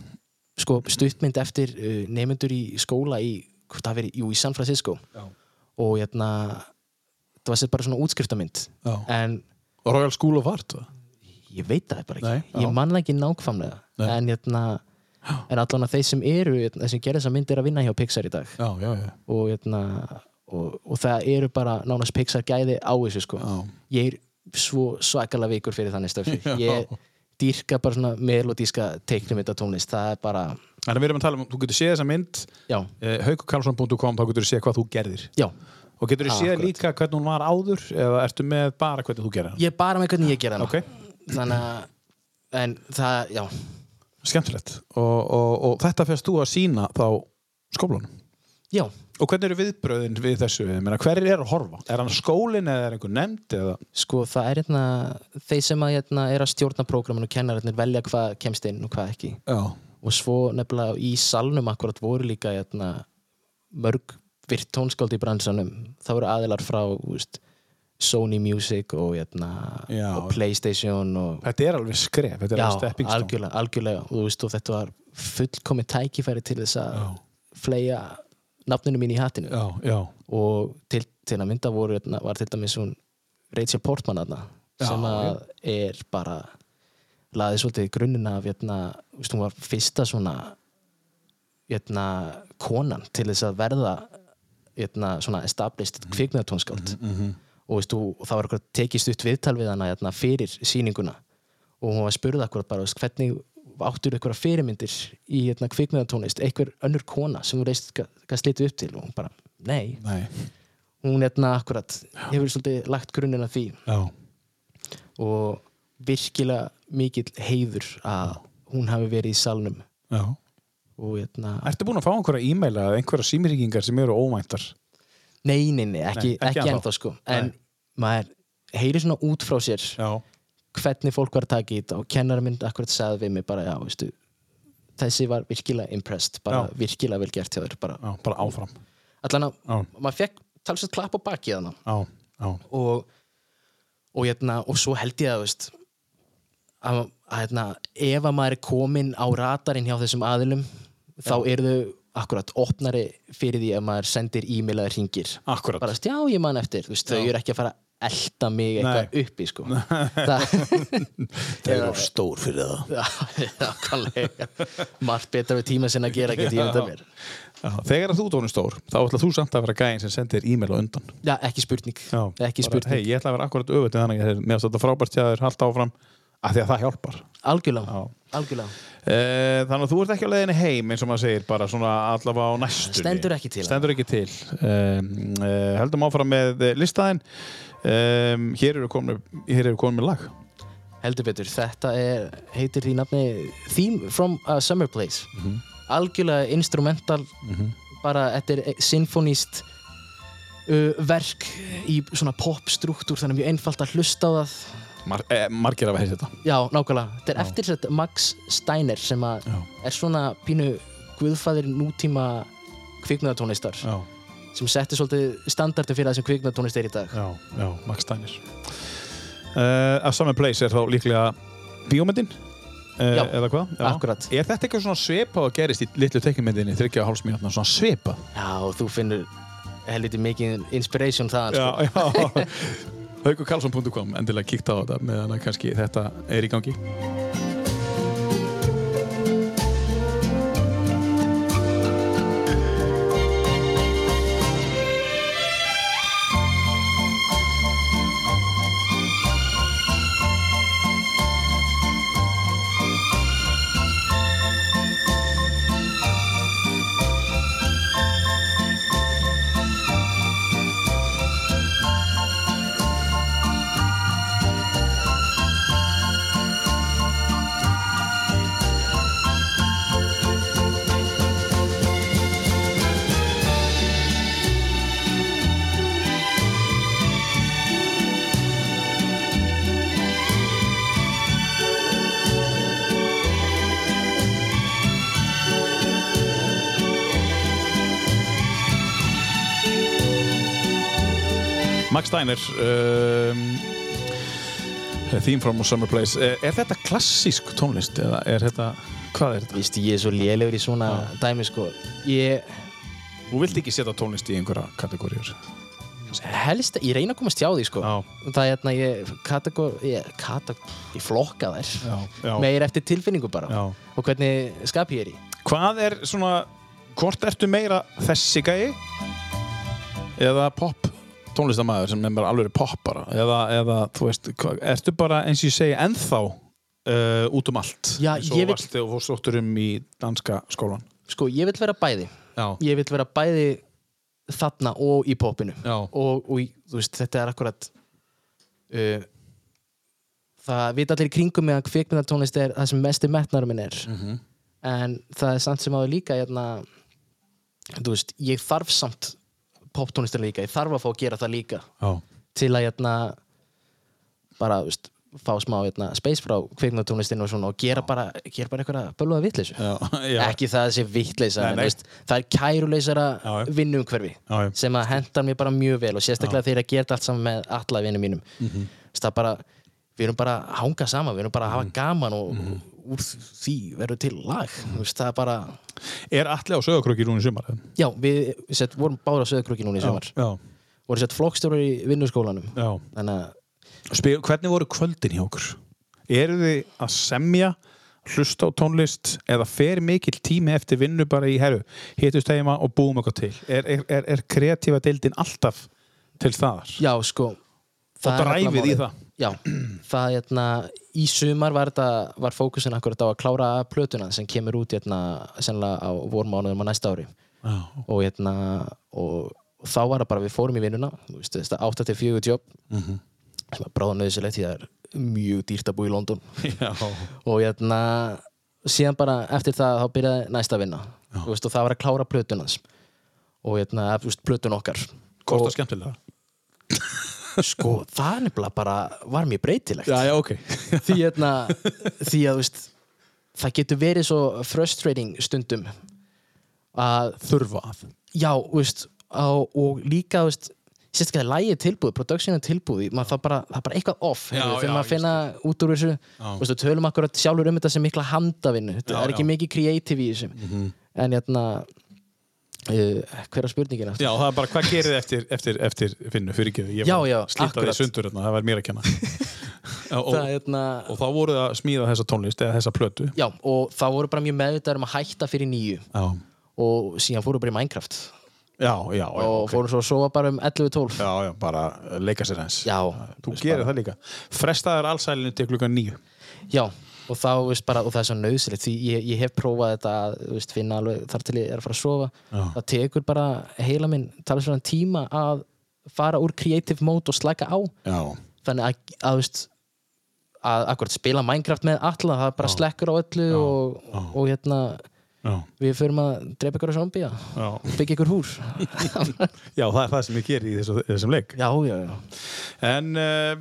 Speaker 2: sko stuttmynd eftir uh, nefnendur í skóla í, það veri, jú, í San Francisco
Speaker 1: Já.
Speaker 2: og hérna það var sér bara svona útskriftamynd
Speaker 1: Já.
Speaker 2: en
Speaker 1: Royal School of Art? va?
Speaker 2: Ég veit það bara ekki.
Speaker 1: Nei,
Speaker 2: ég man það ekki nákvæmlega.
Speaker 1: Nei.
Speaker 2: en hérna en allan að þeir sem eru, hérna, þeir sem gerir þessa mynd er að vinna hjá Pixar í dag.
Speaker 1: Já, já, já.
Speaker 2: og hérna og, og það eru bara nánast Pixar gæði á þessu sko. Ég er svo svakalega vikur fyrir þannig stöfi [laughs] ég dýrka bara svona melodíska teiknumynda tónlist, það er bara
Speaker 1: Þannig að við erum að tala um, þú getur séð þessa mynd, uh, haukukarlsson.com, þá getur þú séð hvað þú gerðir.
Speaker 2: já,
Speaker 1: Og getur þú séð líka hvernig hún var áður, eða ertu með bara hvernig þú gerir hann?
Speaker 2: ég er bara með hvernig ég gera hana.
Speaker 1: Ok.
Speaker 2: Þannig að en það, já,
Speaker 1: Skemmtilegt. Og, og, og þetta fyrst þú að sína þá skólanum.
Speaker 2: já
Speaker 1: Og hvernig eru viðbröðin við þessu? Meina, hver er að horfa? Er hann skólinn eða er einhver nefnd? Eða?
Speaker 2: sko það er hérna þeir sem að hérna er að stjórna prógramin og kennararnir velja hvað kemst inn og hvað ekki
Speaker 1: Já.
Speaker 2: og svo nefnilega í salnum akkurat voru líka hérna, mörg virt tónskáld í bransanum það voru aðilar frá úst, Sony Music og, hérna,
Speaker 1: Já.
Speaker 2: og Playstation og
Speaker 1: Þetta er alveg skref, þetta er alveg stepping stone.
Speaker 2: algjörlega, algjörlega og, veist, og þetta var fullkomið tækifæri til þess að
Speaker 1: Já.
Speaker 2: fleia nafninu mín í hattinu
Speaker 1: Já, já.
Speaker 2: og til, til að mynda voru, hérna, var til dæmis Rachel Portman aðna sem að er bara laði svolítið í grunninn af hérna, þú veist, hún var fyrsta svona hérna, konan til þess að verða hérna, svona established kvikmyndatónskáld og veist, þú, og það var okkur tekist upp viðtal við hana hérna, fyrir sýninguna og hún var spurð akkurat bara veist, hvernig áttur ykkur fyrirmyndir í hérna, kvikmyndatónlist, einhver önnur kona sem þú reist hvað slitið upp til og hún bara, nei,
Speaker 1: Nei.
Speaker 2: hún hérna akkurat hefur svolítið lagt grunninn að því
Speaker 1: Já.
Speaker 2: og virkilega mikill heiður að hún hafi verið í salnum
Speaker 1: Já.
Speaker 2: og hérna,
Speaker 1: Ertu búin að fá einhverja e-maila eða einhverja símyrkingar sem eru óvæntar?
Speaker 2: Nei, nei, nei, ekki,
Speaker 1: Nei, ekki
Speaker 2: ekki,
Speaker 1: ennþá.
Speaker 2: sko en
Speaker 1: Nei.
Speaker 2: maður heyrir svona út frá sér
Speaker 1: Já.
Speaker 2: hvernig fólk var að taka í þetta og kennar minn akkurat sagði við mig bara, já, veistu þessi var virkilega impressed, bara
Speaker 1: Já.
Speaker 2: virkilega vel gert hjá þér, bara
Speaker 1: Já, bara áfram.
Speaker 2: allan að, maður fekk talsvægt klapp á bakið hana
Speaker 1: Já. Já.
Speaker 2: og og, hérna, og svo held ég að, veist, að, að hérna, ef að maður er komin á radarinn hjá þessum aðilum þá eru þau akkurat opnari fyrir því að maður sendir e-mail eða ringir
Speaker 1: Akkurat.
Speaker 2: bara, já, ég man eftir, þú veist, þau eru ekki að fara að elda mig eitthvað uppi sko. [laughs] það
Speaker 1: eru stór fyrir það.
Speaker 2: Já, [laughs] nákvæmlega Margt betra við tíma sinna að gera ekki tíma þetta mér
Speaker 1: Já. Þegar þú tónir stór, þá ætla þú samt að vera gæðin sem sendir e-mail á undan.
Speaker 2: Já, ekki spurning Ekki
Speaker 1: Bara,
Speaker 2: spurning
Speaker 1: Hei, ég ætla að vera akkurat öfut þannig að mér finnst þetta frábært hjá þér, halda áfram af því að það hjálpar.
Speaker 2: Algjörlega,
Speaker 1: Já.
Speaker 2: algjörlega
Speaker 1: Eh, Þannig að þú ert ekki á leiðinni heim eins og maður segir, bara svona allavega á næstunni.
Speaker 2: Stendur ekki til.
Speaker 1: Stendur ekki til. Um, uh, heldum áfram með eh, listaðinn. Um, hér eru komin, hér eru komin með lag.
Speaker 2: Heldur betur, þetta er, heitir því nafni Theme from a Summer Place Algjörlega instrumental bara, þetta er sinfoníst uh, verk í svona popstruktúr þannig mjög einfalt að hlusta á það
Speaker 1: Mar eh, margir af að heita þetta.
Speaker 2: Já, nákvæmlega, þetta er eftir sett Max Steiner sem að
Speaker 1: Já.
Speaker 2: er svona pínu guðfæðir nútíma kvikmyndatónlistar
Speaker 1: Já,
Speaker 2: sem setti svolítið standardi fyrir það sem kvikmyndatónlist er í dag
Speaker 1: já, já, Max Steiner. Uh, a Summer Place er þá líklega bíómyndin? Uh,
Speaker 2: Já,
Speaker 1: eða hvað?
Speaker 2: akkurat.
Speaker 1: Er þetta eitthvað svona svipað að gerist í litlu teiknumyndinni, þryggja og hálfsmínutna, svona svipað?
Speaker 2: Já, og þú finnur helviti mikið inspiration þaðan sko.
Speaker 1: Já, já. [laughs] Haukukarlsson.com, endilega kíkt á þetta meðan að kannski þetta er í gangi. Steiner um, Theme from Summer Place. Er, er þetta klassísk tónlist eða er þetta, hvað er þetta?
Speaker 2: Víst, ég er svo lélegur í svona dæmi sko. Ég
Speaker 1: Þú vilt ekki setja tónlist í einhverja kategóriur
Speaker 2: helst, ég reyna að komast hjá því sko.
Speaker 1: Já.
Speaker 2: það er hérna ég kategor, ég, kategor, ég flokka þær.
Speaker 1: Já, já.
Speaker 2: meir eftir tilfinningu bara.
Speaker 1: Já.
Speaker 2: og hvernig skap ég er í.
Speaker 1: Hvað er svona, hvort ertu meira þessi gæi eða pop tónlistamæður sem er bara alveg pop bara eða, eða þú veist, hvað, ertu bara eins og ég segi ennþá uh, út um allt?
Speaker 2: Já,
Speaker 1: eins og
Speaker 2: ég vil-
Speaker 1: varst þegar þú fórst sóttur um í danska skólan
Speaker 2: sko, ég vil vera bæði.
Speaker 1: Já,
Speaker 2: ég vil vera bæði þarna og í popinu
Speaker 1: Já.
Speaker 2: og, og þú veist, þetta er akkurat uh, það vita allir í kringum með að kvikmyndatónlist er það sem mesti metnarum minn er.
Speaker 1: Mhm.
Speaker 2: en það er samt sem áður líka hérna, þú veist, ég þarf samt poptónlistin líka, ég þarf að fá að gera það líka
Speaker 1: já,
Speaker 2: til að hérna, bara, veist fá smá hérna, space frá kvikmyndatónlistinu og og gera bara, gera bara bölvaða vitleysu
Speaker 1: já, [laughs] já.
Speaker 2: ekki það að sé vittleysa það er kæruleysara
Speaker 1: Já, já.
Speaker 2: vinnumhverfi
Speaker 1: Já, já.
Speaker 2: sem að hendar mér bara mjög vel og sérstaklega þegar ég gert allt saman með alla vinnum mínum
Speaker 1: Mhm.
Speaker 2: Þess, það bara, við erum bara að hanga saman við erum bara að
Speaker 1: Mhm.
Speaker 2: hafa gaman og úr því verður til lag veist, það er bara,
Speaker 1: Er allir á sögurkröki núna í sumar?
Speaker 2: já, við sett, vorum bára á söðukrúki núna í sumar vorum sett flokkstjórar í vinnuskólanum
Speaker 1: já.
Speaker 2: þannig að
Speaker 1: Spil, hvernig voru kvöldin hjá okkur? Eru þið að semja, hlusta á tónlist eða fer mikill tími eftir vinnu bara í herru, hitust heima og búum eitthvað til? Er, er, er, er kreatífa deildin alltaf til staðar?
Speaker 2: já, sko
Speaker 1: og dræfið í það?
Speaker 2: Já, það hérna, í sumar var, þetta, var fókusin akkurat á að klára plötuna sem kemur út hérna, sennilega á vormánuðum á næsta ári.
Speaker 1: Já,
Speaker 2: og, hérna, og, og þá var það bara við fórum í vinnuna þú veist, þetta 8-4 jobb
Speaker 1: Mhm.
Speaker 2: sem er bráða nöðsilegt því það er mjög dýrt að búa í London. Og hérna síðan bara eftir það þá byrjaði næsta vinna. Þú veist, og það var að klára plötunans og hérna, plötun okkar.
Speaker 1: Hvort
Speaker 2: og
Speaker 1: það skemmtilega?
Speaker 2: Sko, það nefnilega bara var mjög breytilegt
Speaker 1: Já, já, ok.
Speaker 2: því, hérna, því að veist, það getur verið svo frustrating stundum að
Speaker 1: Þurfa að.
Speaker 2: já, veist, á, og líka veist, sérstaklega lægi tilbúið, production tilbúið það bara, það er bara eitthvað off
Speaker 1: Já,
Speaker 2: þegar maður finna út úr þessu veist, við tölum akkurat sjálfur um þetta sem mikla handavinnu
Speaker 1: Já,
Speaker 2: er ekki mikið creative í þessu
Speaker 1: Mhm.
Speaker 2: en hérna uh, hver er spurningin aftur?
Speaker 1: Já, það er bara hvað gerir þið eftir, eftir, eftir finnu fyrir ekki? Ég
Speaker 2: Já,
Speaker 1: var
Speaker 2: já,
Speaker 1: að slíta því
Speaker 2: akkurat.
Speaker 1: sundur hérna, það var mér að kenna. [laughs] Já, og,
Speaker 2: það er hérna
Speaker 1: og þá voruð að smíða þessa tónlist eða þessa plötu.
Speaker 2: já, og það voru bara mjög meðvitaður um að hætta fyrir nýju
Speaker 1: Já,
Speaker 2: og síðan fóru bara í Minecraft
Speaker 1: já, já. já
Speaker 2: og
Speaker 1: ok.
Speaker 2: fórum svo að sofa bara um 11-12
Speaker 1: Já, já, bara leika sér hans.
Speaker 2: Já,
Speaker 1: Þú gerir
Speaker 2: bara-
Speaker 1: það líka. Frestaður allsælinu til klukkan nýju.
Speaker 2: Já, og þá veist bara, og það er svo nöðsilegt því ég, ég hef prófað þetta veist, finna alveg þar til ég er að fara að sofa
Speaker 1: Já.
Speaker 2: það tekur bara heila minn tala svona tíma að fara úr creative mode og slæka á
Speaker 1: Já.
Speaker 2: þannig að, að, veist, að akkurat spila Minecraft með alla það bara slekkur á öllu og,
Speaker 1: já.
Speaker 2: og hérna
Speaker 1: Já.
Speaker 2: við förum að drepa ykkur á zombie
Speaker 1: Já.
Speaker 2: byggja ykkur húr [laughs]
Speaker 1: já, það er það sem ég gerir í þessu, þessum leik.
Speaker 2: já, já, já
Speaker 1: En uh,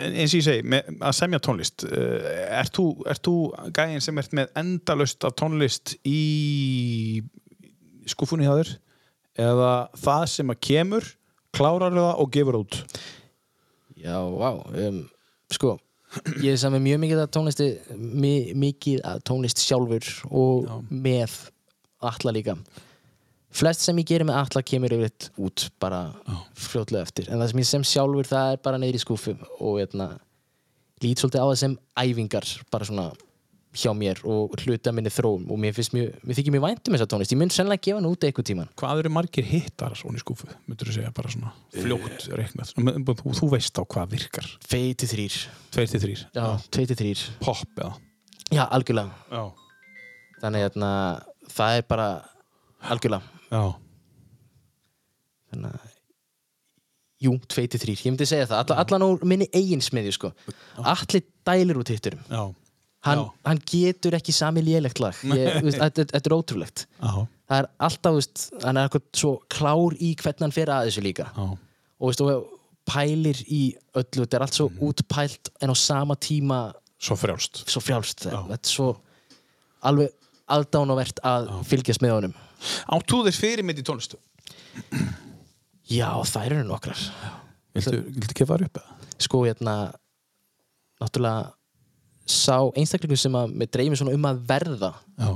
Speaker 1: eins og ég segi, með, að semja tónlist, uh, ert þú, ert þú gæðin sem ert með endalaust af tónlist í skúfunni hjá þér? Eða það sem að kemur, klárar það og gefur út?
Speaker 2: Já, vá um, Sko, ég er saman mjög mikið að tónlisti mi, mikið að tónlist sjálfur og með alla líka. Flest sem ég gerir með alla kemur yfir út bara fljótlega eftir. En það sem ég sem sjálfur það er bara neyri í skúfu og hérna, lít svolítið á það sem æfingar bara svona hjá mér og hluta minni þróum og mér, finnst mjög, mér þykir mjög vænt um þessa tónlist ég mun sennilega gefa hann út eitthvað tíman
Speaker 1: Hvað eru margir hittar svona í skúfu? Myndur þú segja bara svona fljótt reiknað? Þú, þú veist á hvað virkar.
Speaker 2: Feiti þrýr,
Speaker 1: Tveir til þrýr.
Speaker 2: já, tveiti þrýr
Speaker 1: Pop eða?
Speaker 2: Já, algjörlega
Speaker 1: Já.
Speaker 2: þannig að hérna, það er bara algjörlega
Speaker 1: Já.
Speaker 2: þannig að jú, 2-3, ég myndi segja það Alla, allan úr minni eigin smiðju sko allir dælir út hitturum
Speaker 1: Já.
Speaker 2: Hann,
Speaker 1: Já.
Speaker 2: hann getur ekki sami lélegt lag þetta, er ótrúlegt
Speaker 1: Já.
Speaker 2: það er alltaf, veist, hann er eitthvað svo klár í hvernig hann fer að þessu líka
Speaker 1: Já.
Speaker 2: og veist, og pælir í öllu, þetta er allt svo útpælt en á sama tíma
Speaker 1: Svo frjálst.
Speaker 2: svo frjálst
Speaker 1: Já.
Speaker 2: þetta er svo alveg aðdánavert að fylgjast með honum
Speaker 1: Átt þú þér fyrirmynd í tónlistu?
Speaker 2: Já, þær eru nokkrar
Speaker 1: Viltu, viltu það upp
Speaker 2: sko hérna náttúrulega sá einstaklingur sem að með dreymir svona um að verða
Speaker 1: Já,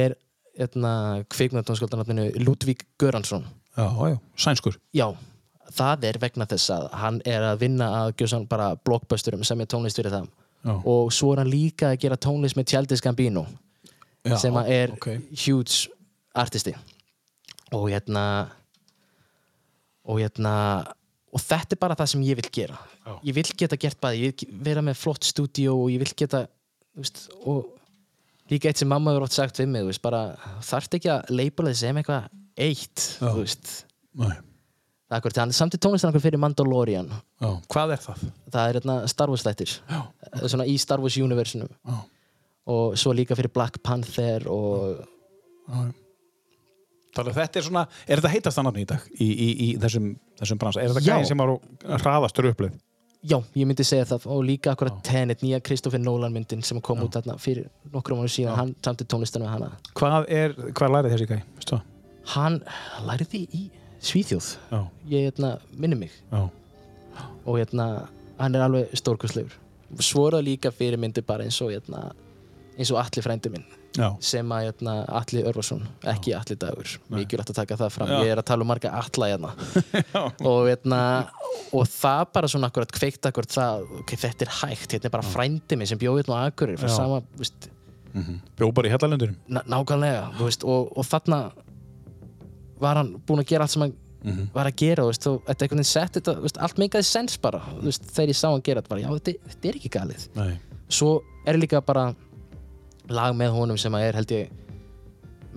Speaker 2: er hérna kvikmyndatónskóldanafninu Ludvík Göransson.
Speaker 1: Já, já, sænskur.
Speaker 2: Já, það er vegna þess að hann er að vinna að gjöra svona bara blockbusturum sem er tónlist fyrir það.
Speaker 1: Já,
Speaker 2: og svo er hann líka að gera tónlist með Tjaldis Gambino
Speaker 1: já
Speaker 2: sem að er
Speaker 1: ok.
Speaker 2: huge artisti. Og hérna og hérna og þetta er bara það sem ég vil gera.
Speaker 1: Já.
Speaker 2: ég vil geta gert bæði, ég vil vera með flott stúdíó og ég vil geta veist, og líka eitt sem mamma hefur átt sagt við mig, veist, bara þarft ekki að leipula þið sem eitthvað eitt þú veist, er samt í tónlistan okkur fyrir Mandalorian.
Speaker 1: Já, hvað er það?
Speaker 2: það er hérna Star Wars
Speaker 1: Já,
Speaker 2: svona í Star Wars universinu
Speaker 1: já,
Speaker 2: og svo líka fyrir Black Panther og
Speaker 1: já Þannig að þetta er svona, er þetta heitast nafni í dag í, í, í þessum, þessum bransa? Er þetta
Speaker 2: Já.
Speaker 1: gæðin sem var hraðastur uppleið?
Speaker 2: Já, ég myndi segja það og líka akkurat Tenet, nýja Kristoffer Nolan myndin sem kom út þarna fyrir nokkrum mánu síðan, hann samti tónlistan með hana
Speaker 1: Hvað er, hvað lærið þessi gæði? Veistu það?
Speaker 2: Hann læriði í Svíþjóð
Speaker 1: Já,
Speaker 2: ég hérna, minni mig
Speaker 1: já,
Speaker 2: og hérna, hann er alveg stórkostlegur svo er það líka fyrir myndi bara eins og hérna, eins og Atli frændi minn
Speaker 1: já,
Speaker 2: sem að hérna, Atli Örvarsson ekki Atli Dagur, mikilvægt að taka það fram.
Speaker 1: Já.
Speaker 2: ég er að tala um marga Atla hérna. [laughs] Og, hérna, og það bara svona akkurat kveikt akkurat það, ok, þetta er hægt þetta er bara frændi minn sem bjóð hérna á Akureyri fyrir sama, veist,
Speaker 1: bjó bara í hellalendunum
Speaker 2: ná- nákvæmlega veist, og, og þarna var hann búinn að gera allt sem hann
Speaker 1: Mhm.
Speaker 2: var að gera og þetta er einhvern veginn sett þetta, veist, allt meikaði sens bara veist, þegar ég sá hann gera þetta bara, já, þetta, þetta er ekki galið.
Speaker 1: Nei,
Speaker 2: svo er líka bara lag með honum sem er held ég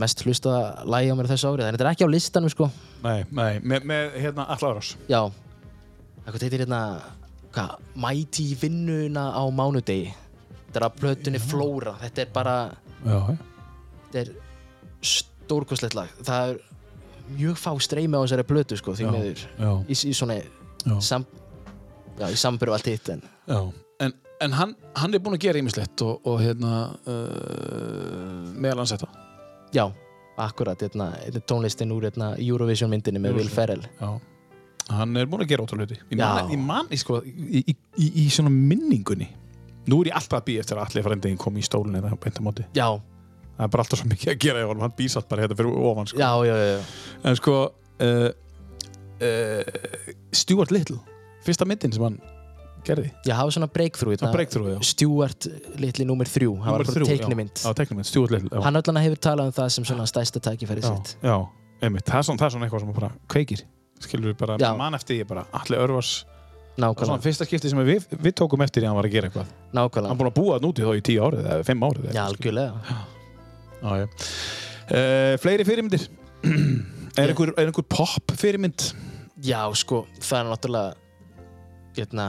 Speaker 2: mest hlustaða lagi á mér þessu árið en þetta er ekki á listanum sko.
Speaker 1: Nei, nei, með, með hérna Allarás
Speaker 2: já, það heitir hérna hvað, mæti vinnuna á mánudegi? Þetta er að plötunni Flóra. Þetta er bara,
Speaker 1: Já,
Speaker 2: þetta er stórkostlegt lag. Það er mjög fá streymi á þessari plötu sko því
Speaker 1: já,
Speaker 2: í, í svona
Speaker 1: já,
Speaker 2: sam, já, í sambyrðu allt hitt en
Speaker 1: já. En, hann, hann er búinn að gera ýmislegt og, og hérna uh, meðal hans þetta.
Speaker 2: Já, akkurat hérna, hérna tónlistin úr hérna, Eurovision myndinni með Will Ferrell.
Speaker 1: Já. Hann er búinn að gera ótrúlega hluti. Ég man, ég sko, í, í, í, í svona minningunni Nú er ég alltaf að býja eftir að allir frændeginn kom í stólinn eða beint á móti.
Speaker 2: Já,
Speaker 1: Það er bara alltaf svo mikið að gera í honum Hann býr satt bara hérna fyrir ofan sko.
Speaker 2: já, já, já, já.
Speaker 1: En sko uh, uh, Stuart Little Fyrsta myndin sem hann gerði?
Speaker 2: Já, hafa svona breakthrough
Speaker 1: Svona breakthrough.
Speaker 2: Stuart litli númer þrjú Það var bara
Speaker 1: já.
Speaker 2: Hann allan hefur talað um það sem svona stærsta tækifæri sitt.
Speaker 1: já, einmitt, það er svona, það er svona eitthvað sem bara kveikir. Skilur bara,
Speaker 2: Já.
Speaker 1: mann eftir ég bara allir örvars, það er svona
Speaker 2: Nákvæmlega,
Speaker 1: fyrsta skipti sem við, við tókum eftir í að hann var að gera eitthvað. Hann
Speaker 2: nákvæmlega
Speaker 1: búin að búa það núti þá í tíu árið eða fimm árið
Speaker 2: Já, algjörlega.
Speaker 1: Já, já. Uh, fleiri fyrirmyndir? [clears throat] Er, einhver, er einhver pop fyrirmynd?
Speaker 2: Já, sko, það er náttúrulega hérna,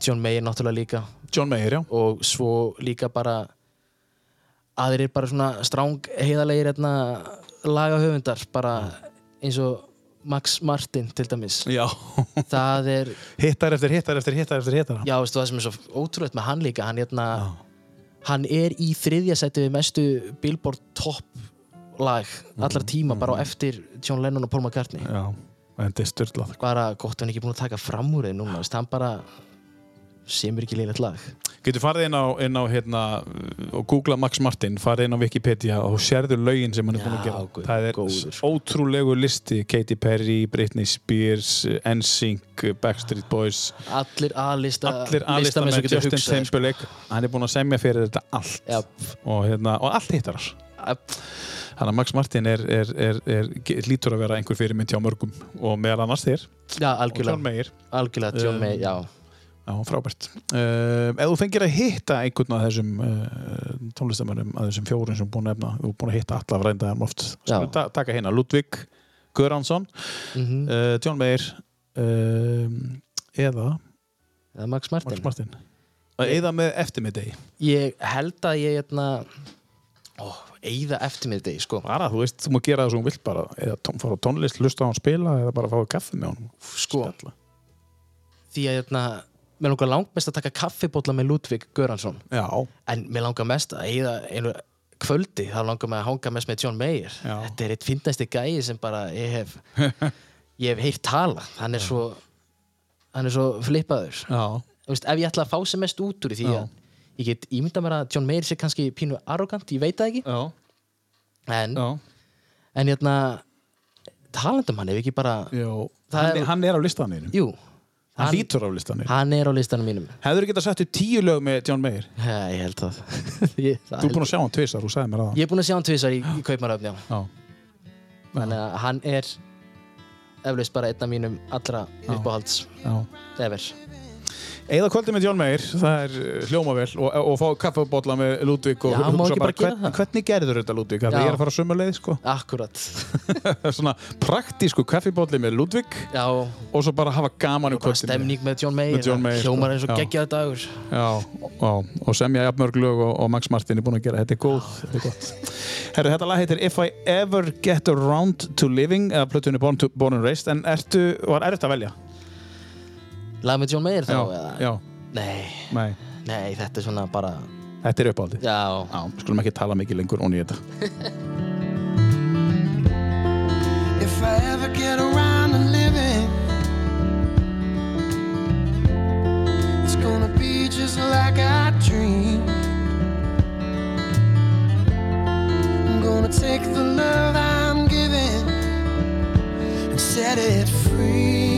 Speaker 2: John Mayer náttúrulega líka.
Speaker 1: John Mayer, já.
Speaker 2: Og svo líka bara aðrir bara svona stráng heiðalegir hérna, lagahöfundar bara eins og Max Martin til dæmis.
Speaker 1: Já, [laughs]
Speaker 2: það er,
Speaker 1: hittar eftir hittar eftir hittar eftir hittar
Speaker 2: já, veistu það sem er svo ótrúlegt með hann líka, hann hérna hann er í þriðja seti við mestu Billboard top lag allra tíma bara á eftir John Lennon og Paul McCartney.
Speaker 1: Já, en þetta er styrlað
Speaker 2: bara gott að hann ekki búin að taka fram úr þið núna veist, hann bara semur ekki leiligt lag
Speaker 1: Getur farið inn á, inn á hérna, og googla Max Martin, farið inn á Wikipedia og sérðu lögin sem hann er búin að gera.
Speaker 2: guð,
Speaker 1: það er
Speaker 2: góður.
Speaker 1: ótrúlegu listi. Katy Perry, Britney Spears, NSYNC, Backstreet Boys,
Speaker 2: allir A-lista
Speaker 1: allir
Speaker 2: sem
Speaker 1: með Justin
Speaker 2: hugsað, sko.
Speaker 1: Timberlake. Hann er búin að semja fyrir þetta allt.
Speaker 2: Já,
Speaker 1: Og, hérna, og allt hittar þar.
Speaker 2: Jáp.
Speaker 1: Þannig að Max Martin er, er, er, er, er lítur að vera einhver fyrirmynd hjá mörgum og meðal annars þér
Speaker 2: já
Speaker 1: og John
Speaker 2: algjörlega
Speaker 1: Mayer.
Speaker 2: algjörlega John
Speaker 1: Um,
Speaker 2: May, já
Speaker 1: frábært. Uh, ef þú fengir að hitta einhvern af þessum uh, tónlistamönnum, af þessum fjórum sem búin að nefna, þú er búin að hitta alla frændaðum oft, sem ta taka hérna Ludvig Göransson,
Speaker 2: mm
Speaker 1: uh, John Mayer uh, eða
Speaker 2: eða Max Martin
Speaker 1: Max Martin. Eða með eftirmiðdegi.
Speaker 2: ég held að ég hérna ó, eigða eftir mig degi sko
Speaker 1: Bara, þú veist, þú má gera það sem þú vilt bara, eða fara á tónlist, hlusta á hann spila eða bara fá kaffi með honum.
Speaker 2: Sko.
Speaker 1: Spjalla.
Speaker 2: því að hérna mér langar langt mest að taka kaffibólla með Ludvig Göransson.
Speaker 1: Já,
Speaker 2: en mér langar mest að eigða einu kvöldi þá langar mér að hanga mest með John Mayer.
Speaker 1: Já.
Speaker 2: þetta er eitt fyndnasti gæi sem bara ég hef [laughs] ég hef heyrt tala. Hann er svo hann er svo flippaður. Veist, ef ég ætla að fá sem mest út úr því að ég get ímynda mér að John Mayer sé kannski pínu arrogant, ég veit það ekki.
Speaker 1: Já,
Speaker 2: en,
Speaker 1: já,
Speaker 2: en hérna talandum hann ef ekki bara
Speaker 1: Hann,
Speaker 2: er-
Speaker 1: er, hann er á listaninu
Speaker 2: jú,
Speaker 1: Hann lítur á listaninu
Speaker 2: hann er á listanum mínum.
Speaker 1: Hefur getað sett upp tíu lög með John Mayer?
Speaker 2: Ja, ég held það, [laughs] ég,
Speaker 1: Þú er búin að sjá hann tvisar, þú sagði mér það.
Speaker 2: Ég er búin að sjá hann tvisar í, í Kaupmaröfn já.
Speaker 1: Já,
Speaker 2: þannig að hann er eflaust bara einn af mínum allra uppáhalds ever
Speaker 1: Eða kvöldi með John Mayer, það er uh, hljóma vel og, og fá kaffebólla með Ludvig og hugsa
Speaker 2: bara
Speaker 1: hvern,
Speaker 2: það?
Speaker 1: hvernig gerður þetta
Speaker 2: Já.
Speaker 1: ég er að fara sömu leið sko
Speaker 2: akkurat [laughs]
Speaker 1: Svona praktísku kaffebólli með Ludvig
Speaker 2: já,
Speaker 1: og svo bara hafa gaman um
Speaker 2: bara
Speaker 1: kvöldinu
Speaker 2: stemning með John Mayer,
Speaker 1: Með John Mayer,
Speaker 2: hljómar eins og
Speaker 1: Já.
Speaker 2: geggjaður dagur
Speaker 1: Já, já, og semja jafnmörg lög og, og Max Martin er búinn að gera, þetta er góð, þetta er gott. Herru, þetta lag heitir If I Ever Get Around to Living, eða plötunni Born, Born and Raised, en ertu, var erfitt að velja?
Speaker 2: Lag með John Mayer þá
Speaker 1: Já,
Speaker 2: eða?
Speaker 1: já,
Speaker 2: nei,
Speaker 1: nei,
Speaker 2: nei, þetta er svona bara
Speaker 1: þetta er uppáldið.
Speaker 2: já,
Speaker 1: Já, við skulum ekki tala mikið lengur onni í þetta. [laughs]
Speaker 3: If I ever get around to living, it's gonna be just like I dreamed. I'm gonna take the love I'm giving and set it. Free.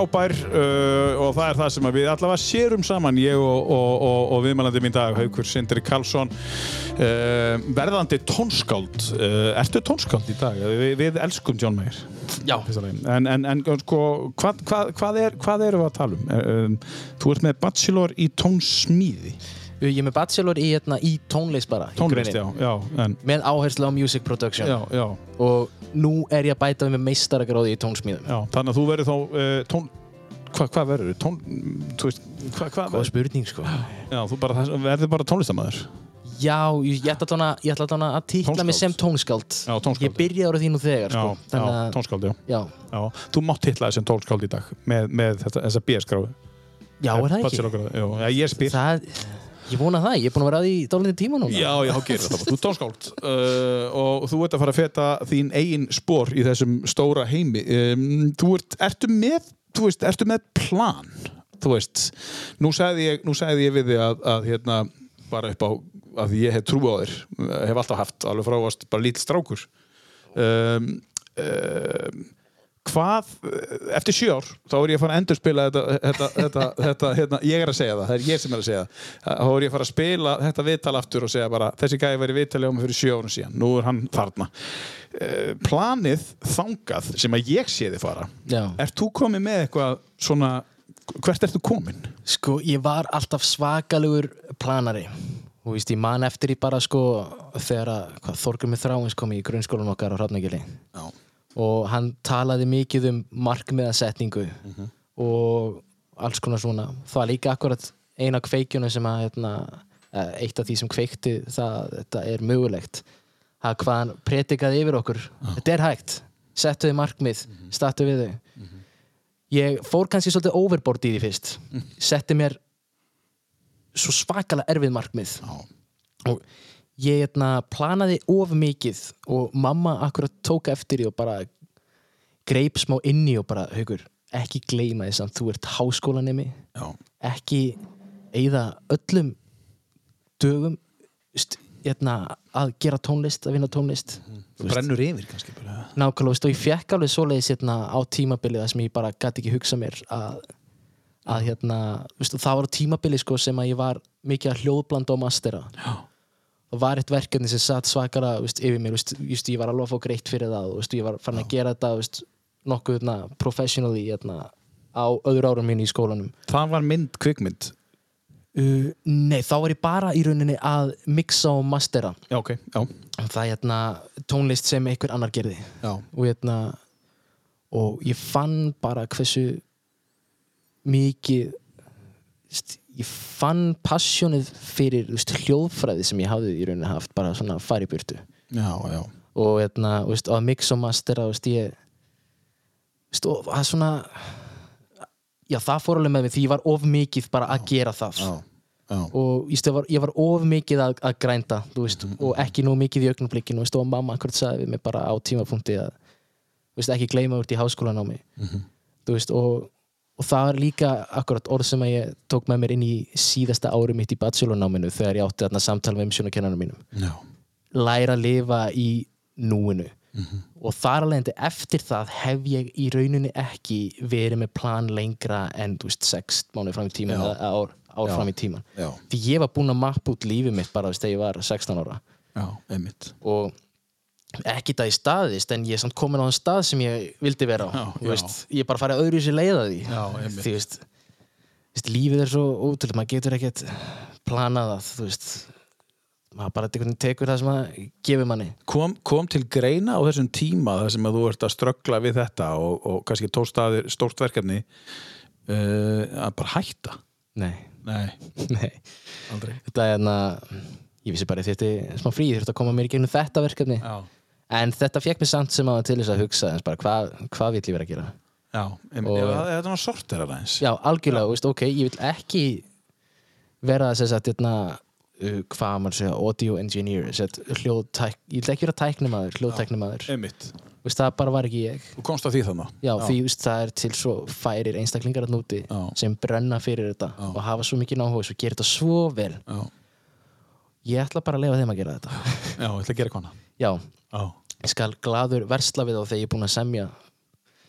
Speaker 1: Frábær uh, og það er það sem við allavega sérum saman, ég og, og, og, og viðmælandi mín dag, Haukur Sindri Karlsson uh, verðandi tónskáld uh, Ertu tónskáld í dag? Við, við elskum John Mayer
Speaker 2: já.
Speaker 1: En, en, en sko, hvað, hvað, hvað, er, hvað erum við að tala um? um? Þú ert með bachelor í tónsmíði
Speaker 2: ég er með bachelor í, hérna, í tónlist bara
Speaker 1: Tónlist, já, já, en,
Speaker 2: með áherslu á music production.
Speaker 1: Já, já,
Speaker 2: og nú er ég að bæta með meistaragráði í tónsmíðum.
Speaker 1: Já Þannig að þú verður þá uh, tón Hva, hvað verður? Tón, þú veist, hvað hva,
Speaker 2: góð spurning sko.
Speaker 1: Já, þú bara, verður bara tónlistamæður
Speaker 2: já, ég, ætla tóna, ég ætla að, tóna að titla mig sem tónskáld.
Speaker 1: Já, tónskáld.
Speaker 2: ég byrjaði á því nú þegar
Speaker 1: Já,
Speaker 2: sko.
Speaker 1: já,
Speaker 2: Þannig að-
Speaker 1: tónskáld, já.
Speaker 2: já,
Speaker 1: já Þú mátt hitla þessum tónskáld í dag með, með þetta, þessa BS-gráðu
Speaker 2: já, er það ekki?
Speaker 1: Bachelorgráðu, já, já, ég spyr.
Speaker 2: Það, ég vona það, ég er búin að vera að því dálítið tíma núna
Speaker 1: Já, já, þetta bara. Þú ert tónskáld uh, og þú ert að fara að feta þín eigin spór í þessum stóra heimi. Um, þú ert, ertu með, þú veist, ertu með plan? Þú veist, nú sagði ég, ég við þig að, að hérna, bara upp á, að ég hef trú á þér, hef alltaf haft, alveg frá varst bara lítill strákur. Um, um, hvað, eftir sjö ár þá er ég að fara að endurspila þetta, þetta, þetta, þetta hérna, ég er að segja það, það er ég sem er að segja það þá er ég að fara að spila þetta viðtal aftur og segja bara, þessi gæði væri viðtali á mig fyrir árum síðan, nú er hann þarna Eh, planið þangað sem að ég sé þið fara
Speaker 2: Já.
Speaker 1: ert þú komið með eitthvað svona hvert ert þú komin?
Speaker 2: Sko, ég var alltaf svakalugur planari og víst, ég man eftir í bara sko þegar að hvað, Þorgrummi Þráins kom í grunnskólan okkar á Hrafnagili
Speaker 1: Já.
Speaker 2: Og hann talaði mikið um markmiðasetningu og alls konar svona. Það var líka akkurat eina kveikjunum sem að hérna, eh, eitt af því sem kveikti það þetta er mögulegt. Það hvað hann pretikaði yfir okkur. Þetta er hægt, settu þið markmið. Startu við þau ég fór kannski svolítið overboard í því fyrst. Setti mér svo svakalega erfið markmið.
Speaker 1: Já.
Speaker 2: og ég hérna, planaði of mikið og mamma akkurat tók eftir því og bara greip smá inni og bara, haugur, ekki gleyma þess að þú ert háskólanemi.
Speaker 1: Já.
Speaker 2: ekki eigða öllum dögum st, hérna, að gera tónlist að vinna tónlist.
Speaker 1: Þú brennur yfir kannski bara.
Speaker 2: Nákvæmlega, veist, og ég fekk alveg svoleiðis hérna, á tímabilið þar sem ég bara gæti ekki hugsa mér að, að hérna, veist, það var á tímabilið sko, sem að ég var mikið að hljóðblanda og mastera.
Speaker 1: Já.
Speaker 2: Og var eitt verkefni sem satt svakara veist, yfir mér, veist, just, ég var alveg að fá greitt fyrir það og ég var farin að gera þetta nokkuð hérna, professionally hérna, á öðru árum minni í skólanum.
Speaker 1: Það var mynd, kvikmynd?
Speaker 2: Uh, Nei, þá var ég bara í rauninni að mixa og mastera.
Speaker 1: Já, ok, já,
Speaker 2: það er hérna, tónlist sem einhver annar gerði. Og hérna og ég fann bara hversu mikið ég fann passjónið fyrir veist, hljóðfræði sem ég hafði í rauninni haft bara svona fari burtu.
Speaker 1: Já, já.
Speaker 2: og hérna, veist, að mix og mastera veist, ég veist, og er svona já það fór alveg með mig því ég var of mikið bara að gera það.
Speaker 1: Já, já.
Speaker 2: og ég, var, ég var of mikið að, að grænda veist, og ekki nú mikið í augnablikkinu og mamma akkurat sagði við mig bara á tímapunkti að ekki gleyma út í háskólan á mig þú veist, og, og það var líka akkurat orð sem að ég tók með mér inn í síðasta ári mitt í bachelornáminu þegar ég átti þarna samtal með umsjónakennanum mínum.
Speaker 1: Já.
Speaker 2: læra að lifa í núinu. Og þar alveg eftir það hef ég í rauninni ekki verið með plan lengra en þú veist, sex mánuð fram í tíman
Speaker 1: Já.
Speaker 2: eða ár, ár fram í tíman
Speaker 1: Já.
Speaker 2: því ég var búinn að mappa út lífið mitt bara þegar ég var 16 ára.
Speaker 1: Já,
Speaker 2: og ekki það í staðist en ég er samt komin á þann stað sem ég vildi vera á
Speaker 1: Já,
Speaker 2: Þú
Speaker 1: já.
Speaker 2: veist, ég er bara farið öðru sér leiða því.
Speaker 1: Já,
Speaker 2: því veist, veist, lífið er svo ótrúlega maður getur ekkert planað það þú veist. Maður bara tekur það sem að gefur manni.
Speaker 1: Kom, kom til greina á þessum tíma þar sem að þú ert að ströggla við þetta og, og kannski tóstaðir stórt verkefni uh, að bara hætta?
Speaker 2: Nei,
Speaker 1: nei, [laughs]
Speaker 2: nei.
Speaker 1: Aldrei.
Speaker 2: Þetta er hérna ég vissi bara að þetta smá frí, ég þurfti að koma mér í gegnum þetta verkefni.
Speaker 1: Já,
Speaker 2: en þetta fekk mér samt sem að til þess að hugsa eins bara hvað hva vill ég vera að gera?
Speaker 1: Já, einmitt,
Speaker 2: Og-
Speaker 1: já það- þetta náttúrulega sortir að aðeins
Speaker 2: já, algjörlega, þú veist, ok, ég vil ekki vera þess að hérna, uh, hvað maður segja, audio engineer set, hljóðtæk, ég vil ekki vera tæknimaður hljóðtæknimaður, veist, það bara var ekki ég.
Speaker 1: Þú komst að því þannig
Speaker 2: já, því þú veist, það er til svo færir einstaklingar að núti
Speaker 1: Já.
Speaker 2: sem brenna fyrir þetta
Speaker 1: Já.
Speaker 2: og hafa svo mikið náhuga og gera þetta svo vel.
Speaker 1: Já,
Speaker 2: ég ætla bara að lefa þeim að gera þetta.
Speaker 1: Já, ég ætla að gera kona
Speaker 2: já,
Speaker 1: já.
Speaker 2: Ég skal gladur versla við þá þegar ég er búinn að semja.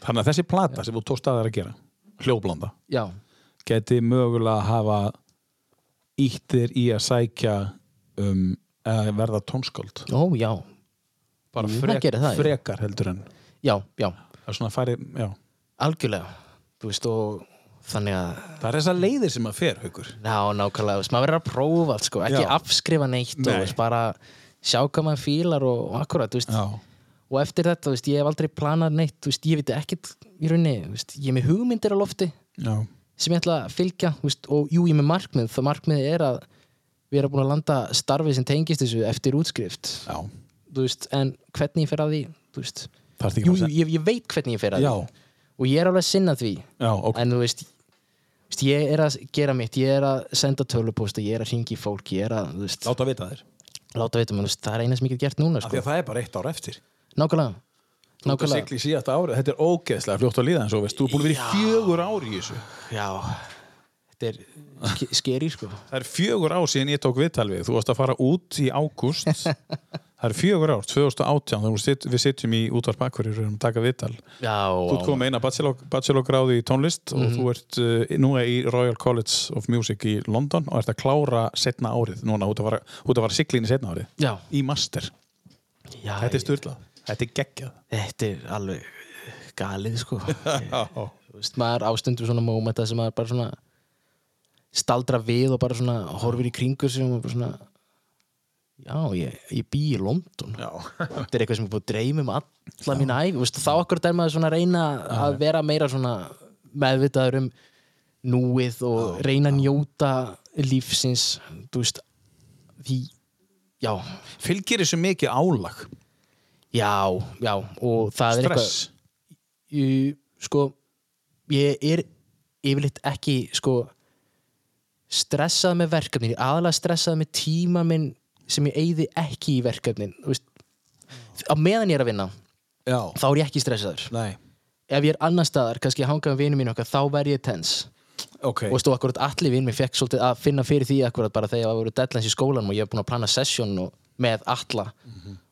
Speaker 1: Þannig að þessi plata sem þú tókst að að gera hljóðblanda,
Speaker 2: já,
Speaker 1: geti mögulega hafa ítt þér í að sækja um að verða tónskáld.
Speaker 2: Ó, já.
Speaker 1: Bara
Speaker 2: Jú, það gerir það, já.
Speaker 1: frekar heldur en
Speaker 2: já, já,
Speaker 1: það er svona að færi, já.
Speaker 2: Algjörlega. Þú veist, og þannig að
Speaker 1: það er þessar leiðir sem að fer, haukur.
Speaker 2: Já, nákvæmlega, þú veist, maður verður að prófa allt, sko, ekki
Speaker 1: Já.
Speaker 2: afskrifa neitt og
Speaker 1: Nei.
Speaker 2: þú veist, bara sjá hvað maður fílar og, og akkurat, þú veist,
Speaker 1: já,
Speaker 2: og eftir þetta, þú veist, ég hef aldrei planað neitt, þú veist, ég veit ekkert í rauninni, ég er með hugmyndir á lofti
Speaker 1: já,
Speaker 2: sem ég ætla að fylgja, þú veist, og jú, ég er með markmið, það markmið er að við erum búin að landa starfið sem tengist þessu eftir útskrift,
Speaker 1: já.
Speaker 2: Þú veist, en hvernig ég fer að því, jú,
Speaker 1: að
Speaker 2: ég, ég veit hvernig ég fer að
Speaker 1: Já.
Speaker 2: því. Og ég er alveg að sinna því,
Speaker 1: já, ok,
Speaker 2: en þú veist, ég er að gera mitt, ég er að senda tölupósta, ég er að ringi fólk, ég er að, þú veist,
Speaker 1: láta vita þér
Speaker 2: láta veitum, það er eina sem ég get gert núna, sko.
Speaker 1: það er bara eitt ár eftir.
Speaker 2: Nákvæmlega,
Speaker 1: þú ert að sigla í síðasta ári, þetta er ógeðslega fljótt að líða en svo veist, þú er búin að vera í fjögur ár í þessu.
Speaker 2: Já, þetta er ske- skeri, sko.
Speaker 1: það er fjögur ár síðan ég tók viðtal við þú varst að fara út í ágúst [laughs] Það eru fjögur ár, 2018, þegar við sit- við sitjum í útvarp Akkurir og erum að taka viðtal.
Speaker 2: Já,
Speaker 1: Þú ert komið eina bachelor- bachelorgráði í tónlist og þú ert uh, nú í Royal College of Music í London og ert að klára setna árið, núna út að að fara siglin í setna árið,
Speaker 2: Já,
Speaker 1: í master.
Speaker 2: já
Speaker 1: Þetta er styrlað, þetta er geggjað.
Speaker 2: Þetta er alveg galið sko. [laughs] Þú veist, maður ástundur svona mómenta sem maður bara svona staldra við og bara svona horfir í kringu sig og bara svona já, ég, ég bý í London.
Speaker 1: Já. [laughs]
Speaker 2: þetta er eitthvað sem ég búið að dreyma um alla mín veist, þá akkur er maður svona að reyna að vera meira svona meðvitaður um núið og reyna að njóta lífsins, þú veist því, já.
Speaker 1: Fylgir þessu mikið álag,
Speaker 2: já, já, og það er eitthvað
Speaker 1: stress.
Speaker 2: Sko ég er yfirleitt ekki sko stressað með er aðalega stressað með tíma minn sem ég eyði ekki í verkefnin á meðan ég er að vinna
Speaker 1: Já,
Speaker 2: þá er ég ekki stressaður.
Speaker 1: Nei,
Speaker 2: ef ég er annar staðar, kannski að hanga með vinum mín okkar, þá verð ég tens
Speaker 1: ok.
Speaker 2: og akkurat allir vinn, mér fekk svolítið að finna fyrir því akkurat bara þegar það voru deadlines í skólanum og ég hef búin að plana session með alla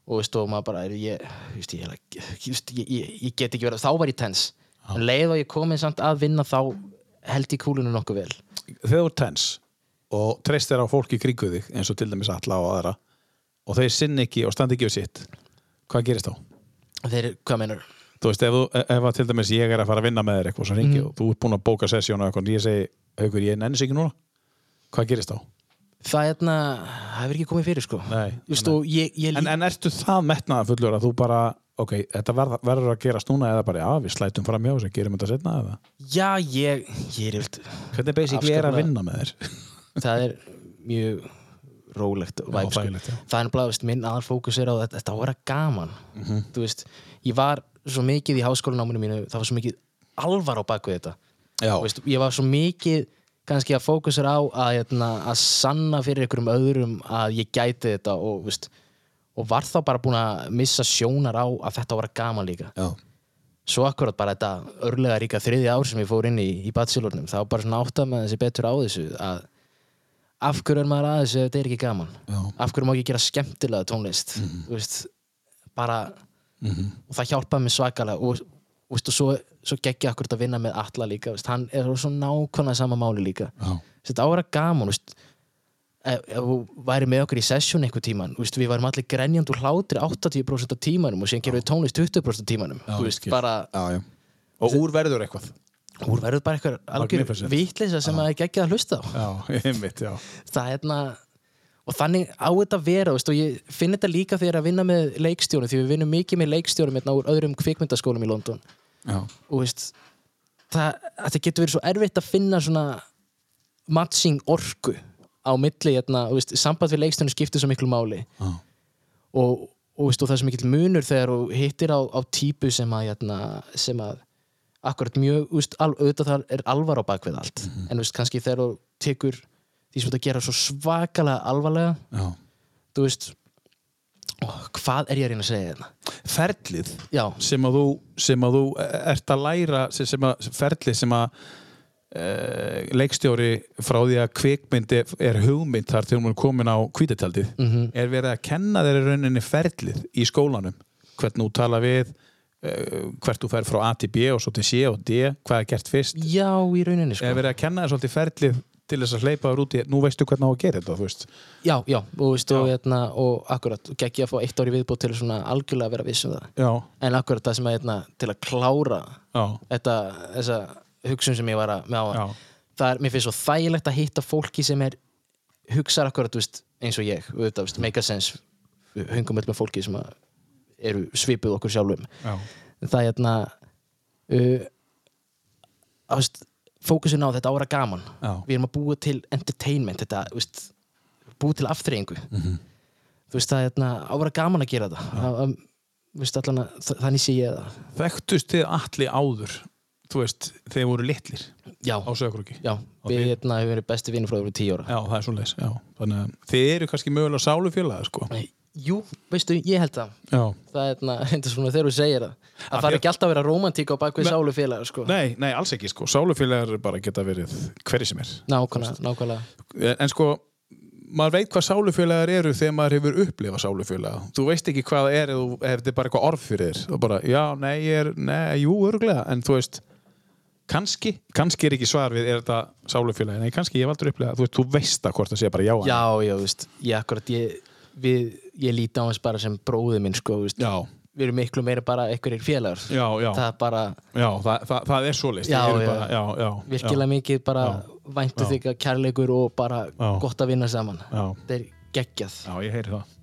Speaker 2: og veist, og maður bara, er, ég, veist, ég, ég, ég, ég, ég get ekki verið, þá var ég tens en leið og ég komið samt að vinna þá held ég kúlunum nokkuð vel.
Speaker 1: Þegar þú ert tens og treystir á fólki kringu þig, eins og til dæmis alla og aðra, og þeir sinni ekki og standi ekki við sitt, hvað gerist þá?
Speaker 2: þeir, hvað meinar
Speaker 1: Þú veist, ef, ef að til dæmis ég er að fara að vinna með þér eitthvað, svo ringi
Speaker 2: Mhm.
Speaker 1: og þú ert búin að bóka sessjón og eitthvað, og ég segi, haukur, ég nenni sig ekki núna hvað gerist þá?
Speaker 2: það er hérna, það hefur ekki komið fyrir sko
Speaker 1: Nei,
Speaker 2: og ég, ég
Speaker 1: En, en ertu það metnaða fullur að þú bara ok, þetta verð, verður að gerast núna eða bara, já, við slætum fram hjá þessu, gerum þetta setna eða?
Speaker 2: já, ég, ég er yfir
Speaker 1: Hvernig basically er að vinna með þér?
Speaker 2: Það er mjög rólegt væp, sko.
Speaker 1: já.
Speaker 2: það er bara, minn aðal fókus er á þetta, þetta vera gaman
Speaker 1: Mhm.
Speaker 2: þú veist, ég var svo mikið í háskólanáminu mínu, það var svo mikið alvar á baku þetta veist, ég var svo mikið kannski að fókusur á að, hérna, að sanna fyrir einhverjum öðrum að ég gæti þetta og, veist, og var þá bara búin að missa sjónar á að þetta var gaman líka
Speaker 1: já,
Speaker 2: svo akkurat bara þetta örlega ríka þriðja ár sem ég fór inn í, í bachelornum þá bara svona átt að með þessi betur á þessu að af hverju er maður að þessu ef þetta er ekki gaman?
Speaker 1: Já.
Speaker 2: af hverju má ekki gera skemmtilega tónlist? Þú veist, bara og það hjálpaði mér svakalega. Og, veist, og svo, svo geggja akkurat að vinna með alla líka, veist, hann er svo nákvæmlega sama máli líka.
Speaker 1: Já,
Speaker 2: þetta á að vera gaman veist, ef, ef þú væri með okkur í session einhver tíman, veist, við værum allir grenjand og hlátri 80% af tímanum og síðan gerum við tónlist 20% af tímanum
Speaker 1: Já,
Speaker 2: bara,
Speaker 1: já, já. Og úr verður eitthvað
Speaker 2: úr verður bara eitthvað algjör vitleysa sem að geggja að hlusta á.
Speaker 1: Já, [laughs] einmitt, já.
Speaker 2: Það er hérna og þannig á þetta vera veist, og ég finn þetta líka þegar er að vinna með leikstjórum því við vinnum mikið með leikstjórum hérna úr öðrum kvikmyndaskólum í London.
Speaker 1: Já,
Speaker 2: og veist það, þetta getur verið svo erfitt að finna svona matching orku á milli, hérna, og veist, samband við leikstjórum skiptir svo miklu máli.
Speaker 1: Já,
Speaker 2: og, og, veist, og það er svo mikill munur þegar þú hittir á, á típu sem að, hérna, sem að akkurat mjög, veist, al, auðvitað það er alvar á bakvið allt. En veist, kannski þegar þú tekur því sem þú gera svo svakalega alvarlega
Speaker 1: já.
Speaker 2: þú veist ó, hvað er ég að reyna að segja hérna?
Speaker 1: Ferlið
Speaker 2: já,
Speaker 1: sem að þú, sem að þú ert að læra sem, sem að, ferlið sem að e, leikstjóri frá því að kvikmyndi er hugmynd þar til hún er komin á kvítatjaldið
Speaker 2: Mhm.
Speaker 1: er verið að kenna þeir í rauninni ferlið í skólanum. Hvernig þú tala við e, hvert þú fer frá A til B og svo til C og D hvað er gert fyrst
Speaker 2: já í rauninni sko.
Speaker 1: er verið að kenna þér svolítið ferlið til þess að hleypa þér út í, nú veistu hvernig á að gera þetta þú veist.
Speaker 2: já, já, og, veist, og,
Speaker 1: Já.
Speaker 2: hérna, og akkurat, og gekk ég að fá eitt ári viðbútt til svona algjörlega að vera viss um það
Speaker 1: já,
Speaker 2: en akkurat það sem að hérna, til að klára þetta, þessa hugsun sem ég var að með á það er, mér finnst svo þægilegt að hitta fólki sem er hugsar akkurat, þú veist, eins og ég veist, make a sense við hungum öll með fólki sem að eru svipuð okkur sjálfum.
Speaker 1: Já,
Speaker 2: það er hérna uh, að veist, fókusin á þetta ára gaman.
Speaker 1: Já.
Speaker 2: við erum að búa til entertainment þetta, veist, búa til aftreyingu
Speaker 1: Mhm.
Speaker 2: þú veist, það er hérna ára gaman að gera það að, að, þú veist, allan að, þa- þannig sé ég það.
Speaker 1: Þekktust þið allir áður? Þú veist, þeir voru litlir
Speaker 2: já,
Speaker 1: á sögurúki
Speaker 2: já, við
Speaker 1: þið-
Speaker 2: hérna verið besti vinnur frá því tíu ára.
Speaker 1: Já, það er svoleiðis, já. Þannig að þið eru kannski mögulega sálufélaga, sko.
Speaker 2: Nei, jú, veistu, ég held það.
Speaker 1: Já.
Speaker 2: það er [laughs] þetta svona þegar þú segir það. Að það er
Speaker 1: að-
Speaker 2: ekki alltaf að vera romantík á bakvið
Speaker 1: Men-
Speaker 2: sálu félagar sko.
Speaker 1: Nei, nei, alls ekki, sko. Sálufélagar bara geta verið hverju sem er.
Speaker 2: nákvæmlega, nákvæmlega.
Speaker 1: En sko, maður veit hvað sálufélagar eru þegar maður hefur upplifað sálufélaga. Þú veist ekki hvað það er ef þetta er bara eitthvað orð fyrir þér. Og bara, já, nei, ég er, nei, jú, örglega en þú veist, kannski kannski er ekki svar við, er þetta sálufélagi nei, kannski ég hef aldrei upplifað, þú veist, þú veist það hvort það sé bara já,
Speaker 2: Já, já, veist, ég akkurat ég, við, ég líti á hans bara sem bróði minn sko, þú við erum miklu meira bara einhverjir félagar.
Speaker 1: Já, já,
Speaker 2: það er bara
Speaker 1: já það, það, það er er
Speaker 2: já,
Speaker 1: já,
Speaker 2: virkilega mikið bara væntu þig að kærleikur og bara gott að vinna saman.
Speaker 1: Já,
Speaker 2: þetta er geggjað.
Speaker 1: Já, ég heyri það.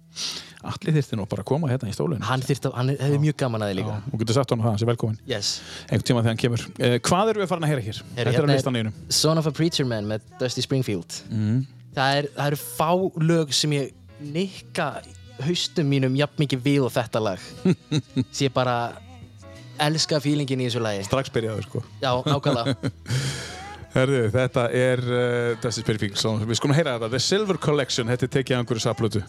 Speaker 1: Allir þyrfti nú bara að koma hérna í stólinu
Speaker 2: hann, þyrfti, hann hefði mjög gaman að þið líka.
Speaker 1: Og getur sagt hann það, hans er velkomin
Speaker 2: yes.
Speaker 1: einhvern tíma þegar hann kemur. Eh, Hvað erum við farin að heyra hér? Er
Speaker 2: hérna
Speaker 1: að
Speaker 2: er- Son of a Preacher Man með Dusty Springfield.
Speaker 1: Mm.
Speaker 2: það, er, það eru fá lög sem ég nikka haustum mínum jafn mikið við og þetta lag. [laughs] Sem ég bara elska feelingin í þessu lagi.
Speaker 1: Strax byrjaður sko.
Speaker 2: Já, nákvæmlega. [laughs]
Speaker 1: Herðu, þetta er uh, Dusty Song. Við skulum heyra þetta. The Silver Collection, þetta er tekið af einhverju saplötu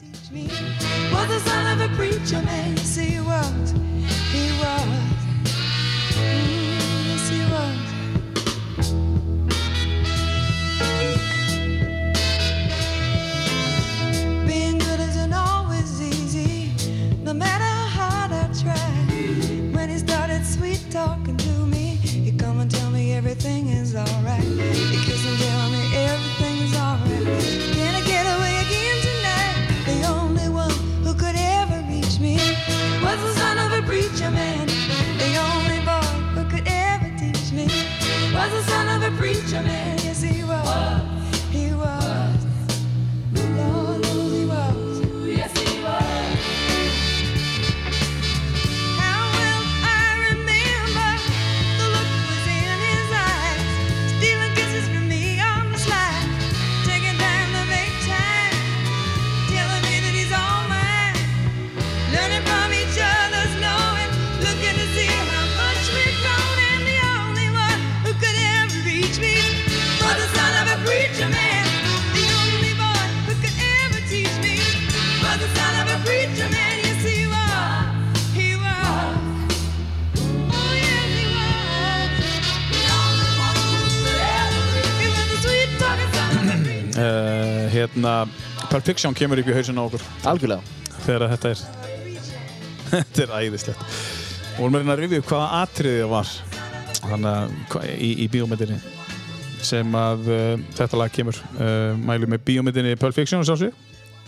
Speaker 1: Hérna, Perfection kemur upp í hausinn á okkur.
Speaker 2: Algjörlega.
Speaker 1: Þegar þetta er [laughs] Þetta er æðislegt. Og við erum að rifja upp hvaða atriði það var. Þannig að í, í bíómyndinni sem að uh, þetta lag kemur. Uh, mælu með bíómyndinni Perfection sá sig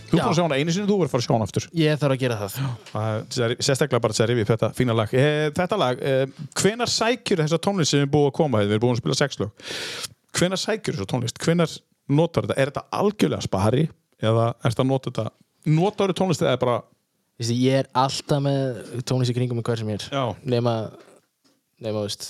Speaker 1: Þú fór að sjá hana einu sinni, þú verður að fara að sjá hana aftur.
Speaker 2: Ég þarf að gera það.
Speaker 1: Það sérstaklega bara til að rifja upp þetta fína lag. Eh, Þetta lag, eh, hvenar sækjur þessa tónlist sem við erum búið að koma við erum búin að spila sex lög. Hvenar sækjur þessa tónlist, hvenar notar þetta er þetta algjörlega spari eða er þetta að nota þetta notar þetta tónlist eða bara
Speaker 2: Vistu, ég er alltaf með tónlist í kringum með hver sem ég er
Speaker 1: Já.
Speaker 2: nema nema, þú veist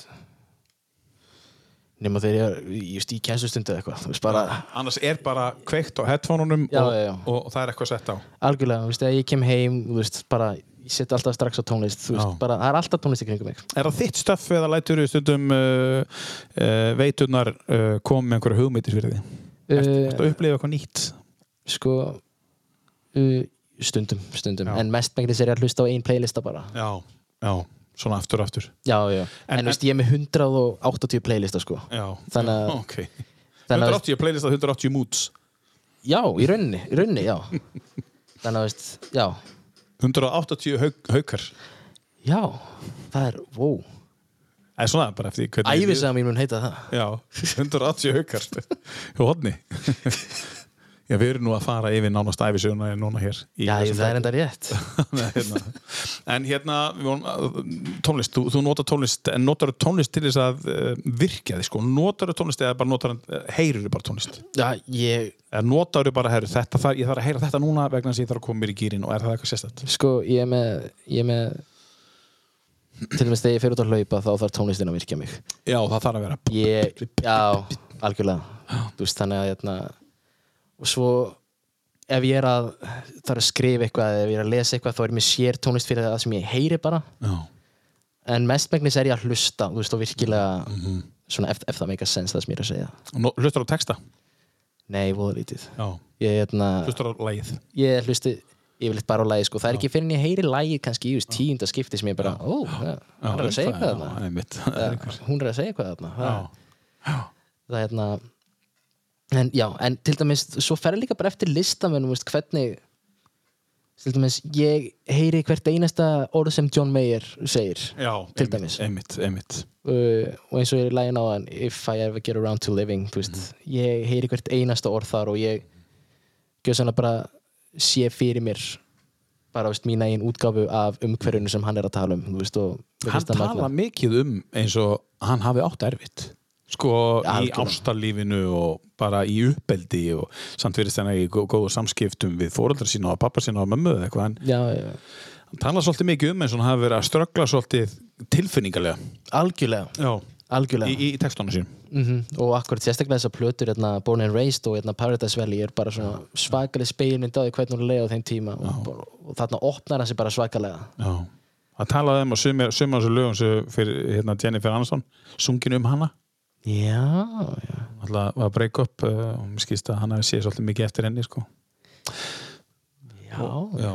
Speaker 2: nema þegar ég er just í kennslustundu eða eitthvað þú veist bara
Speaker 1: annars er bara kveikt á headphoneunum
Speaker 2: Já,
Speaker 1: og,
Speaker 2: já, já.
Speaker 1: og það er eitthvað sett á
Speaker 2: algjörlega, þú veist, þegar ég kem heim þú veist, bara, ég set alltaf strax á tónlist þú
Speaker 1: Já.
Speaker 2: veist, bara, það er alltaf tónlist í kringum mig
Speaker 1: Er það þitt stöff eða lætur við stundum uh, uh, veiturnar uh, koma með einhverja hugmyndir fyrir því?
Speaker 2: Uh,
Speaker 1: ertu að upplifa eitthvað nýtt?
Speaker 2: sko uh, stundum, stundum,
Speaker 1: Já.
Speaker 2: en mest megnis er ég að hlusta á ein playlista bara.
Speaker 1: Já, já, svona aftur aftur.
Speaker 2: Já, já,
Speaker 1: En-
Speaker 2: en, veist, ég er með 180 playlista sko.
Speaker 1: Já,
Speaker 2: Þannig að-
Speaker 1: okay.
Speaker 2: þannig að-
Speaker 1: 180 playlist að 180 moods.
Speaker 2: Já, í rauninni, í rauninni, já. [laughs] Þannig að, veist, já.
Speaker 1: 180 haug, haukar.
Speaker 2: Já, það er, wow
Speaker 1: Það er svona bara eftir hvernig
Speaker 2: æfisaga mín mun heita það.
Speaker 1: Já, 180 haukar. Hjá hodni Já, við erum nú að fara yfir nánast æfisöguna núna hér í
Speaker 2: já, það er enda rétt. [laughs]
Speaker 1: Nei, hérna. En hérna, tónlist, þú, þú notar tónlist en notar þú tónlist til þess að uh, virkja þig sko, notar þú tónlist eða bara notar uh, heyrir þú bara tónlist?
Speaker 2: Já, ég,
Speaker 1: eða notar þú bara, herru, þetta þarf, ég þarf að heyra þetta núna vegna þess að ég þarf að koma mér í gýrin og er það eitthvað sérstætt?
Speaker 2: sko, ég er með ég er með til dæmis þegar ég fer út að hlaupa þá þarf tónlistin að virkja mig.
Speaker 1: Já, það þarf að vera
Speaker 2: ég, já, algjörlega. Þú veist, þannig að hérna, og svo ef ég er að þarf að skrifa eitthvað eða ef ég er að lesa eitthvað þá er mér sér tónlist fyrir það sem ég heyri bara.
Speaker 1: Já,
Speaker 2: en mestmegnis er ég að hlusta þú veist, og virkilega
Speaker 1: Mhm.
Speaker 2: svona ef, ef það meikar sens það sem ég er að segja.
Speaker 1: Og hlustar á texta?
Speaker 2: nei, voða lítið. Hérna,
Speaker 1: hlustar á lagið?
Speaker 2: Ég hlusti yfirleitt bara á lagi sko. það er ekki fyrir en ég heyri lagi kannski í tíunda skipti sem ég bara, ó, hann er að segja eitthvað þarna. hún er að segja eitthvað þarna. Það, er hérna en já, en til dæmis svo fer líka bara eftir listamennum hvernig til dæmis, ég heyri hvert einasta orð sem John Mayer segir
Speaker 1: Já,
Speaker 2: Til dæmis.
Speaker 1: Einmitt, einmitt.
Speaker 2: Uh, og eins og ég er lægin á hann if I ever get around to living veist, ég heyri hvert einasta orð þar og ég gjöð svona bara sé fyrir mér bara veist, mína einn útgáfu af umhverjunu sem hann er að tala um veist, og
Speaker 1: Hann tala
Speaker 2: magnað.
Speaker 1: mikið um eins og hann hafi átt erfitt sko
Speaker 2: Já,
Speaker 1: í ástarlífinu og bara í uppeldi og samt þennan í gó- góðu samskiptum við fóreldra sína og pappa sína og mömmu eða eitthvað en
Speaker 2: já, já,
Speaker 1: hann tala svolítið mikið um eins og hann hafi verið að ströggla svolítið tilfinningarlega
Speaker 2: algjörlega
Speaker 1: Já.
Speaker 2: Algjörlega.
Speaker 1: Í, í textunum sín
Speaker 2: mm og akkurat sérstaklega þessar plötur hérna, Born and Raised og hérna, Paradise Valley er bara svona svakaleg speilmynd á því hvernig hún leiði á þeim tíma. Og, og þarna opnar hann sig bara svakalega.
Speaker 1: Já. hann talaði um að af þessu lögum sem fyrir hérna, Jennifer Aniston sungin um hana.
Speaker 2: Já, já.
Speaker 1: Alltaf var að breyka upp uh, og mér skýrst að hann séð svolítið mikið eftir henni sko.
Speaker 2: Já,
Speaker 1: Já,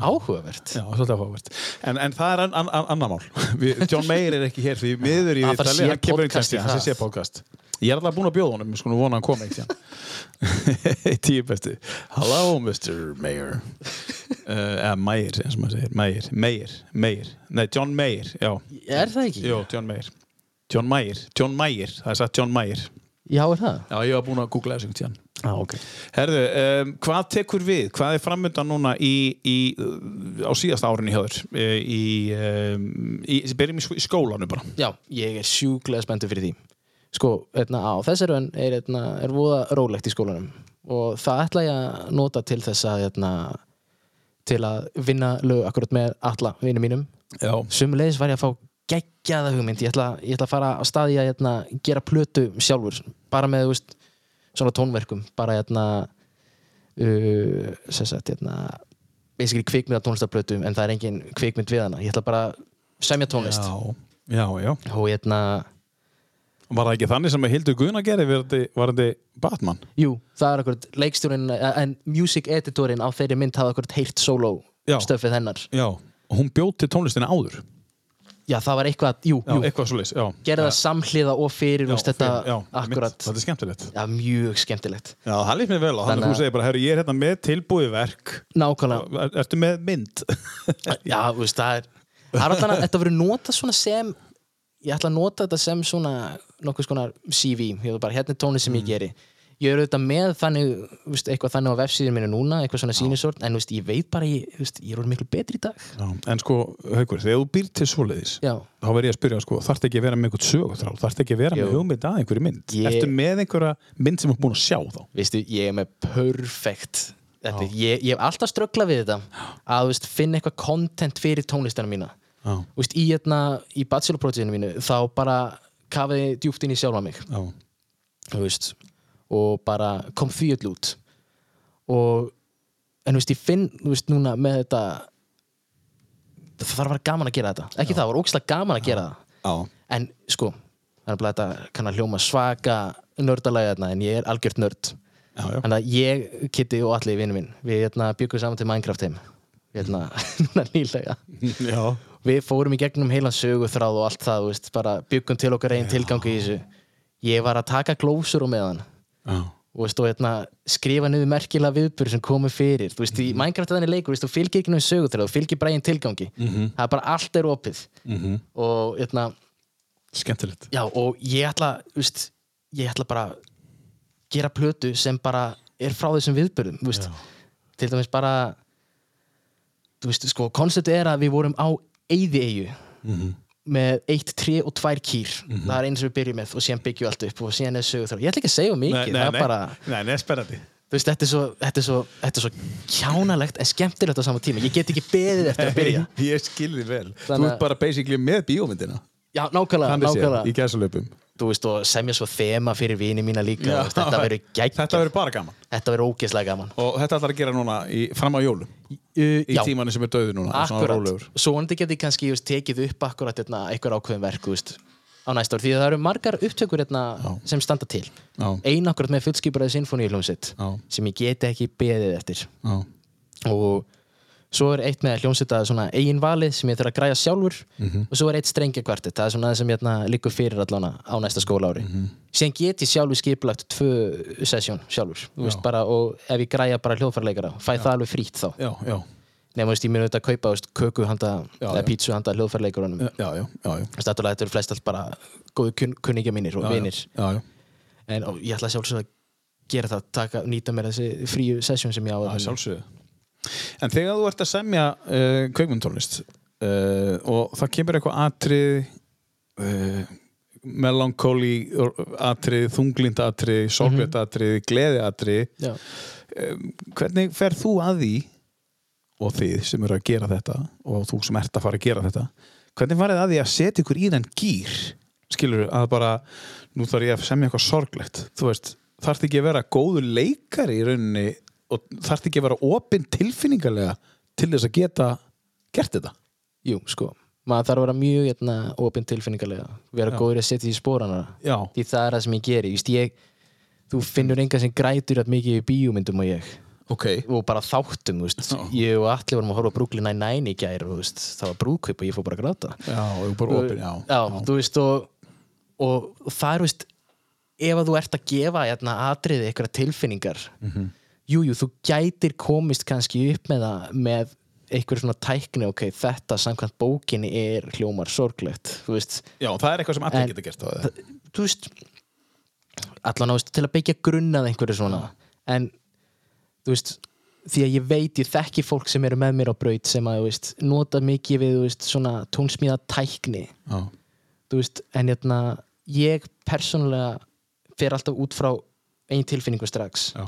Speaker 2: áhugavert.
Speaker 1: Já, svolítið áhugavert. En, en það er an, an, an, annar mál. Við, John Mayer er ekki hér því miður í Ítali, hann kemur inn
Speaker 2: podcast
Speaker 1: kannski,
Speaker 2: í
Speaker 1: hann sé
Speaker 2: það.
Speaker 1: sér podcast Ég er alltaf búin að bjóða honum, við skulum vona hann koma eitt hérna [laughs] Tíu besti. Hello Mr. Mayer. Uh, eða Mayer, eins og maður segir. Mayer, Mayer, Mayer. Nei, John Mayer, já,
Speaker 2: Er það ekki?
Speaker 1: Jó, John Mayer. John Mayer, John Mayer, það er sagt John Mayer.
Speaker 2: Já, er það?
Speaker 1: Já, ég var búin að googla þessu tíðan
Speaker 2: Já, ok.
Speaker 1: Herðu, um, hvað tekur við? Hvað er framöndan núna í, í, á síðasta árinni um, í, byrjum í sk- í skólanum bara.
Speaker 2: Já, ég er sjúklega spenntur fyrir því. Sko, hérna, á þessari önn er, hérna, er voða rólegt í skólanum. Og það ætla ég að nota til þess að hérna, til að vinna lög akkurat með alla vinnum mínum. Sumulegis var ég að fá geggjaða hugmynd. Ég ætla, ég ætla að fara á staði að hérna, gera plötu sjálfur. Bara með þú veist, svona tónverkum bara hérna uh, sem sagt hérna basically kvikmynda tónlistarplötu en það er engin kvikmynd við hana ég ætla bara að semja tónlist
Speaker 1: Já, já, já.
Speaker 2: og hérna
Speaker 1: Var það ekki þannig sem að Hildur Guðna gerði verði, varði Batman?
Speaker 2: Jú, það er akkurat leikstjórinn eh, en music editorinn á þeirri mynd hafði akkurat heyrt solo stöfið hennar
Speaker 1: Já. Og hún bjóð til tónlistina áður?
Speaker 2: Já, það var eitthvað, jú,
Speaker 1: Já,
Speaker 2: jú
Speaker 1: eitthvað svo leys, já.
Speaker 2: gerði það samhliða og fyrir
Speaker 1: Já,
Speaker 2: veist, þetta
Speaker 1: já,
Speaker 2: akkurat
Speaker 1: Þetta er skemmtilegt.
Speaker 2: Já, mjög skemmtilegt
Speaker 1: Já, það líf mér vel á. Þannig að þú segir bara, herru, ég er hérna með tilbúið verk.
Speaker 2: Nákvæmlega,
Speaker 1: Er, ertu með mynd? [laughs]
Speaker 2: já, þú veist, það er það er alltaf þetta verður notað svona sem ég ætla að nota þetta sem svona nokkuð svona CV, hérna er tónið sem
Speaker 1: Mm.
Speaker 2: ég geri ég er auðvitað með þannig veist, eitthvað þannig á vefsíðinu mínu núna eitthvað svona sínisort, en veist, ég veit bara ég, veist, ég er orðið miklu betri í dag.
Speaker 1: Já. En sko, Haukur, þegar þú býr til svoleiðis,
Speaker 2: Já,
Speaker 1: þá verð ég að spyrja sko, þarf ekki að vera með einhvern söguthrál, þarf ekki að vera
Speaker 2: Jú.
Speaker 1: með hugmynd að einhverju mynd?
Speaker 2: Ég-
Speaker 1: Ertu með einhverja mynd sem þú er búin að sjá þá?
Speaker 2: veistu, ég er með perfect þetta, ég, ég hef alltaf strögglað við þetta að finna eitthvað content fyrir tónlistana mína. Í, hérna, í bachelorprojectinu
Speaker 1: já,
Speaker 2: og bara kom því öll út. Og en þú veist, ég finn þú veist, núna með þetta það að vera gaman að gera þetta. Ekki það, það var ógæslega gaman að gera það.
Speaker 1: Já,
Speaker 2: en sko, er bara þetta kann að hljóma svaka nördalega þarna, en ég er algjört nörd.
Speaker 1: Já, já.
Speaker 2: Þannig að ég, Kitty og allir vinnu minn við hérna, byggum saman til Minecraft heim. Við hérna, [laughs] núna nýlega.
Speaker 1: Já.
Speaker 2: við fórum í gegnum heilan söguþráð og allt það, veist, bara byggum til okkar einn tilgangi í þessu. Ég var að taka glósur og meðan
Speaker 1: já.
Speaker 2: og, veist, og hérna, skrifa niður merkilega viðbyrð sem komu fyrir. Þú veist, í Minecraft er þannig leikur, þú fylgir ekki náðu söguþráð þú fylgir bara einn tilgangi. Það er bara allt er opið.
Speaker 1: Mm
Speaker 2: og hérna,
Speaker 1: Skemmtilegt.
Speaker 2: Já, og ég ætla veist, ég ætla bara að gera plötu sem bara er frá þessum veist, til dæmis bara þú veist, sko, konceptið er að við vorum á eyði með eitt, tre og tvær kýr. Það er eins sem við byrjum með og síðan byggjum við allt upp og síðan er sögur þar, ég ætla ekki að segja mikið það er bara,
Speaker 1: nei, nei, spennandi.
Speaker 2: Þú veist, þetta er svo þetta er svo, þetta er svo kjánalegt en skemmtilegt á sama tíma, ég get ekki beðið eftir að [laughs] byrja.
Speaker 1: Ég skilði vel. Þú
Speaker 2: Þannig
Speaker 1: ert bara basically með bíómyndina.
Speaker 2: Já, nákvæmlega, nákvæmlega.
Speaker 1: í gæsalöpum
Speaker 2: þú veist, og semja svo þema fyrir vini mína líka þú veist, þetta verður geggjað.
Speaker 1: Þetta verður bara gaman.
Speaker 2: Þetta verður ógeðslega gaman.
Speaker 1: Og þetta ætlar að gera núna í, fram á jólum Í
Speaker 2: já,
Speaker 1: tímanu sem er döðu núna
Speaker 2: akkurat, svo vonandi geti kannski just, tekið upp akkurat hérna, einhver ákveðin verk veist, á næsta ár, því að það eru margar upptökur hérna, sem standa til.
Speaker 1: Já.
Speaker 2: ein akkurat með fullskiparaði sinfoníuljómsitt
Speaker 1: Já.
Speaker 2: sem ég geti ekki beðið eftir.
Speaker 1: Já,
Speaker 2: og svo er eitt með að hljómsvita svona eigin valið sem ég þarf að græja sjálfur. Og svo er eitt strengjakvartett, það er svona það sem hérna, liggur fyrir allan á næsta skólaári. Síðan get ég sjálfur skipulagt tvö sessjón sjálfur, veist, bara og ef ég græja bara hljóðfærleikara, fæ það alveg frýtt þá.
Speaker 1: Já, já,
Speaker 2: þú veist, ég minn auðvitað að kaupa veist, köku handa,
Speaker 1: Já,
Speaker 2: eða
Speaker 1: já.
Speaker 2: pítsu handa hljóðfærleikarunum
Speaker 1: já, já, já, já,
Speaker 2: þetta eru flest allt bara góðu kun, kunningja mínir og
Speaker 1: já,
Speaker 2: vinir.
Speaker 1: Já, já.
Speaker 2: en og ég ætla sjálfsög að gera það taka, nýta mér þessi fríu sessjón sem ég á
Speaker 1: En þegar þú ert að semja uh, kveikmyndtónlist uh, og það kemur eitthvað atrið uh, melankóli atrið, þunglind atrið, sorgleitt atrið, gleði atrið
Speaker 2: Já.
Speaker 1: hvernig fer þú að því og þið sem eru að gera þetta og þú sem ert að fara að gera þetta hvernig farið að því að setja ykkur í þenn gýr skilur að bara nú þarf ég að semja eitthvað sorglegt þú veist, þarf ekki að vera góður leikari í rauninni og þarf ekki að vera opinn tilfinningarlega til þess að geta gert þetta?
Speaker 2: Jú, sko, maður þarf að vera mjög hérna, opinn tilfinningarlega, vera góður að setja því spórana
Speaker 1: Já,
Speaker 2: því það er það sem ég geri Vist, ég, þú finnur enga sem grætur að mikið í bíómyndum og ég.
Speaker 1: Ok.
Speaker 2: Og bara þáttum,
Speaker 1: Já.
Speaker 2: ég og allir vorum að horfa á Brooklyn Nine-Nine í gær og þú veist, það var brúðkaup og ég fór bara að gráta.
Speaker 1: Já, og bara opinn, já,
Speaker 2: já, þú veist og, og, það er, veist ef að þú ert að gefa hérna, atriði eitthvað tilfinningar
Speaker 1: Mhm.
Speaker 2: Jú, jú, þú gætir komist kannski upp með það með eitthvað svona tækni, ok, þetta samkvæmt bókinni er hljómar sorglegt þú veist,
Speaker 1: Já, það er eitthvað sem allir geta gert á það.
Speaker 2: þú veist allan á veist, til að byggja grunnað einhverju svona. En þú veist, því að ég veit ég þekki fólk sem eru með mér á braut sem að veist, nota mikið við veist, svona tónsmíða tækni.
Speaker 1: Já,
Speaker 2: þú veist, en hérna ég persónulega fer alltaf út frá einn tilfinningu strax.
Speaker 1: Já,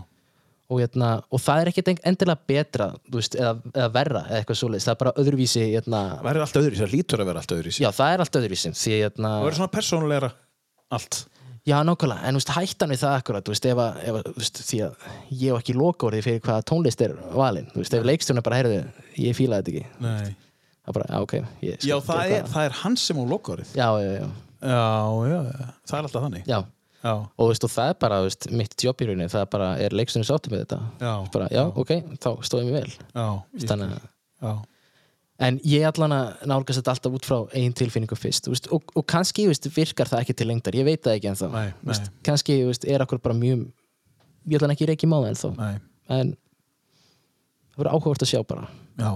Speaker 2: og, hérna, og það er ekkert endilega betra veist, eða, eða verra eða eitthvað svoleiðis, það er bara öðruvísi hérna,
Speaker 1: það er allt öðru það lítur að vera allt öðru
Speaker 2: já, það er allt öðruvísi því hérna,
Speaker 1: Það verður svona persónulegra allt.
Speaker 2: Já, nákvæmlega, en veist, hættan við það akkurat, veist, ef ef því að ég hef ekki lokaorði fyrir hvaða tónlist er valin, ef leikstjórn er bara, heyrðu, ég fíla þetta ekki, það er bara, ok,
Speaker 1: Já, það er, það er hann sem á lokaðrið
Speaker 2: Já, já, já,
Speaker 1: Já, já, það er alltaf þannig.
Speaker 2: Já, og veist, og það er bara, veist, mitt jobb í rauninni, það er bara, er leikstjórn sáttu með þetta,
Speaker 1: já,
Speaker 2: bara, já, ok, þá stóðum við vel,
Speaker 1: já,
Speaker 2: þannig að,
Speaker 1: já,
Speaker 2: en ég allan að nálgast þetta alltaf út frá eigin tilfinningu fyrst, veist, og, og kannski, virkar það ekki til lengdar, ég veit það ekki veist,
Speaker 1: nei.
Speaker 2: kannski, er okkur bara mjög, ég ætla ekki reykjum á það ennþá,
Speaker 1: Nei,
Speaker 2: en það verður áhugavert að sjá bara.
Speaker 1: Já,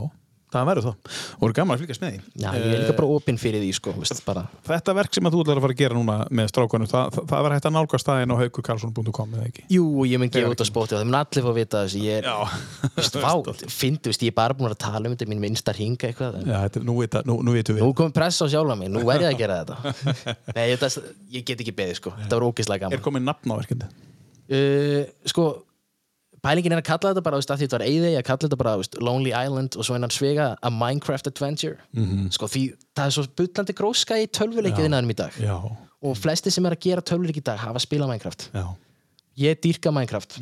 Speaker 1: það verður það. Og eru gaman að fylgjast með því.
Speaker 2: Já, ég er líka bara opinn fyrir því sko, veist.
Speaker 1: Þetta verk sem að þú ætlar að fara að gera núna með strákunum, það, það, það verður hægt að nálgast staðinn á haukukarlsson.com eða ekki?
Speaker 2: Jú, ég mun gefa út á spóti og það mun allir fá að vita þessu ég er, veist, ég er bara búin að tala um þetta í mín minnsta ringa eitthvað.
Speaker 1: Já þetta, er- nú, vita, nú, nú vitum við.
Speaker 2: Nú komið pressa á sjálfa mig, nú er ég að gera þetta. [laughs] Nei, þetta, ég get ekki beðið sko. Þetta var ógeðslega
Speaker 1: Er
Speaker 2: gaman
Speaker 1: komið nafn á verkindi?
Speaker 2: uh, sko, pælingin er að kalla þetta bara, veist, að því þetta var eigði að kalla þetta bara, veist, Lonely Island og svo innan svega a Minecraft Adventure.
Speaker 1: Mhm.
Speaker 2: sko, því það er svo bullandi gróska í tölvuleikið innan í dag.
Speaker 1: Já,
Speaker 2: og flesti sem er að gera tölvuleik í dag hafa spilað Minecraft.
Speaker 1: Já,
Speaker 2: ég dýrka Minecraft.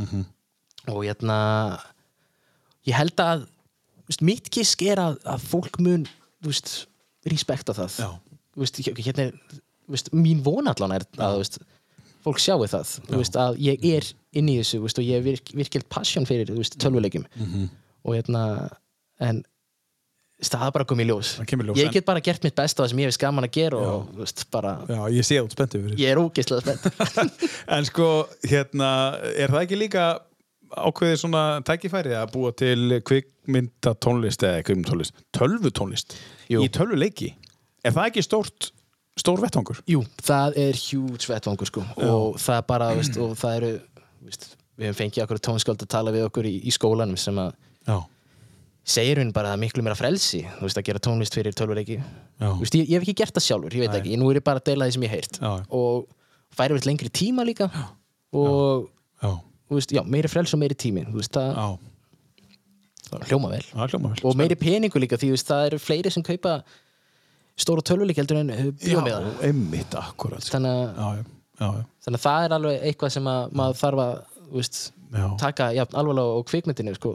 Speaker 2: Og hérna ég held að veist, mitt gisk er að, að fólk mun respekta það. Hérna er mín von allan er að fólk sjáu það veist, að ég er inn í þessu veist, og ég er virk, virkilt passion fyrir þú veist, tölvuleikjum.
Speaker 1: Mhm.
Speaker 2: og hérna en það er bara komið í ljós.
Speaker 1: Ljós,
Speaker 2: ég get bara gert mitt besta það sem ég hef skaman að gera og þú veist, bara,
Speaker 1: já, ég sé út spenntið fyrir.
Speaker 2: Ég er ógeðslega spennt. [laughs]
Speaker 1: En sko, hérna, er það ekki líka ákveðið svona tækifæri að búa til kvikmyndatónlist eða kvikmyndatónlist, tölvutónlist
Speaker 2: Jú.
Speaker 1: í tölvuleiki? Er það ekki stórt, stór vettvangur?
Speaker 2: Jú, það er huge vettvangur sko. Og það er bara, veist, og það eru veist, við hefum fengið okkur tónskáld að tala við okkur í, í skólanum sem að
Speaker 1: Já,
Speaker 2: segir hún bara að miklu meira frelsi þú veist, að gera tónlist fyrir tölvuleiki.
Speaker 1: Já.
Speaker 2: Ég, ég hef ekki gert það sjálfur, ég veit
Speaker 1: Nei.
Speaker 2: ekki nú er ég bara að deila því sem ég
Speaker 1: Já.
Speaker 2: og færi vel lengri tíma líka. Og
Speaker 1: já,
Speaker 2: veist, já, meiri frelsi og meiri tími það,
Speaker 1: já,
Speaker 2: hljóma vel.
Speaker 1: Hljóma vel
Speaker 2: og meiri peningu líka því það eru fleiri sem kaupa stóra tölvuleiki heldur en bíómiða
Speaker 1: Já, einmitt, akkurat sko.
Speaker 2: þannig, að-
Speaker 1: Já, já, já,
Speaker 2: þannig að það er alveg eitthvað sem að maður þarf að veist, taka alvarlega og kvikmyndinu sko.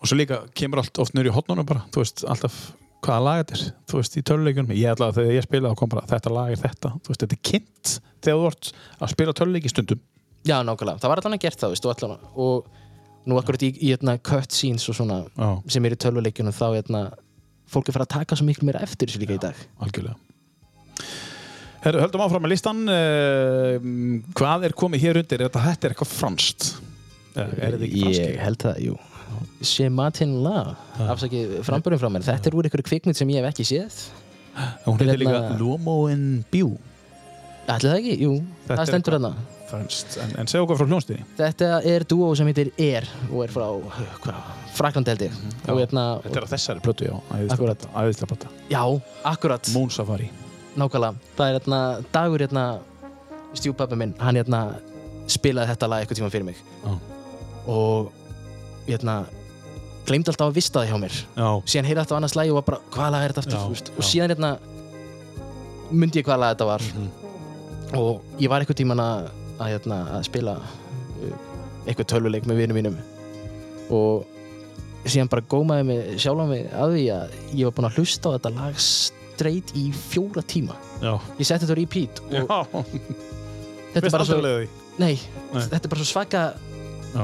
Speaker 1: Og svo líka kemur allt oft nýri í hotnunum bara, þú veist, alltaf hvaða lag þetta er, þú veist, í töluleikunum ég ætla að þegar ég spilaði þá kom bara, þetta lag er þetta. Þú veist, þetta er kynnt þegar þú ert að spila töluleiki stundum.
Speaker 2: Já, nákvæmlega, það var allan að gert það veist, og, allan, og nú akkurat í, í hérna, cut scenes og svona
Speaker 1: Já.
Speaker 2: sem er í tölvuleikjunum þá hérna, fólk er fara að taka svo miklu meira eftir þessu líka í dag.
Speaker 1: algjörlega. Herru, höldum áfram með listan uh, Hvað er komið hér undir? Þetta, þetta er eitthvað franskt? Er, er þetta ekki franski?
Speaker 2: Ég held það, jú. Chez Martin La, afsakið frambörðum frá mér. Þetta er úr einhverju kvikmynd sem ég hef ekki séð.
Speaker 1: Hún heitir líka
Speaker 2: hérna-
Speaker 1: Lomo en Bjú
Speaker 2: Ætli það ekki? Jú,
Speaker 1: Þetta
Speaker 2: það
Speaker 1: er
Speaker 2: stendur hérna
Speaker 1: Franskt, en, en segja okkur frá hljónstíði
Speaker 2: Þetta er dúo sem heitir Air og er frá hvað, Frakland held ég. Og hérna,
Speaker 1: Þetta er á þessari plötu, já. Æðislega plötu
Speaker 2: já, akkurat.
Speaker 1: Moon Safari.
Speaker 2: Nákvæmlega, það er hérna dagur hérna stjúpappi minn, hann hérna spilaði þetta lag eitthvað tíma fyrir mig.
Speaker 1: Já.
Speaker 2: og hérna glemdi alltaf að vista það hjá mér.
Speaker 1: Já,
Speaker 2: síðan heyrði alltaf annars lagi og var bara, hvað lag er þetta aftur
Speaker 1: Já,
Speaker 2: veist? og síðan hérna myndi ég hvað lag þetta var.
Speaker 1: Mhm.
Speaker 2: og ég var eitthvað tíman að, að, hérna, að spila uh, eitthvað tölvuleik með vinum mínum. Og síðan bara gómaði mig sjálfan mig að því að ég var búinn að hlusta á þetta lag straight í fjóra tíma.
Speaker 1: Já,
Speaker 2: ég setti þetta á repeat og
Speaker 1: já.
Speaker 2: Þetta er bara svo nei, þetta er bara svo svaka
Speaker 1: Já.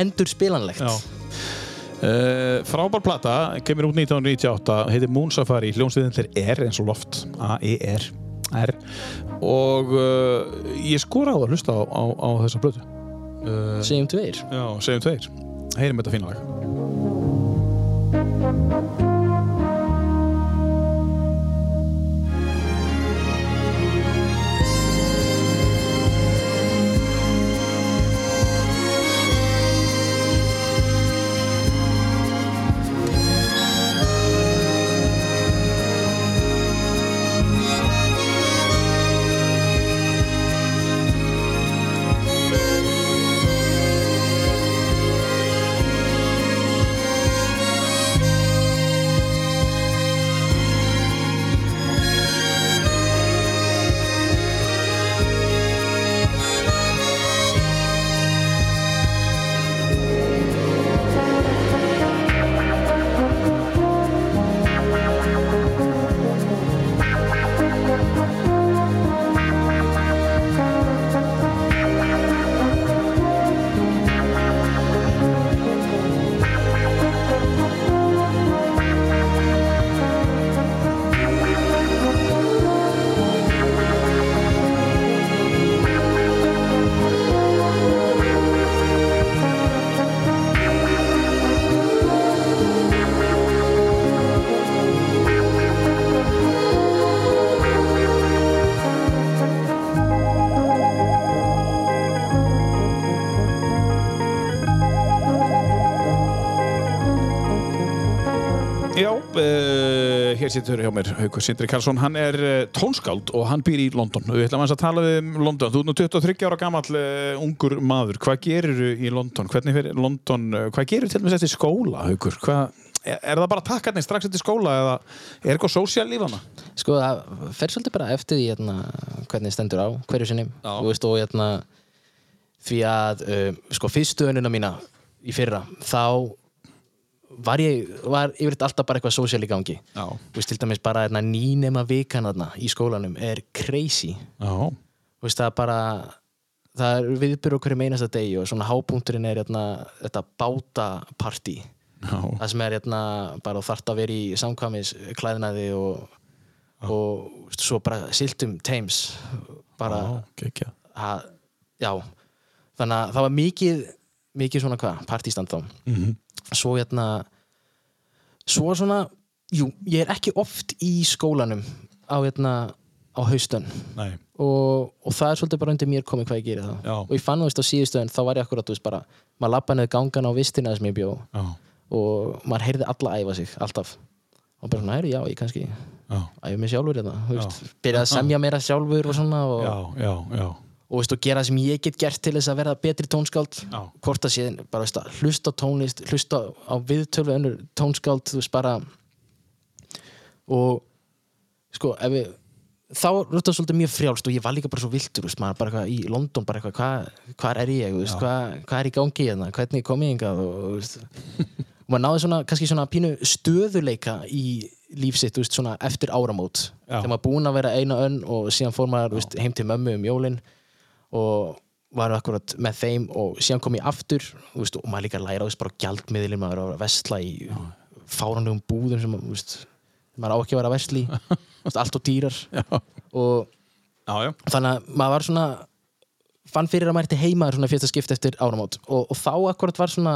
Speaker 2: endur spilanlegt.
Speaker 1: Já. Uh, frábær plata, kemur út 1998 heitir Moon Safari, hljómsveitin til R eins og loft, A-E-R R. Og uh, ég skora á það að hlusta á, á, á þessa plötu. Uh,
Speaker 2: segjum tveir.
Speaker 1: Já, segjum tveir. Heyrim þetta fína situr hjá mér Haukur Sindri Karlsson, hann er uh, tónskáld og hann býr í London. Við ætlum að tala um London. Þú er nú 23 ára gamall uh, ungur maður. Hvað gerir í London? Hvernig fyrir London? Uh, hvað gerir til dæmis eftir skóla, Haukur? Hvað, er, er það bara takkarnir strax eftir skóla eða er eitthvað sósíal líf hana?
Speaker 2: Sko það fer svolítið bara eftir því hérna, hvernig stendur á hverju sinni
Speaker 1: Já.
Speaker 2: Þú veist, og hérna, því að uh, sko fyrstu önuna mína í fyrra þá var ég var yfirleitt alltaf bara eitthvað sósíal í gangi. Þú veist, til dæmis bara hérna, nýnema vikan þarna í skólanum er crazy. Þú veist, það er bara það er viðbyrð okkur í einasta degi og svona hápunkturinn er hérna, þetta bátapartí
Speaker 1: Já.
Speaker 2: það sem er hérna, bara þarft að vera í samkvæmis klæðnaði og, og svo bara siltum Thames bara,
Speaker 1: Já,
Speaker 2: að, já þannig að það var mikið mikið svona hvað, partístand þá
Speaker 1: Mhm.
Speaker 2: Svo hérna svo svona, jú, ég er ekki oft í skólanum á hérna á haustön
Speaker 1: Nei.
Speaker 2: og, og það er svolítið bara undir mér komið hvað ég gerir þá
Speaker 1: Já.
Speaker 2: og ég fann þú veist á síðustöðun þá var ég akkurat, þú veist bara maður lappa neður gangan á vistina sem ég bjó
Speaker 1: Já.
Speaker 2: og maður heyrði alla æfa sig, alltaf og bara svona, heyrði, já, ég kannski æfa mig sjálfur hérna, þú veist, byrjaði að [laughs] semja meira sjálfur og svona og,
Speaker 1: Já, já, já.
Speaker 2: Og, veist, og gera það sem ég get gert til þess að verða betri tónskáld.
Speaker 1: Já.
Speaker 2: hvort að séðin, bara veist, að hlusta tónlist hlusta á viðtölu önnur tónskáld þú veist, bara og sko, ef við þá þetta svolítið mjög frjálst og ég var líka bara svo viltur, veist, maður bara eitthvað í London bara eitthvað, hvað, hvað er ég, veist, hvað, hvað er í gangi hérna, hvernig kom ég hingað? Og, og maður náði svona, kannski svona pínu stöðuleika í lífsitt, veist, svona eftir áramót.
Speaker 1: Já.
Speaker 2: þegar maður búinn að vera eina önn og síðan fór maður, heim til mömmu um jólin og, var akkurat með þeim og síðan kom ég aftur veist, og maður líka læra þú veist, bara gjaldmiðlin maður er að vesla í fáranlegum búðum sem þú veist, maður á ekki vera að vesla í. [laughs] Allt og dýrar. Og
Speaker 1: Já, já.
Speaker 2: þannig að maður var svona fann fyrir að maður erti heima svona fyrsta skipt eftir áramót. Og, og þá akkurat var svona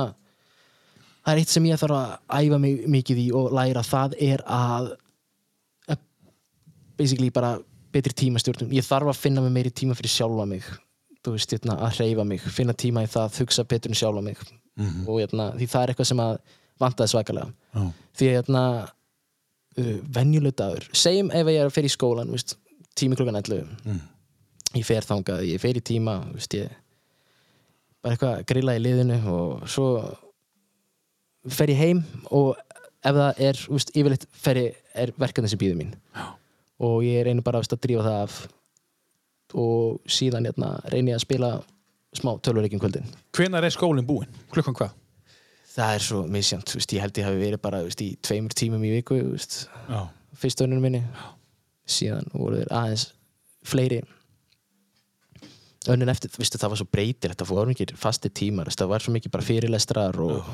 Speaker 2: það er eitt sem ég þarf að æfa mig mikið í og læra það er að basically bara betri tímastjórnum ég þarf að finna mig meiri tíma fyrir sjálfa mig veist, hérna, að hreyfa mig finna tíma í það, hugsa betur en sjálfa mig. Og hérna, því það er eitthvað sem að vantaði svakalega.
Speaker 1: Já.
Speaker 2: því að hérna, uh, venjuleg dagur segjum ef ég er að fer í skólan veist, tími klukkan 11 ég fer þangað, ég fer í tíma veist, ég bara eitthvað að grilla í liðinu og svo fer ég heim og ef það er, yfirleitt fer ég, er verkefni sem býður mín. Já. og ég reyni bara veist, að drífa það af og síðan hérna, reyni ég að spila smá tölvuleikin kvöldin
Speaker 1: Hvenær er skólinn búinn? Klukkan hvað?
Speaker 2: það er svo veist, ég held ég hafi verið bara veist, í tveimur tímum í viku þú veist,
Speaker 1: Já.
Speaker 2: fyrst önunum minni síðan voru þeir aðeins fleiri önnun eftir, vistu, það var svo breytir þetta fórum ekki fasti tímar, það var svo mikið bara fyrirlestrar og,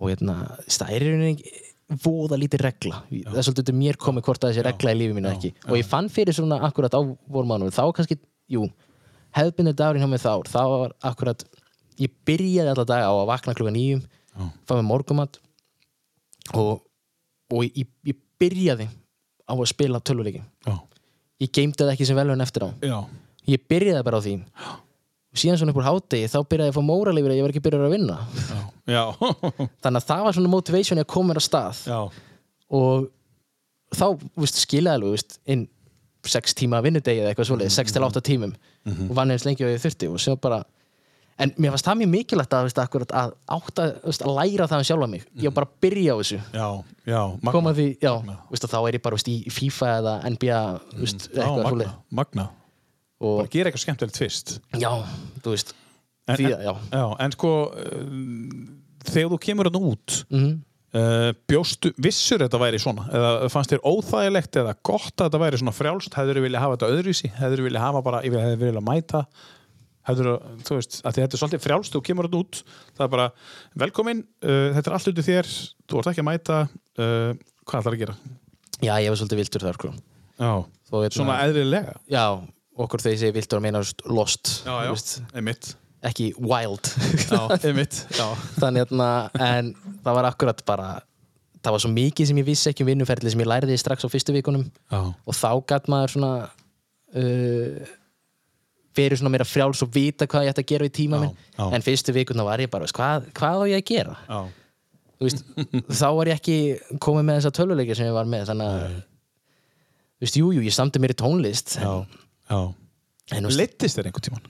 Speaker 2: og hérna, það er í rauninni voða lítið regla, það er svolítið mér komið hvort að þessi regla í lífi mínu ekki. Og ég fann fyrir svona akkurat á vormánum þá kannski, jú, hefðbindið dagurinn hjá mig þá, þá var akkurat ég byrjaði alla daga á að vakna klukka nýjum fá með morgumat og, og ég, ég byrjaði á að spila tölvuleiki.
Speaker 1: Já.
Speaker 2: ég það ekki sem velun eftir á.
Speaker 1: Já.
Speaker 2: ég byrjaði bara á því. Og síðan svona upp úr hátegi þá byrjaði ég að fá móralífur að ég var ekki byrjaði að vinna
Speaker 1: Já. [laughs]
Speaker 2: þannig að það var svona motivation að koma mér að stað
Speaker 1: Já.
Speaker 2: og þá viðst, skilaði alveg viðst, inn sex tíma vinnudegi eða eitthvað svoleið, sex til átta tímum og vann eins lengi og ég þurfti og svo bara en mér fannst það mjög mikilvægt að, viðst, akkurat, að, átta, að læra það um sjálfa mig ég var bara að byrja á þessu
Speaker 1: Já. Já. Magna.
Speaker 2: því, já, þá er ég bara í FIFA eða NBA
Speaker 1: Já,
Speaker 2: eitthvað
Speaker 1: magna. Magna.
Speaker 2: Og
Speaker 1: Bara gera eitthvað skemmtilegt fyrst.
Speaker 2: já, þú veist
Speaker 1: En,
Speaker 2: því,
Speaker 1: en,
Speaker 2: já,
Speaker 1: já, en sko uh, þegar þú kemur hann út
Speaker 2: mm
Speaker 1: uh, bjóstu, vissur þetta væri svona? Eða fannst þér óþægilegt eða gott að þetta væri svona frjálst, hefur þú viljað hafa þetta öðruvísi? Hefur þú viljað hafa bara, hefur viljað mæta? Hefur þú veist, þetta er svolítið frjálst þú kemur hann út, það er bara velkomin, uh, þetta er allt út í þér þú ert ekki að mæta uh, hvað ætlar að gera?
Speaker 2: já, ég var svolítið viltur þar sko.
Speaker 1: Já,
Speaker 2: hérna,
Speaker 1: svona eðlilega?
Speaker 2: Já, okkur þegar ég segi viltur að meina þú veist, lost.
Speaker 1: Já, já, einmitt.
Speaker 2: ekki wild.
Speaker 1: Já, einmitt Já,
Speaker 2: þannig hérna, en það var akkurat bara það var svo mikið sem ég vissi ekki um vinnuferðli sem ég læriði strax á fyrstu vikunum.
Speaker 1: Já,
Speaker 2: og þá gæt maður svona uh, verið svona meira frjáls og vita hvað ég ætti að gera í tíma minn. en fyrstu vikuna var ég bara, hvað, hvað á ég að gera? Veist, þá var ég ekki komið með þessa töluleiki sem ég var með þannig að þú veist, jú, jú, ég samti mér í tónlist en,
Speaker 1: Leittist þér einhvern tímann?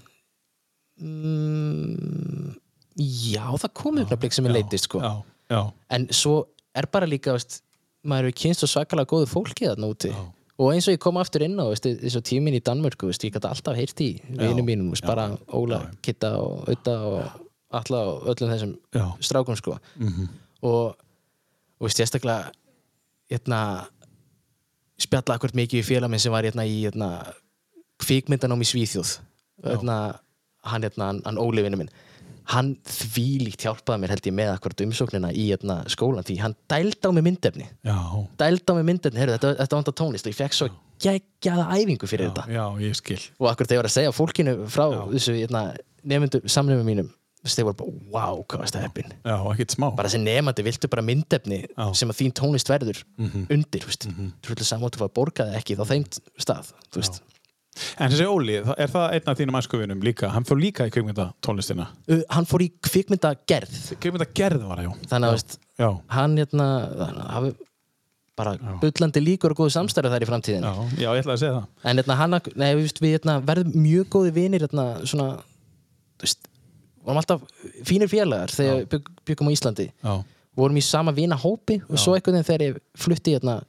Speaker 2: mm, já, það kom upp blik sem ég leittist sko.
Speaker 1: Já, já,
Speaker 2: en svo er bara líka veist, maður hefur kynst og svakalega góðu fólki þarna úti. Og eins og ég kom aftur inn á og tíminn í Danmörku veist, ég gæti alltaf heyrt í vinum mínum bara Óla, Kitta og Utta og alla og öllum þessum
Speaker 1: já,
Speaker 2: strákum sko. Og, og veist, sérstaklega hérna spjalla akkur mikið í félag minn sem var hérna í kvikmyndanám í Svíþjóð. Hérna, hann, hérna, hann, hann Óli vinnu minn hann þvílíkt hjálpaði mér held ég með akkurat umsóknina í hérna, skólan því hann dældi á mig myndefni.
Speaker 1: Já,
Speaker 2: dældi á mig myndefni, heyrðu, þetta, þetta vantar tónlist og ég fekk svo geggjaða æfingu fyrir þetta.
Speaker 1: já, ég skil.
Speaker 2: Og akkur þegar ég var að segja fólkinu frá þessu hérna, nefndu samnefnum mínum þess að þeir voru bara, wow, hvað varst það heppin
Speaker 1: Já,
Speaker 2: bara sem nefandi viltu bara myndefni
Speaker 1: Já.
Speaker 2: sem að þín tónlist verður undir, þú veist, þú veist saman að borgaði ekki á þeim stað, þú veist
Speaker 1: En þessi Óli, er það einn af þínum æskuvinum líka? Hann fór líka í kvikmynda tónlistina
Speaker 2: uh, hann fór í kvikmynda gerð
Speaker 1: Kvikmynda gerð var það, já.
Speaker 2: Þannig að, veist,
Speaker 1: Já,
Speaker 2: hann hérna hann hafi bara bullandi líkur og góðu samstæðu þær í framtíðin
Speaker 1: já, já, ég ætlaði að segja það.
Speaker 2: En hérna, hann, nei, við, veist, við hérna, verðum mjög góði vinir hérna, svona, þú veist vorum alltaf fínir félagar þegar við bygg, byggum á Íslandi.
Speaker 1: Já,
Speaker 2: vorum í sama vina hópi og svo einhvern veginn þegar ég flutti hérna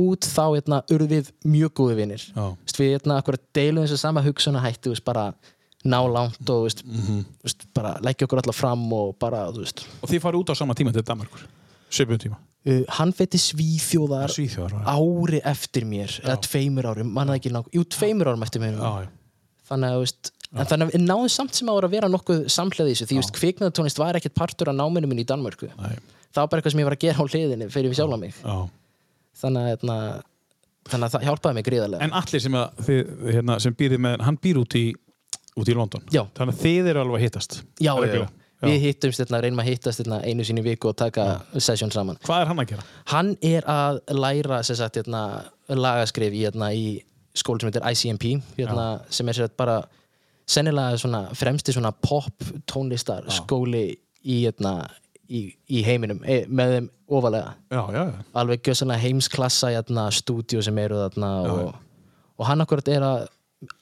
Speaker 2: út þá hérna urðum við mjög góði
Speaker 1: Já.
Speaker 2: Vist, við hérna deilum þessu sama hugsun hætti veist, bara ná langt og veist,
Speaker 1: Mhm.
Speaker 2: veist, bara leggja okkur alltaf fram og bara,
Speaker 1: og þið farið út á sama tíma til Danmarkur Svipum tíma?
Speaker 2: Uh, hann fætti svíþjóðar
Speaker 1: Svíþjóðar
Speaker 2: ári eftir mér eða tveimur árum, manna ekki lang jú, tveimur árum eftir mér.
Speaker 1: Já, já,
Speaker 2: þannig að, veist, en þannig að við náðum samt sem ára að vera nokkuð samhleði þessu, því veist, kvikmyndatónlist var ekkert partur af náminu minn í Danmörku.
Speaker 1: Nei.
Speaker 2: það var bara eitthvað sem ég var að gera á hliðinni fyrir við sjálfa mig.
Speaker 1: Já.
Speaker 2: Þannig að, hérna, þannig að það hjálpaði mig gríðarlega
Speaker 1: En allir sem, hérna, sem býrið með, hann býr út í, út í London.
Speaker 2: Já.
Speaker 1: Þannig að þið eru alveg að hittast.
Speaker 2: já, já, við hittumst hérna, reynum að hittast hérna, einu sinni í viku og taka sesjón saman
Speaker 1: Hvað er hann að gera?
Speaker 2: hann er að læra sagt, hérna, lagaskrif í, hérna, í skóli sem heitir ICMP hérna, sem er sér bara sennilega svona, fremsti svona pop tónlistar skóli í, hérna, í, í heiminum e, með þeim ofalega
Speaker 1: Já, já, já.
Speaker 2: alveg gjössanlega heimsklassa hérna, stúdíu sem eru þarna og, og hann akkurat er að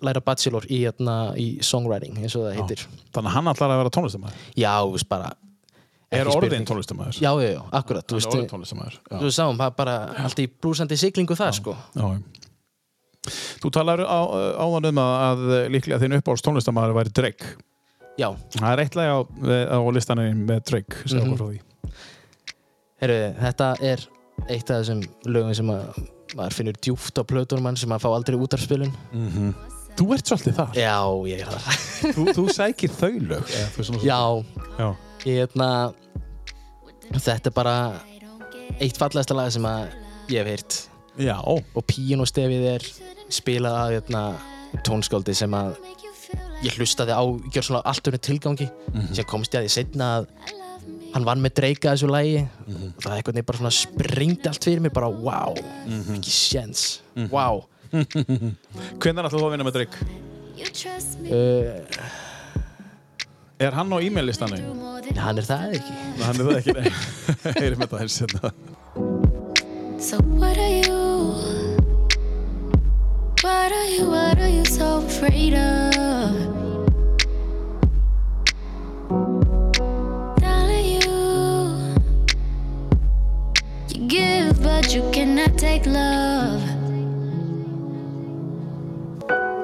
Speaker 2: læra bachelor í, hérna, í songwriting eins og það heitir
Speaker 1: Þannig að hann ætlar að vera tónlistamæður.
Speaker 2: já, veist bara
Speaker 1: Er orðin tónlistamæður?
Speaker 2: já, já, já, akkurat þú
Speaker 1: Hann
Speaker 2: veist, það bara allt í blúsandi siglingu það sko
Speaker 1: Já. Þú talar á, áðan um að, að líklega þinn uppáhalds tónlistamæður væri Drake.
Speaker 2: Já,
Speaker 1: Það er eitt lag á, á listanum með Drake, segja okkur frá því.
Speaker 2: Heru, þetta er eitt af þessum lögum sem að maður finnur djúft á plötunum hann sem að fá aldrei útarspilun
Speaker 1: Þú ert svolítið þar.
Speaker 2: já, ég er það
Speaker 1: Þú, þú sækir þau lög.
Speaker 2: já,
Speaker 1: Já.
Speaker 2: ég hérna þetta er bara eitt fallegasta lag sem að ég hef heyrt
Speaker 1: Já.
Speaker 2: og píanostefið er spilað af hérna, tónskáldi sem að ég hlustaði á gjör svona allt unni tilgangi sem komst ég að því setna að hann vann með dreika þessu lagi og það er eitthvað nefnir bara svona springdi allt fyrir mig bara wow, ekki séns wow [laughs]
Speaker 1: Hvernig ætlar þú að vinna með Drake?
Speaker 2: uh,
Speaker 1: Er hann á e-mail-listanum?
Speaker 2: hann er það ekki
Speaker 1: Hann er það ekki, nei. [laughs] Heyrim þetta eins hérna.
Speaker 4: So what are you? What are you? What are you so afraid of? You cannot take love.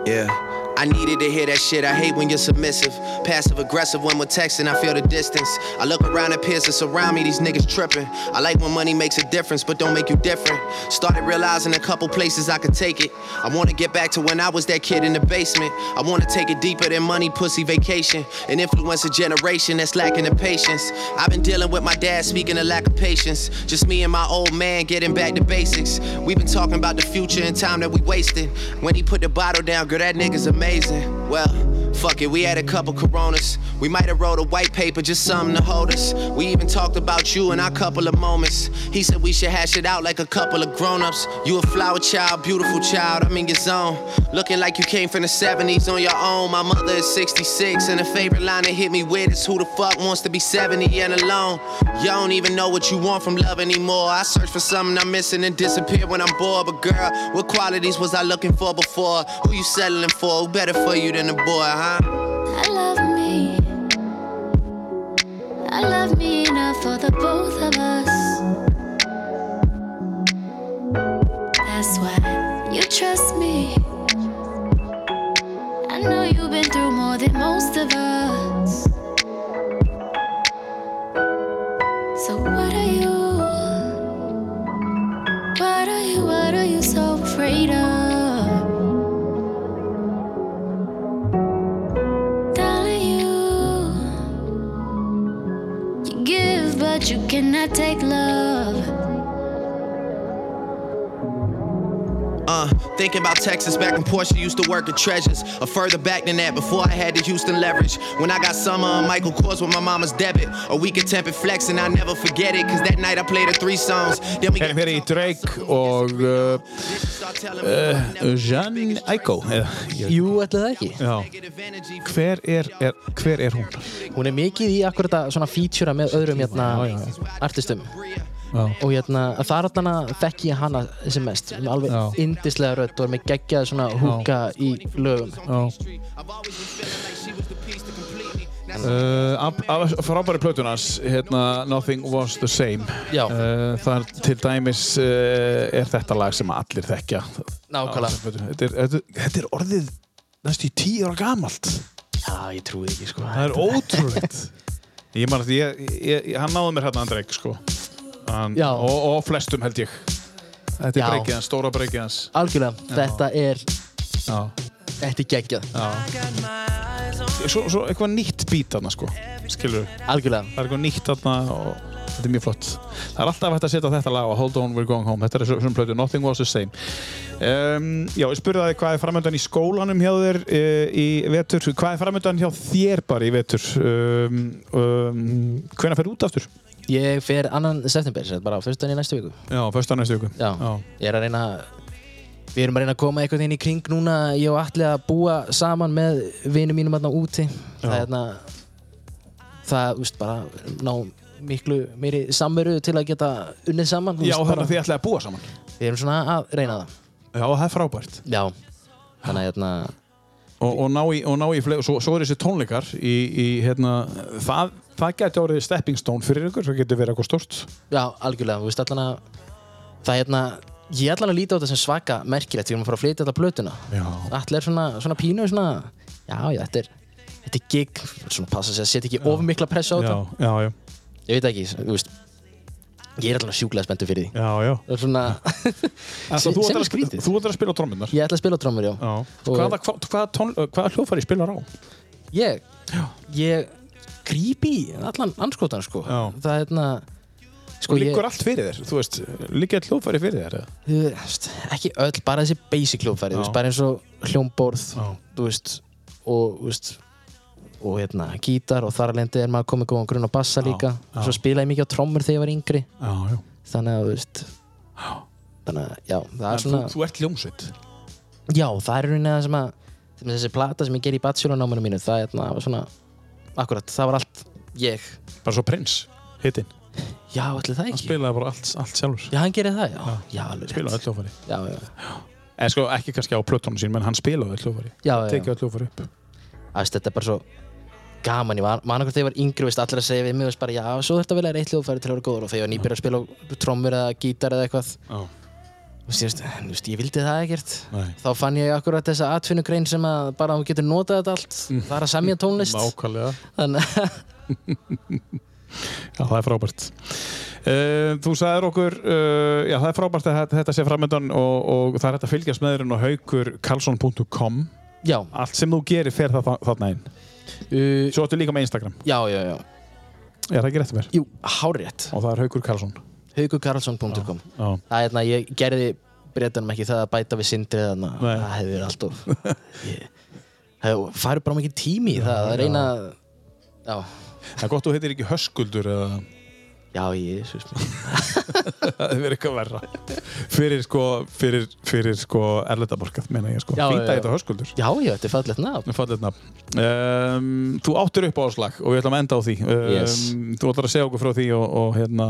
Speaker 6: Yeah. I needed to hear that shit. I hate when you're submissive. Passive aggressive when we're texting, I feel the distance. I look around at peers that surround me, these niggas tripping. I like when money makes a difference, but don't make you different. Started realizing a couple places I could take it. I wanna get back to when I was that kid in the basement. I wanna take it deeper than money, pussy, vacation. And influence a generation that's lacking the patience. I've been dealing with my dad speaking of lack of patience. Just me and my old man getting back to basics. We've been talking about the future and time that we wasted. When he put the bottle down, girl, that nigga's amazing amazing. Well, fuck it, we had a couple coronas. We might have wrote a white paper, just something to hold us. We even talked about you in our couple of moments. He said we should hash it out like a couple of grown-ups. You a flower child, beautiful child, I'm in your zone. Looking like you came from the 70s on your own. My mother is 66, and the favorite line that hit me with is who the fuck wants to be 70 and alone? You don't even know what you want from love anymore. I search for something I'm missing and disappear when I'm bored. But girl, what qualities was I looking for before? Who you settling for? Who better for you than a boy, huh?
Speaker 4: I love me. I love me enough for the both of us. That's why you trust me. I know you've been through more than most of us. So what are you? What are you? What are you so afraid of? But you cannot take love.
Speaker 6: Uh, thinking about Texas back when Portia used to work at Treasures. Or further back than that, before I had the Houston leverage. When I got summer on Michael Kors with my mama's debit. A week of tempered flex, and I never forget it. Cause that night I played her three songs. Then we
Speaker 1: Erum hér í Drake og uh, uh, Jeanne Aiko. eða, ég-
Speaker 2: jú, ætli það ekki
Speaker 1: Já. Hver er, er, hver er hún?
Speaker 2: hún er mikið í akkurat að svona featura með öðrum hérna artistum
Speaker 1: Já.
Speaker 2: Og hérna þar allan þekki ég hana sem mest er alveg indislega rödd og er með geggjað svona húka í lögum.
Speaker 1: Uh, af, af frábæri plötunars hérna Nothing Was The Same. Uh, þar til dæmis uh, er þetta lag sem allir þekkja.
Speaker 2: Nákvæmlega.
Speaker 1: Þetta er, þetta, þetta er orðið næstu í tíu ára gamalt.
Speaker 2: Já, ég trúi ekki sko.
Speaker 1: Það er ótrúlegt. Ég man að ég, ég, ég, hann náði mér hérna Andrek sko hann,
Speaker 2: Já.
Speaker 1: og, og flestum held ég. Þetta er
Speaker 2: Já.
Speaker 1: breykið hans, stóra breykið hans.
Speaker 2: Algjörlega, þetta er
Speaker 1: já,
Speaker 2: þetta er geggjað.
Speaker 1: Já. Svo, svo eitthvað nýtt beat þarna sko. Skilur
Speaker 2: algjörlega.
Speaker 1: Það er eitthvað nýtt þarna og þetta er mjög flott. Það er alltaf hægt að setja þetta lag á Hold On We're Going Home. Þetta er svona plötu Nothing Was The Same. Um, já, ég spurði það hvað er framöndan í skólanum hjá þér e, í vetur? Hvað er framöndan hjá þér bara í vetur? Um, um, hvenær fer út aftur?
Speaker 2: Ég fer annan september, bara á fyrstunni í næstu viku.
Speaker 1: Já, fyrsta næstu viku.
Speaker 2: Já, ég er að reyna Við erum að reyna að koma einhvern veginn í kring núna Ég og Atli að búa saman með vinum mínum aðna úti. Það er hérna Það, veist, bara ná miklu meiri samveru til að geta unnið saman þú
Speaker 1: já, þannig
Speaker 2: bara-
Speaker 1: að þið ætlaði að búa saman.
Speaker 2: Við erum svona að reyna það.
Speaker 1: Já, það er frábært.
Speaker 2: Já, þannig að hérna
Speaker 1: og, og ná í, og ná í svo, svo er þessi tónleikar í, í hérna, það, það getur orðið stepping stone fyrir ykkur, það getur verið eitthvað stort
Speaker 2: Já, algjörlega, þú veist allan að Það er hérna Ég alveg að líta á þetta sem svaka merkilegt Við erum að fara að flytja þetta plötuna.
Speaker 1: Já,
Speaker 2: Allir er svona, svona pínu svona Já, já, þetta er Þetta er gig, svona passa sig að setja ekki of mikla pressa á
Speaker 1: já,
Speaker 2: þetta.
Speaker 1: já, já,
Speaker 2: Ég veit ekki, þú veist Ég er allavega sjúklega spenntur fyrir því.
Speaker 1: Já, já.
Speaker 2: Svona
Speaker 1: Ætla, [laughs] þú, ætlar að,
Speaker 2: skrítið.
Speaker 1: þú ætlar að spila á trommunar
Speaker 2: Ég ætla að spila á trommur, já.
Speaker 1: Já.
Speaker 2: Og-
Speaker 1: Hvaða, hva, hvaða, tón, hvaða hljóðfæri spilar á?
Speaker 2: Ég, ég í allan anskotan, sko
Speaker 1: Já.
Speaker 2: Það er hérna
Speaker 1: Sko,
Speaker 2: ég,
Speaker 1: liggur allt fyrir þér, þú veist, liggja hljóðfæri fyrir þér? eða?
Speaker 2: þú veist, ekki öll, bara þessi basic hljóðfæri, þú veist, bara eins og hljómborð,
Speaker 1: Já.
Speaker 2: þú veist, og, þú veist, og hérna, gítar og þar alveg er maður komið góðan grunn á bassa líka.
Speaker 1: já.
Speaker 2: Svo spilaði ég mikið á trommur þegar ég var yngri,
Speaker 1: Já, já.
Speaker 2: þannig að, þú veist, þannig að, já, það er svona,
Speaker 1: þú, þú ert hljómsveit.
Speaker 2: já, það er rauninni að, dæmis þessi plata sem ég ger í bachelornámanu mínu, það er hérna, svona, akkurat, það var allt ég.
Speaker 1: Bara svo prins, hitinn.
Speaker 2: Já, allir það
Speaker 1: Hann
Speaker 2: ekki.
Speaker 1: spilaði bara allt, allt sjálfur.
Speaker 2: Já, hann gerir það, já. Já, alveg
Speaker 1: Spilaði
Speaker 2: rétt.
Speaker 1: öll hljóðfæri.
Speaker 2: Já, já,
Speaker 1: En sko, ekki kannski á plötunum sín, menn hann spilaði öll hljóðfæri.
Speaker 2: já, já.
Speaker 1: Tekið öll hljóðfæri upp.
Speaker 2: Æst, þetta er bara svo gaman, ég man okkur þegar ég var yngri veist, allir að segja við mig, veist, bara, já, svo þurft að velja eitt hljóðfæri til að vera góður og þegar ég var nýbyrð að spila á trommur eða gítar eða eitthvað
Speaker 1: Já.
Speaker 2: Veist, veist, ég vildi það ekkert
Speaker 1: Nei.
Speaker 2: þá fann ég akkurat þessa atvinnugrein sem að bara þú getur notað þetta allt það er að semja tónlist þannig
Speaker 1: Já, það er frábært. Uh, þú sagðir okkur, uh, já, það er frábært að þetta- sé framöndan og, og það er hægt að fylgjast með þérinn á haukurkarlsson.com.
Speaker 2: já,
Speaker 1: Allt sem þú gerir fer það þa- þarna inn.
Speaker 2: uh,
Speaker 1: Svo áttu líka með Instagram.
Speaker 2: já, já, já
Speaker 1: Er það ekki rétt mér?
Speaker 2: jú, hárétt,
Speaker 1: Og það er Haukur Karlsson.
Speaker 2: haugukarlsson.com það er hérna, ég gerði breytanum ekki það að bæta við sindrið þarna
Speaker 1: Nei.
Speaker 2: það hefði verið alltof ég, það farið bara mikið tími í það að reyna að- já,
Speaker 1: Það er gott þú heitir ekki Höskuldur eða
Speaker 2: já, jésus [laughs]
Speaker 1: það hefur verið eitthvað verra. Fyrir sko, fyrir, fyrir sko erlendaborkað, meina ég sko. Fýnda þetta Höskuldur.
Speaker 2: já, já, þetta er fallegt nafn
Speaker 1: Fallet nafn. Um, þú áttur upp á áslag og við ætlum að enda á því. Um,
Speaker 2: Yes.
Speaker 1: Þú ætlar að segja okkur frá því og, og hérna,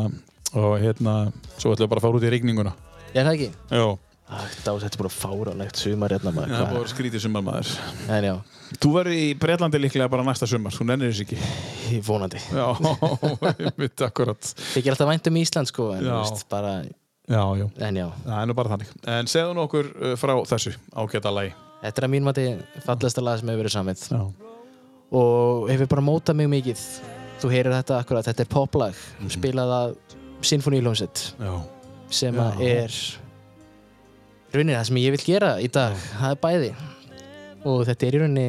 Speaker 1: og hérna, svo ætlum við bara að fara út í rigninguna.
Speaker 2: ég er það ekki
Speaker 1: Já,
Speaker 2: Æ, Dá, þetta er bara fáránlegt sumar hérna maður
Speaker 1: það
Speaker 2: hvað-
Speaker 1: var skrítið sumar maður.
Speaker 2: En já,
Speaker 1: Þú verður í Breitlandi líklega bara næsta sumar, þú nennir þess ekki.
Speaker 2: ég vonandi
Speaker 1: Já, [laughs] veit akkurat.
Speaker 2: Er alltaf vænt um Ísland sko En,
Speaker 1: Já.
Speaker 2: þú veist, bara,
Speaker 1: Já, já.
Speaker 2: en já,
Speaker 1: Það er nú bara þannig. En segðu nú okkur uh, frá þessu ágæta lagi.
Speaker 2: þetta er að mín mati fallegasta lag sem hefur verið samið
Speaker 1: Já.
Speaker 2: Og hefur bara mótað mig mikið Þú heyrir þetta akkurat, þetta er poplag
Speaker 1: Mhm.
Speaker 2: Spilað að Sinfoníljónsett
Speaker 1: Já.
Speaker 2: Sem
Speaker 1: Já.
Speaker 2: að er Rauninni það sem ég vil gera í dag Það er bæði Og þetta er í rauninni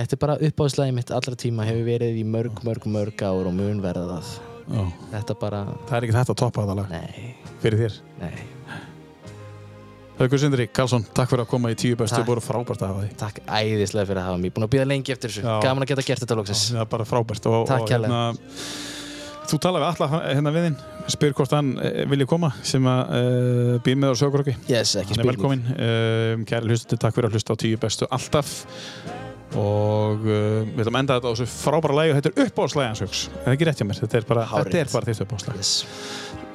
Speaker 2: Þetta er bara uppáðslæði mitt allra tíma Hefur verið í mörg, mörg, mörg ár Og mun verða það
Speaker 1: Já.
Speaker 2: Þetta bara,
Speaker 1: Það er ekki þetta að toppa þetta lag fyrir þér.
Speaker 2: nei
Speaker 1: Haukur Sindri, Karlsson, takk fyrir að koma í tíu bestu. Það voru frábært að hafa því.
Speaker 2: Takk æðislega fyrir að hafa mig Búin að býða lengi eftir þessu
Speaker 1: Já.
Speaker 2: Gaman að geta gert þetta lóksins
Speaker 1: Það er bara frábært. Og,
Speaker 2: Takk
Speaker 1: og, hérna, þú talaði við alla hérna við þinn, spyr hvort hann eh, vilji koma sem að uh, býr með á sögurokki.
Speaker 2: Yes, ekki
Speaker 1: Hann er velkominn. Uh, kæri hlustandi, takk fyrir að hlusta á tíu bestu alltaf. Og uh, við ætlum að enda þetta á þessu frábæra lagi og þetta er uppáhaldslægi hans hugs. Það er ekki rétt hjá mér, þetta er bara, bara þitt uppáhaldslægi.
Speaker 2: yes.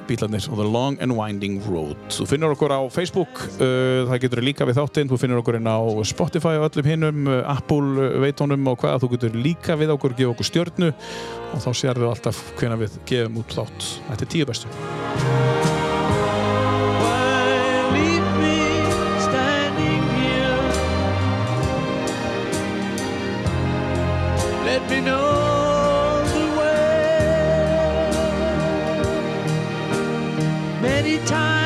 Speaker 1: Bílarnir og The Long and Winding Road. Þú finnur okkur á Facebook, uh, það getur líka við þáttinn, þú finnur okkur á Spotify og öllum hinnum, uh, Apple uh, veitónum og hvað, þú getur líka við okkur, gefa okkur stjörnu og þá sérðu alltaf hvena við gefum út þátt. Þetta er tíu bestu.
Speaker 3: Me know Many times